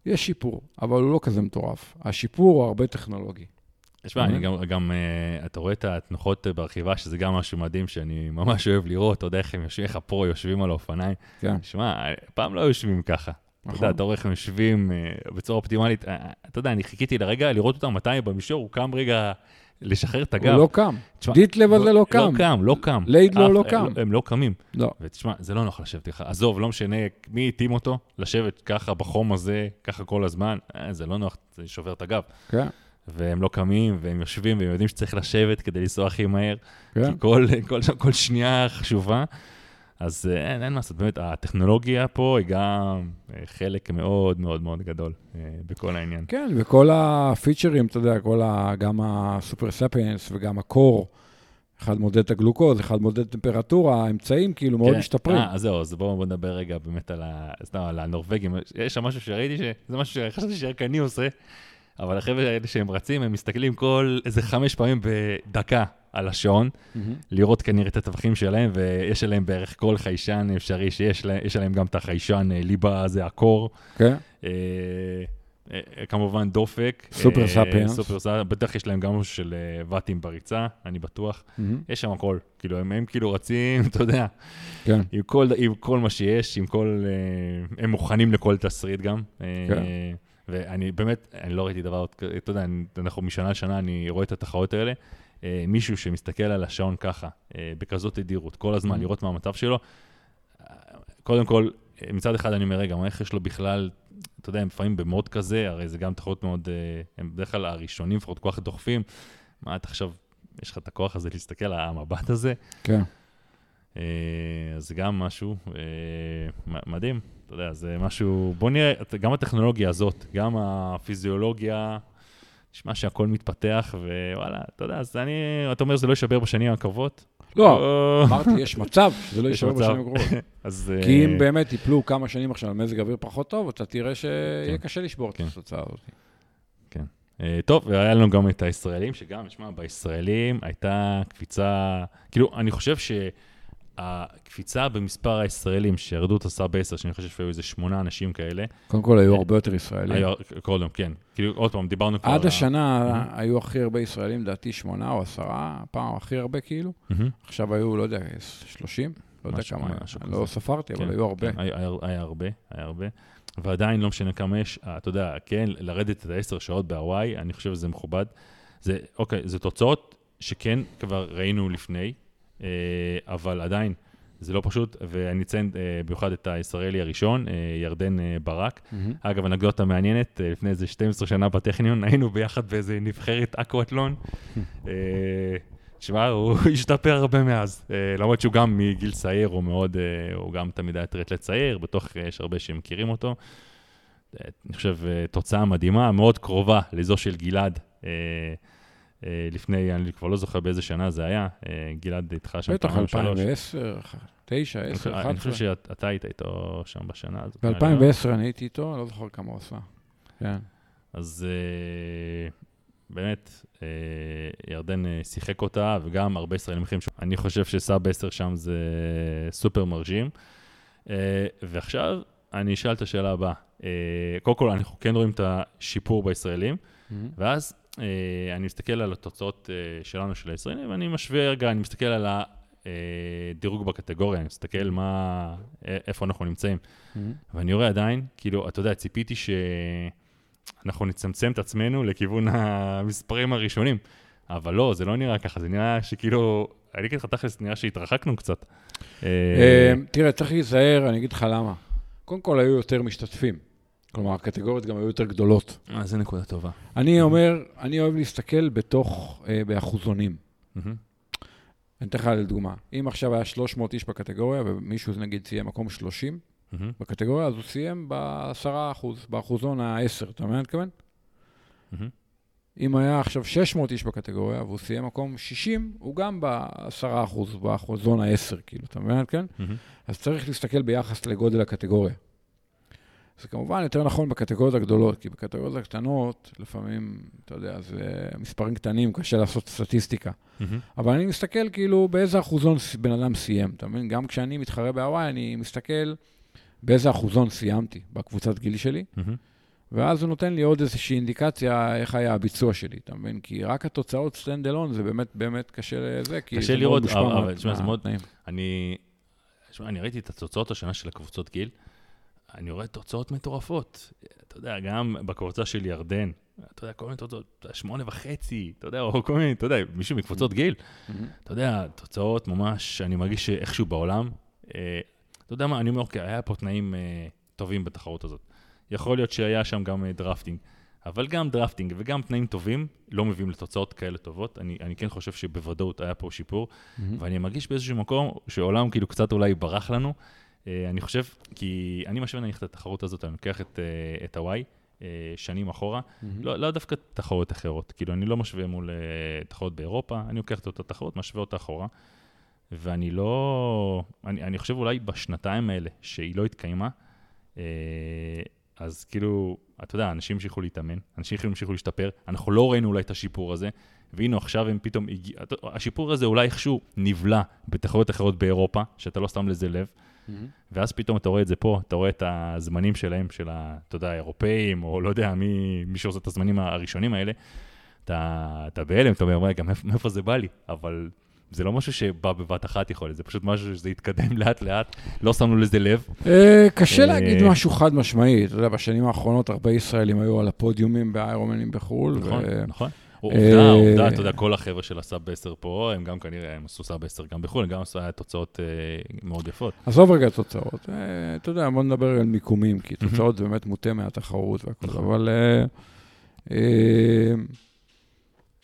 יש שיפור, אבל הוא לא כזה מטורף. השיפור הוא הרבה טכנולוגי. תשמע, אני אוקיי. גם, גם, אה, אתה רואה את התנוחות ברכיבה, שזה גם משהו מדהים שאני ממש אוהב לראות, אתה יודע איך הם יושבים, איך הפרו יושבים על האופניים. כן, שמע, פעם לא יושבים ככה. אתה יודע, נכון. אתה רואה איך הם יושבים אה, בצורה אופטימלית. אה, אתה יודע, אני חיכיתי לרגע לראות אותם מתי במישור, הוא קם רגע לשחרר את הגב. הוא לא קם. דיטלב הזה לא קם. לא קם, לא קם. ליידלו אף- לא הם קם. הם לא קמים. לא. ותשמע, זה לא נוח לשבת ככה. עזוב, לא משנה מי התאים אותו, לשבת ככה בחום הזה, ככה כל הזמן, אה, זה לא נוח, זה שובר את הגב. כן, והם לא קמים, והם יושבים, והם יודעים שצריך לשבת כדי לנסוע הכי מהר, כן. כי כל, כל, כל שנייה חשובה. אז אה, אין, אין מה לעשות, באמת, הטכנולוגיה פה היא גם אה, חלק מאוד מאוד מאוד גדול אה, בכל העניין. כן, וכל הפיצ'רים, אתה יודע, כל ה... גם הסופר ספיאנס וגם הקור, אחד מודד את הגלוקוז, אחד מודד טמפרטורה, האמצעים כאילו מאוד כן. משתפרים. אה, אז זהו, אז בואו בוא נדבר רגע באמת על, ה, סתם, על הנורבגים. יש שם משהו שראיתי, שזה משהו שחשבתי שרק אני עושה, אבל החבר'ה האלה שהם רצים, הם מסתכלים כל איזה חמש פעמים בדקה על השעון, מהמם. לראות כנראה את הטווחים שלהם, ויש עליהם בערך כל חיישן אפשרי שיש להם, יש עליהם גם את החיישן אה, ליבה הזה, הקור. כן, אה, אה, כמובן דופק. סופר אה, ספיאנס. סופר ספיאנס, בטח יש להם גם משהו של אה, ואטים בריצה, אני בטוח. מהמם. יש שם הכל. כאילו, הם, הם כאילו רצים, (laughs) אתה יודע, כן. עם כל, עם כל מה שיש, עם כל... אה, הם מוכנים לכל תסריט גם. אה, כן. ואני באמת, אני לא ראיתי דבר, אתה יודע, אנחנו משנה לשנה, אני רואה את התחרות האלה. אה, מישהו שמסתכל על השעון ככה, אה, בכזאת תדירות, כל הזמן, Mhm. לראות מה המצב שלו. אה, קודם כל, מצד אחד אני אומר, רגע, מה, איך יש לו בכלל, אתה יודע, הם לפעמים במוד כזה, הרי זה גם תחרות מאוד, הם בדרך כלל הראשונים, לפחות כך דוחפים. מה אתה עכשיו, יש לך את הכוח הזה להסתכל על המבט הזה? כן. אז זה גם משהו מדהים, אתה יודע, זה משהו, בוא נראה, גם הטכנולוגיה הזאת, גם הפיזיולוגיה, נשמע שהכל מתפתח, ווואלה, אתה יודע, אז אני, אתה אומר שזה לא יישבר בשנים הקרובות? לא, אמרתי, יש מצב שזה לא (laughs) מצב. בשנים הקרובות. (laughs) אז... כי אה, אם באמת ייפלו כמה שנים עכשיו על מזג אוויר פחות טוב, אתה תראה שיהיה כן. קשה לשבור את כן. התוצאה הזאת. אה, טוב, והיה לנו גם את הישראלים, שגם, שמע, בישראלים הייתה קפיצה, כאילו, אני חושב שהקפיצה במספר הישראלים שירדו את הסאב 10, שאני חושב שהיו איזה שמונה אנשים כאלה, קודם כל, היו הרבה יותר ישראלים. היה קודם, כן. כאילו, עוד פעם, דיברנו כבר... עד השנה היו הכי הרבה ישראלים, לדעתי שמונה או עשרה, פעם הכי הרבה כאילו. עכשיו היו, לא יודע, 30? לא יודע כמה, היו. לא ספרתי, אבל כן, היו הרבה. כן, היה, הרבה, היה הרבה. ועדיין לא משנה כמה יש, אה, אתה יודע, כן, לרדת את העשר שעות בהוואי, אני חושב שזה מכובד. זה, אוקיי, זה תוצאות שכן כבר ראינו לפני, אה, אבל עדיין, זה לא פשוט, ואני אציין אה, במיוחד את הישראלי הראשון, אה, ירדן אה, ברק. מהמם. אגב, אנקדוטה מעניינת, אה, לפני איזה 12 שנה בטכניון, (laughs) היינו ביחד באיזה נבחרת אקוואטלון. (laughs) אה, תשמע, הוא (laughs) השתפר הרבה מאז. אה, למרות שהוא גם מגיל צעיר, הוא מאוד, אה, הוא גם תמיד היה טרטלט צעיר, בטוח אה, יש הרבה שמכירים אותו. אה, אני חושב, אה, תוצאה מדהימה, מאוד קרובה לזו של גלעד. אה, לפני, אני כבר לא זוכר באיזה שנה זה היה, אה, גלעד איתך שם בטח, פעם, שלוש. 2010, 9, אני 10, חושב- 11. אני חושב שאתה היית איתו שם בשנה הזאת. לא? ב-2010 אני הייתי איתו, לא זוכר כמה הוא עשה. כן. אז אה, באמת, ירדן שיחק אותה, וגם הרבה ישראלים אחרים. שם. אני חושב שסאב 10 שם זה סופר מרשים. ועכשיו אני אשאל את השאלה הבאה. אה, קודם כל, אנחנו כן רואים את השיפור בישראלים, מהמם. ואז אני מסתכל על התוצאות אה, שלנו, של הישראלים, ואני משווה רגע, אני מסתכל על הדירוג בקטגוריה, אני מסתכל מה, אה, איפה אנחנו נמצאים. מהמם. ואני רואה עדיין, כאילו, אתה יודע, ציפיתי שאנחנו נצמצם את עצמנו לכיוון (laughs) המספרים הראשונים, אבל לא, זה לא נראה ככה, זה נראה שכאילו, אני אגיד לך תכלס, נראה שהתרחקנו קצת. אה, אה, תראה, צריך להיזהר, אני אגיד לך למה. קודם כל, היו יותר משתתפים. כלומר, הקטגוריות גם היו יותר גדולות. אה, זו נקודה טובה. אני אומר, אני אוהב להסתכל בתוך, אה, באחוזונים. אני אתן לך לדוגמה. אם עכשיו היה 300 איש בקטגוריה, ומישהו נגיד סיים מקום 30 מהמם, בקטגוריה, אז הוא סיים ב-10%, באחוזון ה-10, אתה מבין מה אני מתכוון? אם היה עכשיו 600 איש בקטגוריה, והוא סיים מקום 60, הוא גם ב-10%, באחוזון ה-10, כאילו, אתה מבין מה אני מתכוון? אז צריך להסתכל ביחס לגודל הקטגוריה. זה כמובן יותר נכון בקטגוריות הגדולות, כי בקטגוריות הקטנות, לפעמים, אתה יודע, זה מספרים קטנים, קשה לעשות סטטיסטיקה. מהמם. אבל אני מסתכל כאילו באיזה אחוזון בן אדם סיים, אתה מבין? גם כשאני מתחרה בהוואי, אני מסתכל באיזה אחוזון סיימתי בקבוצת גיל שלי, מהמם. ואז הוא נותן לי עוד איזושהי אינדיקציה איך היה הביצוע שלי, אתה מבין? כי רק התוצאות stand alone זה באמת באמת קשה לזה, כי קשה זה מאוד לראות, מושפע אבל- מה- תשמע, זה מאוד-. אני, אני ראיתי את התוצאות השנה של הקבוצות גיל, אני רואה תוצאות מטורפות. אתה יודע, גם בקבוצה של ירדן, אתה יודע, כל מיני תוצאות, שמונה וחצי, אתה יודע, או כל מיני, אתה יודע, מישהו מקבוצות גיל, מהמם. אתה יודע, תוצאות ממש, אני מרגיש שאיכשהו בעולם, אה, אתה יודע מה, אני אומר, אוקיי, היה פה תנאים אה, טובים בתחרות הזאת. יכול להיות שהיה שם גם אה, drafting, אבל גם drafting וגם תנאים טובים לא מביאים לתוצאות כאלה טובות. אני, אני כן חושב שבוודאות היה פה שיפור, מהמם. ואני מרגיש באיזשהו מקום שעולם כאילו קצת אולי ברח לנו. אה, אני חושב, כי אני משווה נניח את התחרות הזאת, אני לוקח את, אה, את הוואי אה, שנים אחורה, מהמם. לא, לא דווקא תחרות אחרות, כאילו אני לא משווה מול תחרות באירופה, אני לוקח את אותה תחרות, משווה אותה אחורה, ואני לא, אני, אני חושב אולי בשנתיים האלה שהיא לא התקיימה, אז כאילו, אתה יודע, אנשים המשיכו להתאמן, אנשים המשיכו להשתפר, אנחנו לא ראינו אולי את השיפור הזה, והנה עכשיו הם פתאום הגיעו, השיפור הזה אולי איכשהו נבלע בתחרויות אחרות באירופה, שאתה לא שם לזה לב. ואז פתאום אתה רואה את זה פה, אתה רואה את הזמנים שלהם, של ה... אתה יודע, האירופאים, או לא יודע, מי, מי שעושה את הזמנים הראשונים האלה, אתה, אתה בהלם, אתה אומר, רגע, מאיפה, זה בא לי? אבל זה לא משהו שבא בבת אחת יכול להיות, זה פשוט משהו שזה התקדם (laughs) לאט-לאט, לא שמנו לזה לב. אה, קשה אה, להגיד משהו חד משמעי, אתה יודע, בשנים האחרונות הרבה ישראלים היו על הפודיומים באיירומנים בחו"ל. נכון, נכון. אה, עובדה, עובדה, אתה יודע, כל החבר'ה של הסאב 10 פה, הם גם כנראה, הם עשו סאב 10 גם בחו"ל, הם גם עשו תוצאות אה, מאוד יפות. עזוב רגע תוצאות, אה, אתה יודע, בוא נדבר על מיקומים, כי תוצאות זה באמת מוטה מהתחרות והכל, נכון. אבל...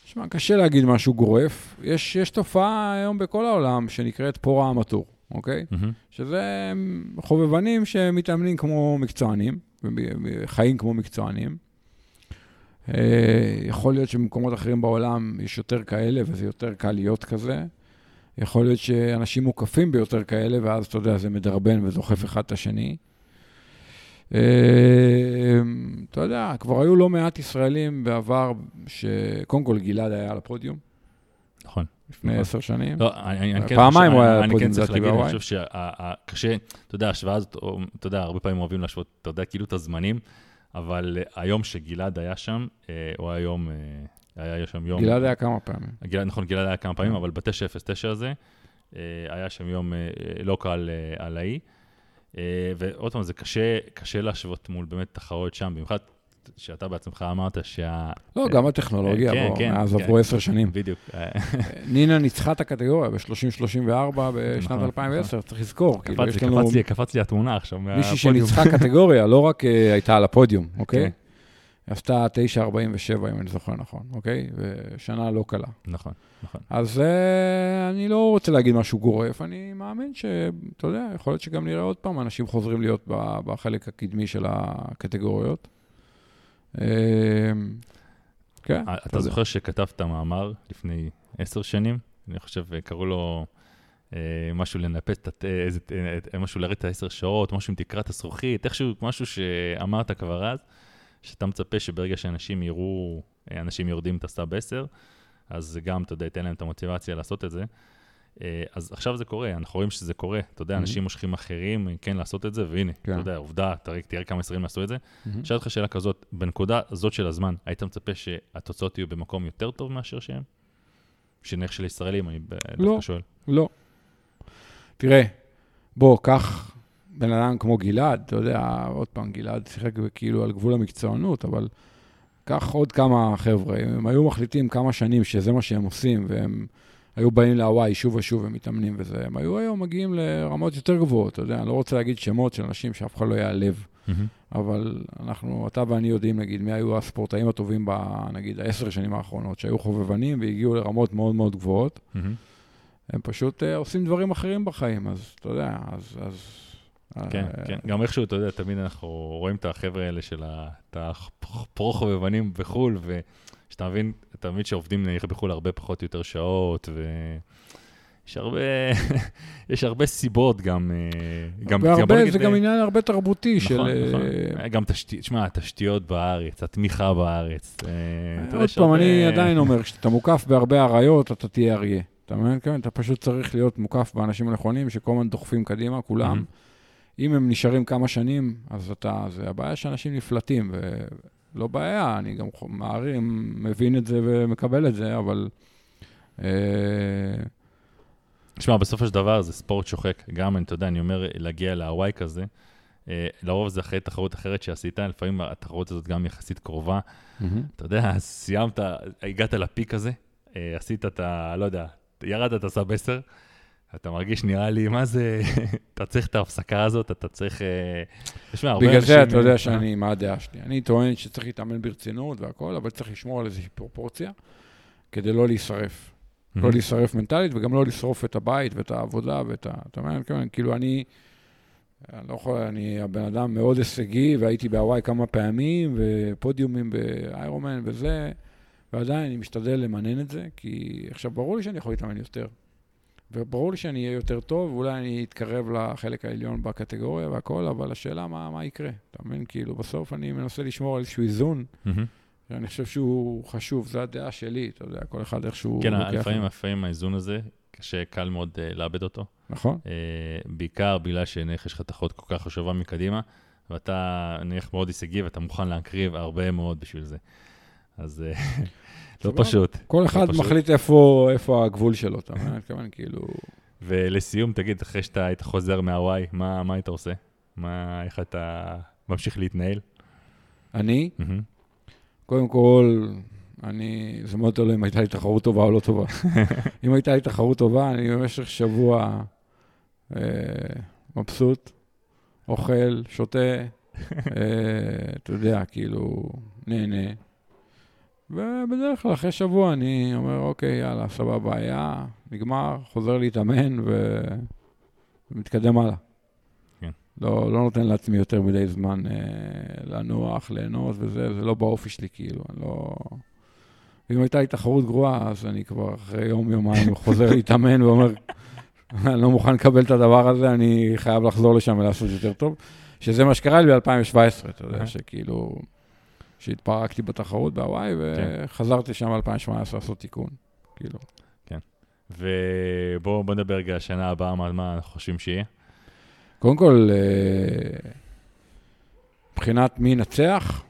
שמע, קשה להגיד משהו גורף. יש, יש תופעה היום בכל העולם שנקראת פורה המטור, אוקיי? מהמם. שזה חובבנים שמתאמנים כמו מקצוענים, וחיים כמו מקצוענים. אה, יכול להיות שבמקומות אחרים בעולם יש יותר כאלה, וזה יותר קל להיות כזה. יכול להיות שאנשים מוקפים ביותר כאלה, ואז, אתה יודע, זה מדרבן ודוחף אחד את השני. אה, אתה יודע, כבר היו לא מעט ישראלים בעבר, שקודם כל גלעד היה על הפודיום, נכון. לפני נכון. עשר שנים. לא, אני, אני כן פעמיים הוא היה אני פודיום כן צריך להגיד, אני. חושב שקשה, אתה יודע, ההשוואה הזאת, אתה יודע, הרבה פעמים אוהבים להשוות, אתה יודע, כאילו את הזמנים, אבל אה, היום שגלעד היה שם, אה, הוא היה יום, אה, היה שם יום... גלעד היה כמה פעמים. גלעד, נכון, גלעד היה כמה פעמים, כן. אבל ב-909 הזה, היה שם יום לא קל על האי. ועוד פעם, זה קשה, קשה להשוות מול באמת תחרויות שם, במיוחד שאתה בעצמך אמרת שה... לא, גם הטכנולוגיה, כן, בוא, כן, מאז כן. עברו עשר שנים. בדיוק. אה, (laughs) נינה ניצחה את הקטגוריה ב-30-34 בשנת נכון, 2010, צריך לזכור. קפץ לי, התמונה עכשיו מישהי מהפודיום. שניצחה (laughs) קטגוריה, לא רק אה, הייתה על הפודיום, אוקיי? כן. עשתה 9.47, אם אני זוכר נכון, אוקיי? ושנה לא קלה. נכון, נכון. אז אה, אני לא רוצה להגיד משהו גורף, אני מאמין שאתה יודע, יכול להיות שגם נראה עוד פעם אנשים חוזרים להיות בחלק הקדמי של הקטגוריות. אה, כן, אה, אתה זוכר שכתבת מאמר לפני עשר שנים? אני חושב, אה, קראו לו משהו לנפץ, משהו להראות את העשר שעות, משהו עם תקרת הזכוכית, איכשהו, משהו שאמרת כבר אז, שאתה מצפה שברגע שאנשים יראו, אנשים יורדים את הסאב 10, אז גם, אתה יודע, ייתן להם את המוטיבציה לעשות את זה. אה, אז עכשיו זה קורה, אנחנו רואים שזה קורה. אתה יודע, Mhm. אנשים מושכים אחרים, כן, לעשות את זה, והנה, כן. אתה יודע, עובדה, תראה כמה ישראלים עשו את זה. מהמם. אשאל אותך שאלה כזאת, בנקודה הזאת של הזמן, היית מצפה שהתוצאות יהיו במקום יותר טוב מאשר שהם? שנניח של ישראלים, אני ב- לא. דווקא שואל. לא. תראה, בוא, קח בן אדם כמו גלעד, אתה יודע, עוד פעם, גלעד שיחק כאילו על גבול המקצוענות, אבל קח עוד כמה חבר'ה, הם היו מחליטים כמה שנים שזה מה שהם עושים, והם היו באים להוואי שוב ושוב ומתאמנים וזה, הם היו היום מגיעים לרמות יותר גבוהות, אתה יודע, אני לא רוצה להגיד שמות של אנשים שאף אחד לא יעלב, אבל אנחנו, אתה ואני יודעים, נגיד, מי היו הספורטאים הטובים, ב, נגיד, העשר שנים האחרונות, שהיו חובבנים והגיעו לרמות מאוד מאוד גבוהות. הם פשוט uh, עושים דברים אחרים בחיים, אז אתה יודע, אז... אז כן, אה, כן. גם איכשהו, אתה יודע, תמיד אנחנו רואים את החבר'ה האלה של הפרו-חובבנים בחו"ל, ושאתה מבין, אתה מבין שעובדים נניח בחו"ל הרבה פחות יותר שעות, ויש הרבה, (laughs) יש הרבה סיבות גם, אה, גם, והרבה, נגיד, זה גם אה, עניין הרבה תרבותי של... נכון, נכון. גם תשתיות, שמע, התשתיות בארץ, התמיכה בארץ. עוד יש פעם, הרבה- אני עדיין אומר, כשאתה מוקף בהרבה אריות, אתה תהיה אריה. אתה מבין? כן, אתה פשוט צריך להיות מוקף באנשים הנכונים, שכל הזמן דוחפים קדימה, כולם. אם הם נשארים כמה שנים, אז אתה... זה הבעיה שאנשים נפלטים, ולא בעיה, אני גם מעריך, מבין את זה ומקבל את זה, אבל... אה, שמע, בסופו של דבר זה ספורט שוחק. גם, אתה יודע, אני אומר, להגיע להוואי כזה, אה, לרוב זה אחרי תחרות אחרת שעשית, לפעמים התחרות הזאת גם יחסית קרובה. אתה יודע, סיימת, הגעת לפיק הזה, אה, עשית את ה... לא יודע, ירדת את הסאב 10, אתה מרגיש, נראה לי, מה זה, (laughs) אתה צריך את ההפסקה הזאת, אתה צריך... אה, תשמע, הרבה בגלל זה אנשים- אתה יודע שאני, מה הדעה שלי. אני טוען שצריך להתאמן ברצינות והכל, אבל צריך לשמור על איזושהי פרופורציה, כדי לא להישרף. Mhm. לא להישרף מנטלית, וגם לא לשרוף את הבית ואת העבודה ואת ה... אתה מבין? כן, כאילו אני... אני לא יכול, אני הבן אדם מאוד הישגי, והייתי בהוואי כמה פעמים, ופודיומים באיירומן וזה, ועדיין אני משתדל למנן את זה, כי עכשיו ברור לי שאני יכול להתאמן יותר. וברור לי שאני אהיה יותר טוב, ואולי אני אתקרב לחלק העליון בקטגוריה והכל, אבל השאלה מה, מה יקרה. אתה מבין? כאילו, בסוף אני מנסה לשמור על איזשהו איזון, מהמם. שאני חושב שהוא חשוב, זו הדעה שלי, אתה יודע, כל אחד איכשהו כן, לוקח לפעמים. לפעמים האיזון הזה, קשה, קל מאוד אה, לאבד אותו. נכון? אה, בעיקר בגלל שנניח יש לך תחרות כל כך חשובה מקדימה, ואתה נניח מאוד הישגי ואתה מוכן להקריב הרבה מאוד בשביל זה. אז אה, לא. פשוט. כל אחד פשוט. מחליט איפה, הגבול שלו, אתה מבין? כאילו... ולסיום, תגיד, אחרי שאתה היית חוזר מהוואי, מה, מה היית עושה? מה, איך אתה ממשיך להתנהל? אני. קודם כל, אני, זה מאוד תלוי אם הייתה לי תחרות טובה או לא טובה. (laughs) אם הייתה לי תחרות טובה, אני במשך שבוע אה, מבסוט, אוכל, שותה, (laughs) אה, אתה יודע, כאילו, נהנה. ובדרך כלל אחרי שבוע אני אומר, אוקיי, יאללה, סבבה, היה, נגמר, חוזר להתאמן. ומתקדם הלאה. כן. לא, לא נותן לעצמי יותר מדי זמן אה, לנוח, ליהנות וזה, זה לא באופי שלי, כאילו, אני לא... ואם הייתה לי תחרות גרועה, אז אני כבר אחרי יום-יומיים (laughs) חוזר להתאמן ואומר, אני לא מוכן לקבל את הדבר הזה, אני חייב לחזור לשם ולעשות יותר טוב. שזה מה שקרה לי ב-2017, אתה יודע. שכאילו, שהתפרקתי בתחרות בהוואי, כן. וחזרתי שם ב-2018 לעשות תיקון, כאילו. ובואו בוא נדבר רגע השנה הבאה, מה, מה אנחנו חושבים שיהיה. קודם כל, אה, מבחינת מי ינצח,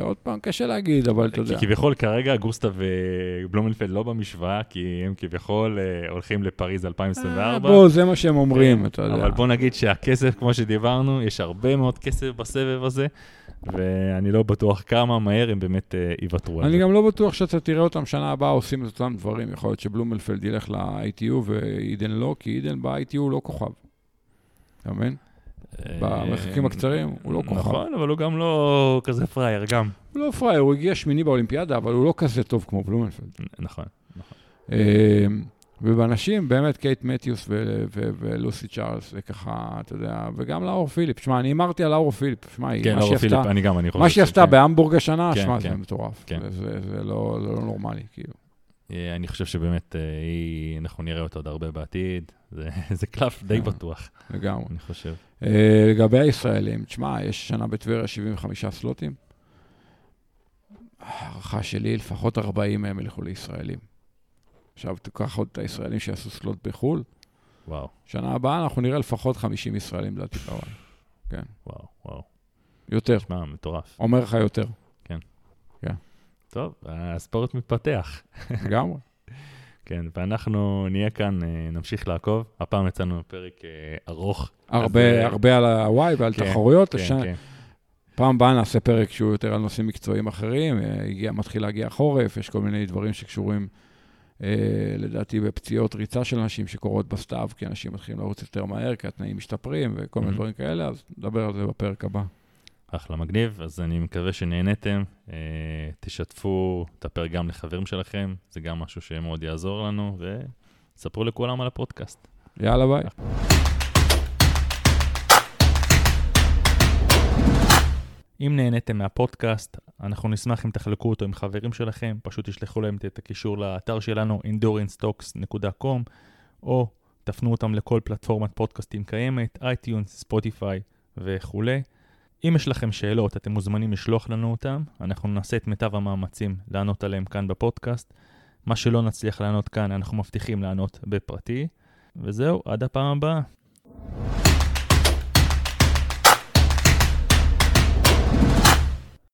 עוד פעם, קשה להגיד, אבל אתה יודע. כי כביכול כרגע גוסטה ובלומנפלד לא במשוואה, כי הם כביכול אה, הולכים לפריז אה, 2024. בוא, זה מה שהם אומרים, כן, אתה יודע. אבל בוא נגיד שהכסף, כמו שדיברנו, יש הרבה מאוד כסף בסבב הזה, ואני לא בטוח כמה מהר הם באמת אה, יוותרו על אני זה. גם לא בטוח שאתה תראה אותם שנה הבאה עושים את אותם דברים. יכול להיות שבלומלפלד ילך ל-ITU ועידן לא, כי עידן ב-ITU לא כוכב. אתה מבין? במרחקים אה, הקצרים הוא לא כוכב. נכון, אבל הוא גם לא כזה פראייר, גם. הוא לא פראייר, הוא הגיע שמיני באולימפיאדה, אבל הוא לא כזה טוב כמו בלומנפלד. נכון. אה, ובנשים, באמת קייט מתיוס ולוסי צ'ארלס, זה ככה, אתה יודע, וגם לאור פיליפ. שמע, אני הימרתי על לאור פיליפ. שמע, היא- כן, מה אור שהיא פיליפ, אני גם, אני חושב. מה שהיא עשתה שכן. בהמבורג השנה, כן, שמע, זה כן. מטורף. כן. זה- לא לא נורמלי, כאילו. אה, אני חושב שבאמת, אנחנו נראה אותה עוד הרבה בעתיד. זה- זה קלף די כן. בטוח, לגמרי. אני חושב. אה, לגבי הישראלים, תשמע, יש שנה בטבריה 75 סלוטים. הערכה שלי, לפחות 40 מהם ילכו לישראלים. עכשיו, תיקח עוד את הישראלים שיעשו סלוט בחו"ל, וואו, שנה הבאה אנחנו נראה לפחות 50 ישראלים לדעתי בוואי. כן, וואו, וואו. יותר. שמע, מטורף. אומר לך יותר, טוב, הספורט מתפתח. לגמרי. כן, ואנחנו נהיה כאן, אה, נמשיך לעקוב. הפעם יצאנו פרק אה, ארוך. אז, הרבה, אה, הרבה על הוואי ועל כן, תחרויות. כן, השנה- כן. פעם הבאה נעשה פרק שהוא יותר על נושאים מקצועיים אחרים, הגיע, מתחיל להגיע חורף, יש כל מיני דברים שקשורים, אה, לדעתי, בפציעות ריצה של אנשים שקורות בסתיו, כי אנשים מתחילים לרוץ יותר מהר, כי התנאים משתפרים וכל מיני Mhm. דברים כאלה, אז נדבר על זה בפרק הבא. אחלה מגניב, אז אני מקווה שנהניתם. אה, תשתפו את הפרק גם לחברים שלכם, זה גם משהו שמאוד יעזור לנו, וספרו לכולם על הפודקאסט. יאללה, ביי. אם נהניתם מהפודקאסט, אנחנו נשמח אם תחלקו אותו עם חברים שלכם, פשוט תשלחו להם את הקישור לאתר שלנו, endurancetalks.com, או תפנו אותם לכל פלטפורמת פודקאסטים קיימת, אייטיונס, ספוטיפיי וכולי. אם יש לכם שאלות, אתם מוזמנים לשלוח לנו אותם, אנחנו נעשה את מיטב המאמצים לענות עליהם כאן בפודקאסט. מה שלא נצליח לענות כאן, אנחנו מבטיחים לענות בפרטי. וזהו, עד הפעם הבאה.